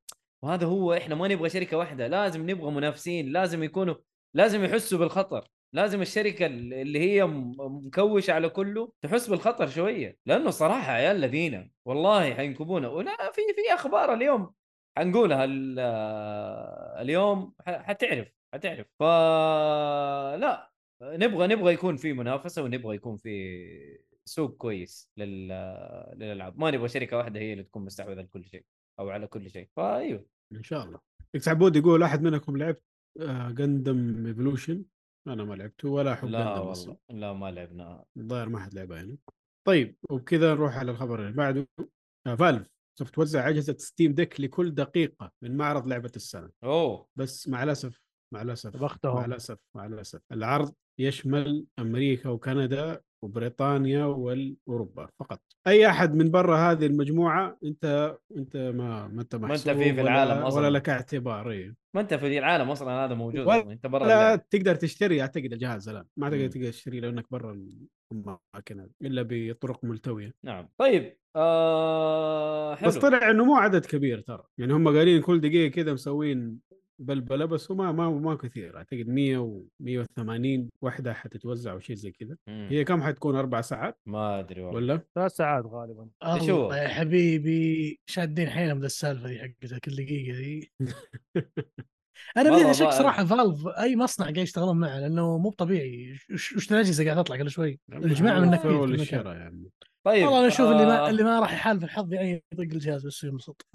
وهذا هو إحنا ما نبغى شركة واحدة لازم نبغى منافسين لازم يكونوا لازم يحسوا بالخطر. لازم الشركة اللي هي مكوشة على كله تحس بالخطر شوية. لأنه صراحة عيال الذين والله حينكبونا. ولا في في أخبار اليوم حنقولها ال- اليوم حتعرف حتعرف. فلا نبغى نبغى يكون في منافسة ونبغى يكون في سوق كويس لل... للألعاب. ما نبغى شركة واحدة هي اللي تكون مستحوذة على كل شيء أو على كل شيء. فأيوه. إن شاء الله. إكس عبود يقول أحد منكم لعب Gundam Evolution أنا ما لعبته ولا أحب لا والله لا ما لعبنا الظاهر ما حد لعبها يعني. طيب وبكذا نروح على الخبر اللي بعده. آه، Valve. سوف توزع أجهزة Steam Deck لكل دقيقة من معرض لعبة السنة أوه بس مع الأسف مع الأسف مع بختهم الأسف مع الأسف العرض يشمل أمريكا وكندا وبريطانيا واوروبا فقط أي أحد من برا هذه المجموعة أنت أنت ما ما أنت أنت محسوب فيه في ولا- العالم أصلاً. ولا لك اعتبار إيه. ما أنت في العالم أصلا هذا موجود ولا- أصلاً. أنت برا لا. تقدر تشتري اعتقد الجهاز الان ما. تقدر تقدر تشتري لأنك برا الأماكن هذه إلا بطرق ملتوية نعم طيب آه حلو. بس طلع إنه مو عدد كبير ترى. يعني هم قايلين كل دقيقة كذا مسوين بلبلة بس هو ما ما ما كثير. أعتقد 100 و 180 وحدة حتتوزع أو شيء زي كذا. هي كم حتكون؟ أربع ساعات؟ ما أدري والله. ولا؟ ثلاث ساعات غالبا. هو؟ الله يا حبيبي شادين حيلهم ذا السالفة دي حقتها كل دقيقة دي. أنا بديت اشك. صراحة Valve أي مصنع قاعد يشتغلون معه لأنه مو طبيعي. وش الأجهزة قاعدة تطلع كل شوي؟ الجماعة من المكان. للشراء يعني. طيب والله أنا أشوف اللي ما آه، اللي ما راح يحالف الحظ يعني يطق الجهاز بس ينبسط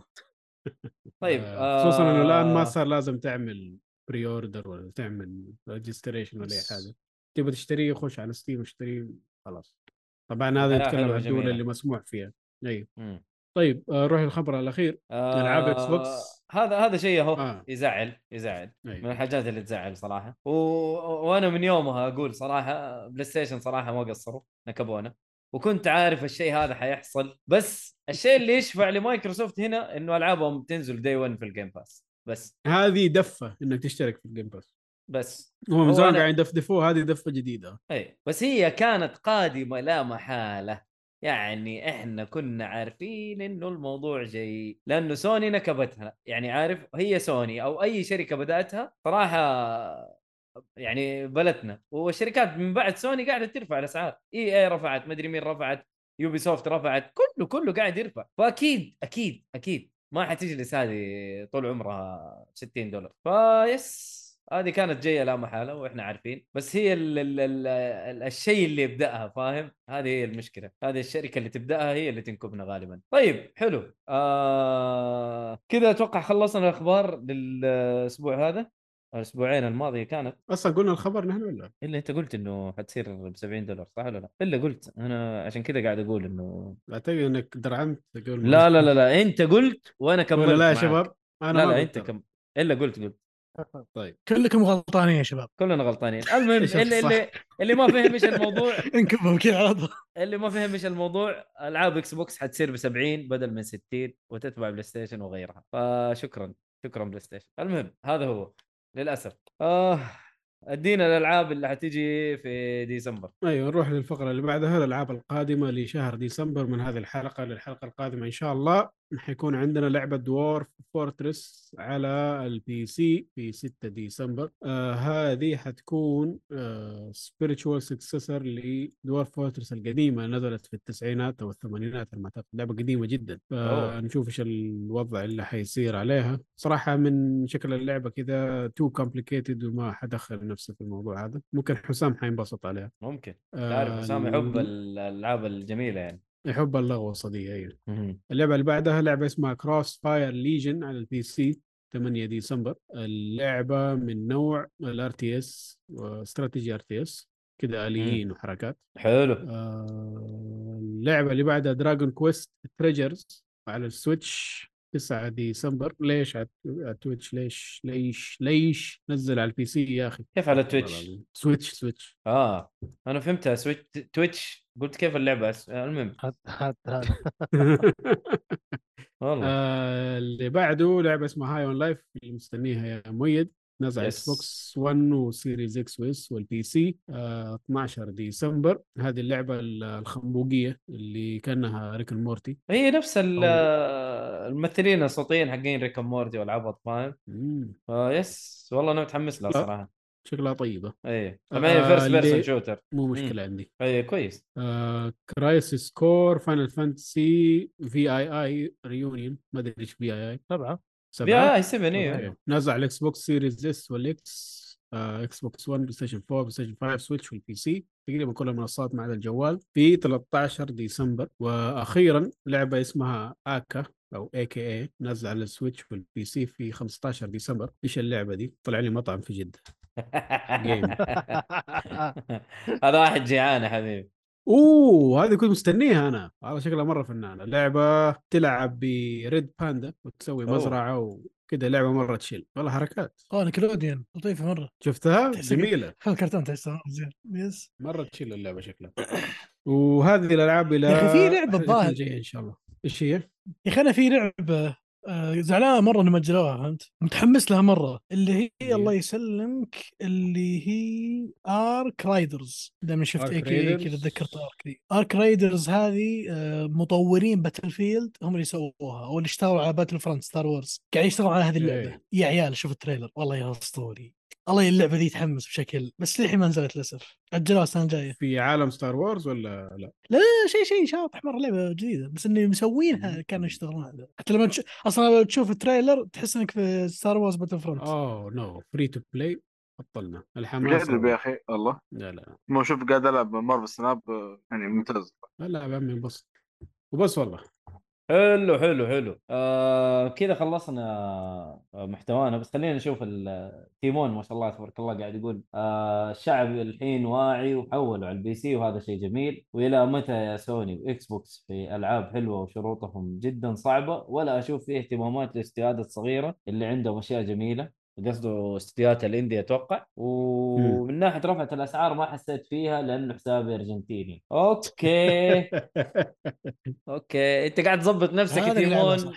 طيب آه، خصوصا إنه الآن ما آه، صار لازم تعمل pre-order ولا تعمل registration ولا أي حاجة تبغى تشتريه خش على Steam واشتريه خلاص طبعا هذا نتكلم عن الدول. اللي مسموح فيها اي مم. طيب آه، نروح للخبر الأخير ألعاب Xbox. آه، هذا هذا شيء اهو آه. يزعل يزعل من أيوة. الحاجات اللي تزعل صراحة و... وأنا من يومها أقول صراحة PlayStation صراحة ما قصروا نكبونا وكنت عارف الشيء هذا حيحصل. بس الشيء اللي يشفع لمايكروسوفت هنا إنه ألعابهم تنزل day 1 في ال Game Pass بس. هذه دفة إنك تشترك في ال Game Pass بس. هم من هو زمان قاعدين يدفدفوه هذه دفة جديدة. اي بس هي كانت قادمة لا محالة. يعني إحنا كنا عارفين إنه الموضوع جاي. لأنه سوني نكبتها. يعني عارف هي سوني أو أي شركة بدأتها صراحة يعني بلتنا والشركات من بعد سوني قاعدة ترفع الأسعار. إي إي رفعت مدري مين رفعت Ubisoft رفعت كله كله قاعد يرفع. فأكيد أكيد أكيد ما حتجلس هذه طول عمرها 60 دولار. فيس هذه كانت جاية لا محالة وإحنا عارفين. بس هي ال ال ال ال الشيء اللي يبدأها فاهم؟ هذه هي المشكلة. هذه الشركة اللي تبدأها هي اللي تنكبنا غالبا. طيب حلو. آه كذا أتوقع خلصنا الأخبار للأسبوع هذا. الأسبوعين الماضية كانت. أصلا قلنا الخبر نحن ولا؟ إلا أنت قلت إنه حتصير ب 70 دولار صح ولا لا؟ إلا قلت. أنا عشان كذا قاعد أقول إنه اعتقد إنك درعمت قبل لا لا لا لا. أنت قلت وأنا كملت ولا لا يا. شباب؟ أنا لا لا أنت. كم إلا قلت قلت. طيب. كلكم غلطانين يا شباب. كلنا غلطانين. المهم اللي. اللي اللي ما فهم إيش الموضوع انكبوا كذا على طول. اللي ما فهم إيش الموضوع ألعاب Xbox حتصير ب 70 بدل من 60 وتتبع PlayStation وغيرها. فشكرا شكرا PlayStation. المهم هذا هو. للأسف. آه أدينا الألعاب اللي حتيجي في ديسمبر. أيوه نروح للفقرة اللي بعدها الألعاب القادمة لشهر ديسمبر من هذه الحلقة للحلقة القادمة إن شاء الله. حيكون عندنا لعبة Dwarf Fortress على ال PC في 6 ديسمبر آه هذه حتكون آه spiritual successor ل Dwarf Fortress القديمة نزلت في التسعينات أو الثمانينات على ما أعتقد. لعبة قديمة جدا. فنشوف إيش الوضع اللي حيصير عليها. صراحة من شكل اللعبة كذا too complicated وما حدخل نفسي في الموضوع هذا. ممكن حسام حينبسط عليها. ممكن. آه، تعرف حسام يحب ال- الألعاب الجميلة يعني. يحب اللغوصه دي أيوه. اللعبة اللي بعدها لعبة اسمها Crossfire Legion على ال PC 8 ديسمبر. اللعبة من نوع ال RTS و strategy RTS كذا آليين وحركات. حلو. آه، اللعبة اللي بعدها Dragon Quest Treasures على ال Switch 9 ديسمبر. ليش على ال Twitch؟ ليش؟ ليش؟ ليش؟ نزل على ال PC يا أخي. كيف على Twitch؟ Switch Switch. آه أنا فهمتها Switch Twitch قلت كيف اللعبة؟ أس- المهم. هات هات هات. والله. آه، اللي بعده لعبة اسمها High on Life اللي مستنيها يا مؤيد. yes. Xbox 1 و Series X و S وال PC آه 12 ديسمبر. هذه اللعبة ال- الخنبوقية اللي كأنها Rick Morty هي نفس الممثلين الصوتيين حقين Rick Morty والعبط فاهم. آه yes والله أنا متحمس لها لا. صراحة. شكلها طيبة. إيه طبعا هي آه، first person shooter مو مشكلة عندي. إيه كويس. آه Crisis Core Final Fantasy VII Reunion ما أدري إيش VII سبعة. يا هاي 7 إيه. أوكي. نازل على ال Xbox Series S وال X Xbox 1 PlayStation 4 PlayStation 5 Switch وال PC تقريبا كل المنصات ما عدا الجوال. في 13 ديسمبر. وأخيرا لعبة اسمها Aka أو A K A نازله على ال Switch وال PC في 15 ديسمبر. إيش اللعبة دي؟ طلع لي مطعم في جدة. هذا واحد جيعان يا حبيبي. أوه هذه كنت مستنيها أنا. هذا شكلها مرة فنانة. لعبة تلعب بريد باندا وتسوي أوه. مزرعة وكذا لعبة مرة تشيل. والله حركات. أوه نيكلوديان لطيفة مرة. شفتها؟ جميلة. الكرتون تحسه مرة زين. يس. مرة تشيل اللعبة شكلها. وهذه الألعاب إلى يا أخي في الحلقة الظاهر. إن شاء الله. إيش هي؟ يا أخي أنا في لعبة زعلان مرة إنه أجلوها فهمت؟ متحمس لها مرة. اللي هي هي؟ الله يسلمك اللي هي ARC Raiders دائما شفت A K. كذا تذكرت ARC دي ARC Raiders هذه آه، مطورين Battlefield هم اللي سووها أو اللي اشتغلوا على Battlefront Star Wars قاعد يشتغلوا على هذه اللعبة. إيه. يا عيال شوف ال trailer. والله يا أسطوري. الله اللعبة دي تحمس بشكل بس للحين ما نزلت للأسف. اجلوها السنة الجاية. في عالم Star Wars ولا لا؟ لا لا شيء شيء شاطح مره لعبه جديدة بس اني مسوينها كانوا يشتغلون عليها حتى لما تش... أصلا لما تشوف ال trailer تحس إنك في Star Wars Battlefront. أوه no free to play بطلنا. الحماس جرب يا أخي الله. لا لا ما أشوف قاعد ألعب Marvel Snap آه، يعني ممتاز. لا لا يا عمي انبسط. وبس والله. حلو حلو حلو. آه كذا خلصنا آه، محتوانا. بس خلينا نشوف تيمون ما شاء الله تبارك الله قاعد يقول آه الشعب الحين واعي وحولوا على ال PC وهذا شيء جميل. وإلى متى يا Sony؟ و Xbox في ألعاب حلوة وشروطهم جدا صعبة. ولا أشوف فيه اهتمامات للاستديوهات الصغيرة اللي عندهم أشياء جميلة. قصده استديوهات ال indie أتوقع. ومن ناحية رفعة الأسعار ما حسيت فيها لأنه حسابي أرجنتيني. أوكي. أوكي. أنت قاعد تظبط نفسك يا تيمون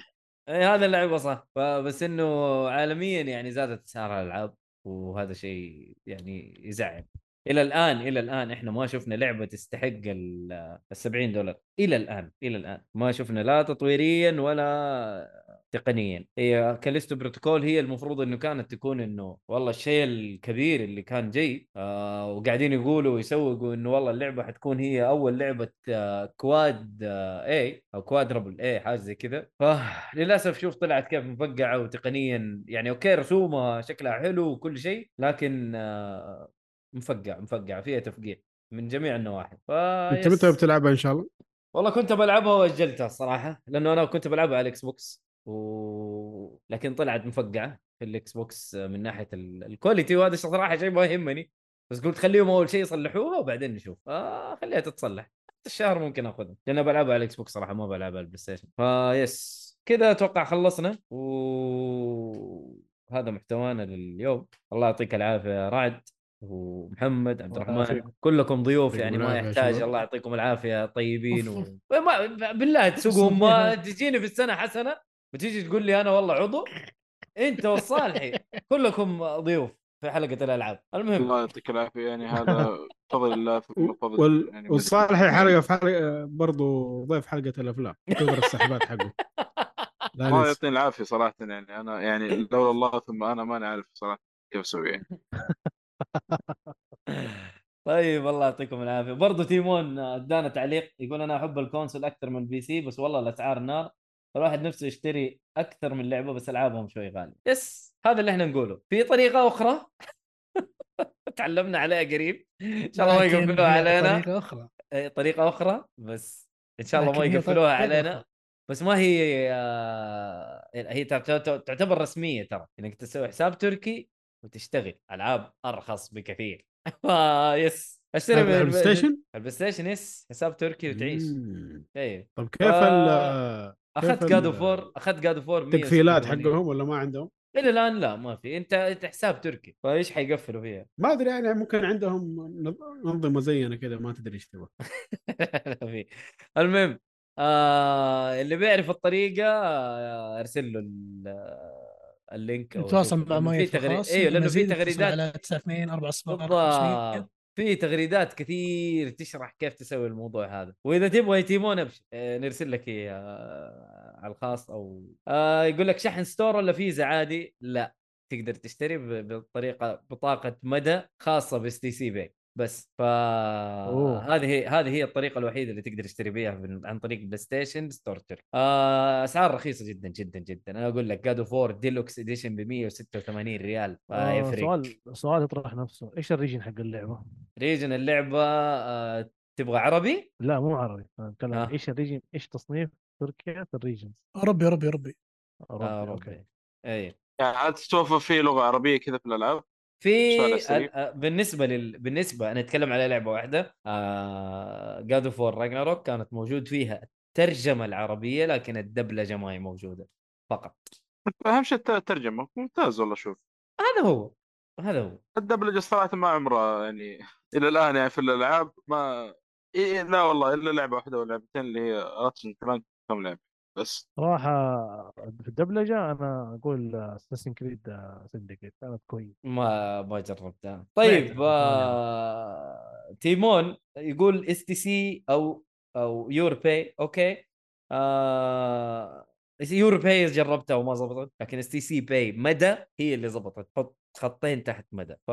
هذا اللعبة صح. فبس إنه عالميا يعني زادت أسعار الألعاب وهذا شيء يعني يزعل. إلى الآن إلى الآن إحنا ما شفنا لعبة تستحق ال 70 دولار. إلى الآن إلى الآن. ما شفنا لا تطويريا ولا تقنيا هي Callisto Protocol هي المفروض إنه كانت تكون إنه والله الشيء الكبير اللي كان جاي آه وقاعدين يقولوا ويسوقوا إنه والله اللعبة حتكون هي أول لعبة آه quad آه A أو quadruple A حاجة زي كذا فللاسف شوف طلعت كيف مفقعة وتقنيا يعني أوكي رسومها شكلها حلو وكل شيء لكن آه مفقع مفقع فيها تفقيع من جميع النواحي ف أنت. متى بتلعبها إن شاء الله؟ والله كنت بلعبها وأجلتها الصراحة لأنه أنا كنت بلعبها على ال Xbox و... لكن طلعت مفقعة في ال Xbox من ناحية ال- ال quality وهذا صراحة شيء ما يهمني. بس قلت خليهم أول شيء يصلحوها وبعدين نشوف. آه خليها تتصلح. الشهر ممكن أخذها. لأن بلعبها على ال Xbox صراحة ما بلعبها على ال PlayStation فبس كذا أتوقع خلصنا. وهذا محتوانا لليوم. الله يعطيك العافية رعد ومحمد عبد الرحمن. كلكم ضيوف يعني ما يحتاج. الله يعطيكم العافية طيبين و... بالله تسوقهم ما. تجيني في السنة حسنة. وتيجي تقول لي أنا والله عضو؟ أنت والصالحي. كلكم ضيوف في حلقة الألعاب. المهم. الله يعطيك العافية. يعني هذا فضل الله ثم فضل وال... يعني والصالحي حلقة في حلقة برضه ضيف حلقة الأفلام. كثر السحبات حقه. لا الله. يعطيني العافية صراحة. يعني أنا يعني لولا الله ثم أنا ماني عارف صراحة كيف أسوي يعني. طيب الله يعطيكم العافية. برضو تيمون أدانا تعليق. يقول أنا أحب ال console أكثر من ال PC بس والله الأسعار نار. الواحد نفسه يشتري أكثر من لعبة بس ألعابهم شوي غالية. yes. هذا اللي إحنا نقوله. في طريقة أخرى؟ تعلمنا عليها قريب. إن شاء الله ما يقفلوها علينا. طريقة أخرى. إيه، طريقة أخرى بس إن شاء الله ما يقفلوها علينا. بس ما هي آه، هي تعت- تعتبر رسمية ترى. إنك تسوي حساب تركي وتشتغل. ألعاب أرخص بكثير. آه، yes. أشتري من ال PlayStation؟ ال PlayStation yes. حساب تركي وتعيش. طب كيف آه، اخذت كيف جاد ال- اوف 4 أخذت God of 4 التقفيلات حقهم ولا ما عندهم؟ إلى الآن لا ما في أنت أنت حساب تركي فإيش حيقفلوا فيها؟ ما أدري يعني ممكن عندهم نظ- انظمه زينا كذا ما تدري إيش تبغى المهم آه اللي بيعرف الطريقة آه أرسل له ال- ال link أو تواصل. مع مؤيد في تغري... الخاص أيوه لأنه في تغريدات على 92 4 صفار بالضبط في تغريدات كثير تشرح كيف تسوي الموضوع هذا. وإذا تبغى يا تيمون ابشر آه، نرسل لك آه، على الخاص أو آه، يقول لك شحن store ولا فيزا عادي؟ لا تقدر تشتري بطريقة بطاقة مدى خاصة ب STC Pay بس ف أوه. هذه هي هذه هي الطريقة الوحيدة اللي تقدر تشتري بها من- عن طريق PlayStation Store تركي آه، أسعار رخيصة جدا جدا جدا أنا أقول لك God of 4 Deluxe Edition ب 186 ريال آه فيفرق سؤال سؤال يطرح نفسه إيش ال region حق اللعبة؟ region اللعبة آه، تبغى عربي؟ لا مو عربي أنا أتكلم آه. إيش ال region إيش تصنيف تركيا في ال regions؟ ربي ربي ربي أوروبي. آه، okay أوروبي اي يعني عاد تتوفر في لغة عربية كذا في الألعاب في بالنسبة لل... بالنسبة أنا أتكلم على لعبة واحدة God of War Ragnarok كانت موجود فيها الترجمه العربية لكن الدبلجة ما هي موجودة فقط. أهم شيء الت- الترجمة. ممتاز والله شوف. هذا هو هذا هو. الدبلجة صراحة ما عمرها يعني إلى الآن يعني في الألعاب ما إيه لا والله إلا لعبة واحدة ولا لعبتين اللي هي Ratchet Clank كم لعبة؟ بس. صراحة في الدبلجة أنا أقول Assassin's Creed Syndicate كانت كويس ما ما جربتها. طيب آه... تيمون يقول STC أو أو urpay okay. آه... urpay جربتها وما زبطت لكن STC Pay مدى هي اللي زبطت حط خطين تحت مدى. ف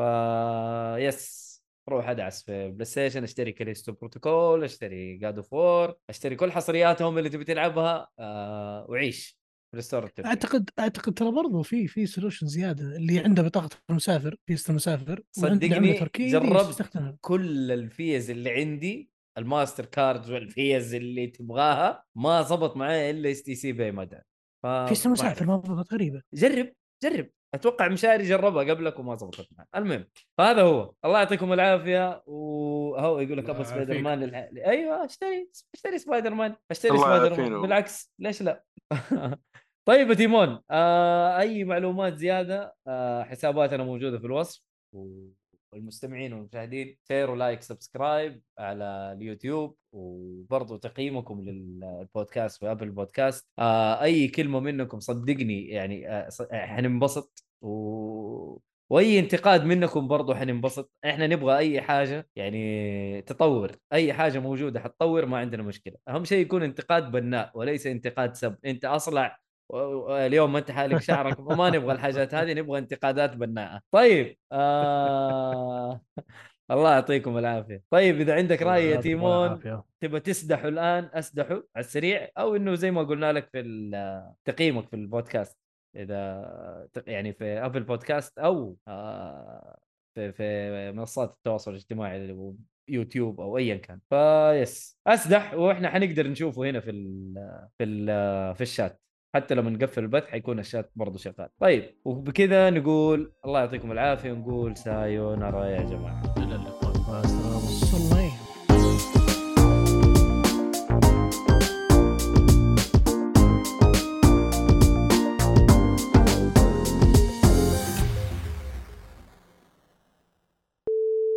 yes روح أدعس في PlayStation أشتري Callisto Protocol أشتري God of War أشتري كل حصرياتهم اللي تبي تلعبها آه... وعيش في ال store أعتقد أعتقد ترى برضو في في solution زيادة. اللي عنده بطاقة المسافر فيزة المسافر صدقني جربت كل الفيز اللي عندي ال Mastercards والفيز اللي تبغاها ما زبط معي إلا STC Pay مدى ف في سنه ما. الموضوع غريبة. جرب جرب. أتوقع مشاري جربها قبلك وما زبطت معه المهم فهذا هو. الله يعطيكم العافية. وهو يقول لك أبغى Spider. Man للح... أيوه أشتري أشتري سبايدر مان. أشتري سبايدر مان. بالعكس ليش لا؟ طيب يا تيمون آه أي معلومات زيادة؟ آه حساباتنا موجودة في الوصف. و- والمستمعين والمشاهدين share و like subscribe على اليوتيوب وبرضو تقييمكم للبودكاست في Apple Podcast آه أي كلمة منكم صدقني يعني آه ص- حننبسط. و... وأي انتقاد منكم برضو حننبسط. إحنا نبغى أي حاجة يعني تطور. أي حاجة موجودة حتطور ما عندنا مشكلة. أهم شيء يكون انتقاد بناء وليس انتقاد سب. أنت أصلع اليوم ما انت حالق شعرك وما نبغى الحاجات هذه نبغى انتقادات بناءة. طيب آه... الله يعطيكم العافية. طيب إذا عندك رأي يا تيمون. تبغى تسدحه الآن أسدحه على السريع أو إنه زي ما قلنا لك في تقييمك في البودكاست. إذا يعني في Apple Podcast أو آه، في في منصات التواصل الاجتماعي يوتيوب أو ايا كان. فيس أسدح وإحنا حنقدر نشوفه هنا في ال في ال في الشات. حتى لما نقفل البث حيكون الشات برضه شغال. طيب وبكذا نقول الله يعطيكم العافية ونقول sayonara يا جماعة. إلى اللقاء. مع السلامة. صلى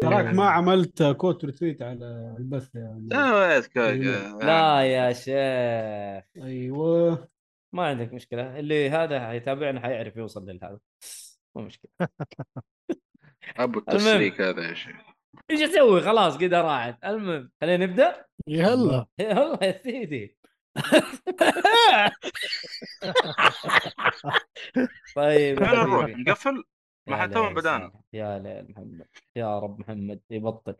تراك ما عملت quote retweet على البث يعني. لا يا شيخ. أيوه. ما عندك مشكلة اللي هذا حيتابعنا حيعرف يوصل لهذا مو مشكلة. أبو. التسليك هذا يا شيخ. إيش أسوي؟ خلاص كذا راحت. المهم خلينا نبدأ؟ يلا. يلا يا سيدي. طيب فين نروح. نقفل؟ ما حتى بدانا. يا ليل محمد. يا رب محمد يبطل.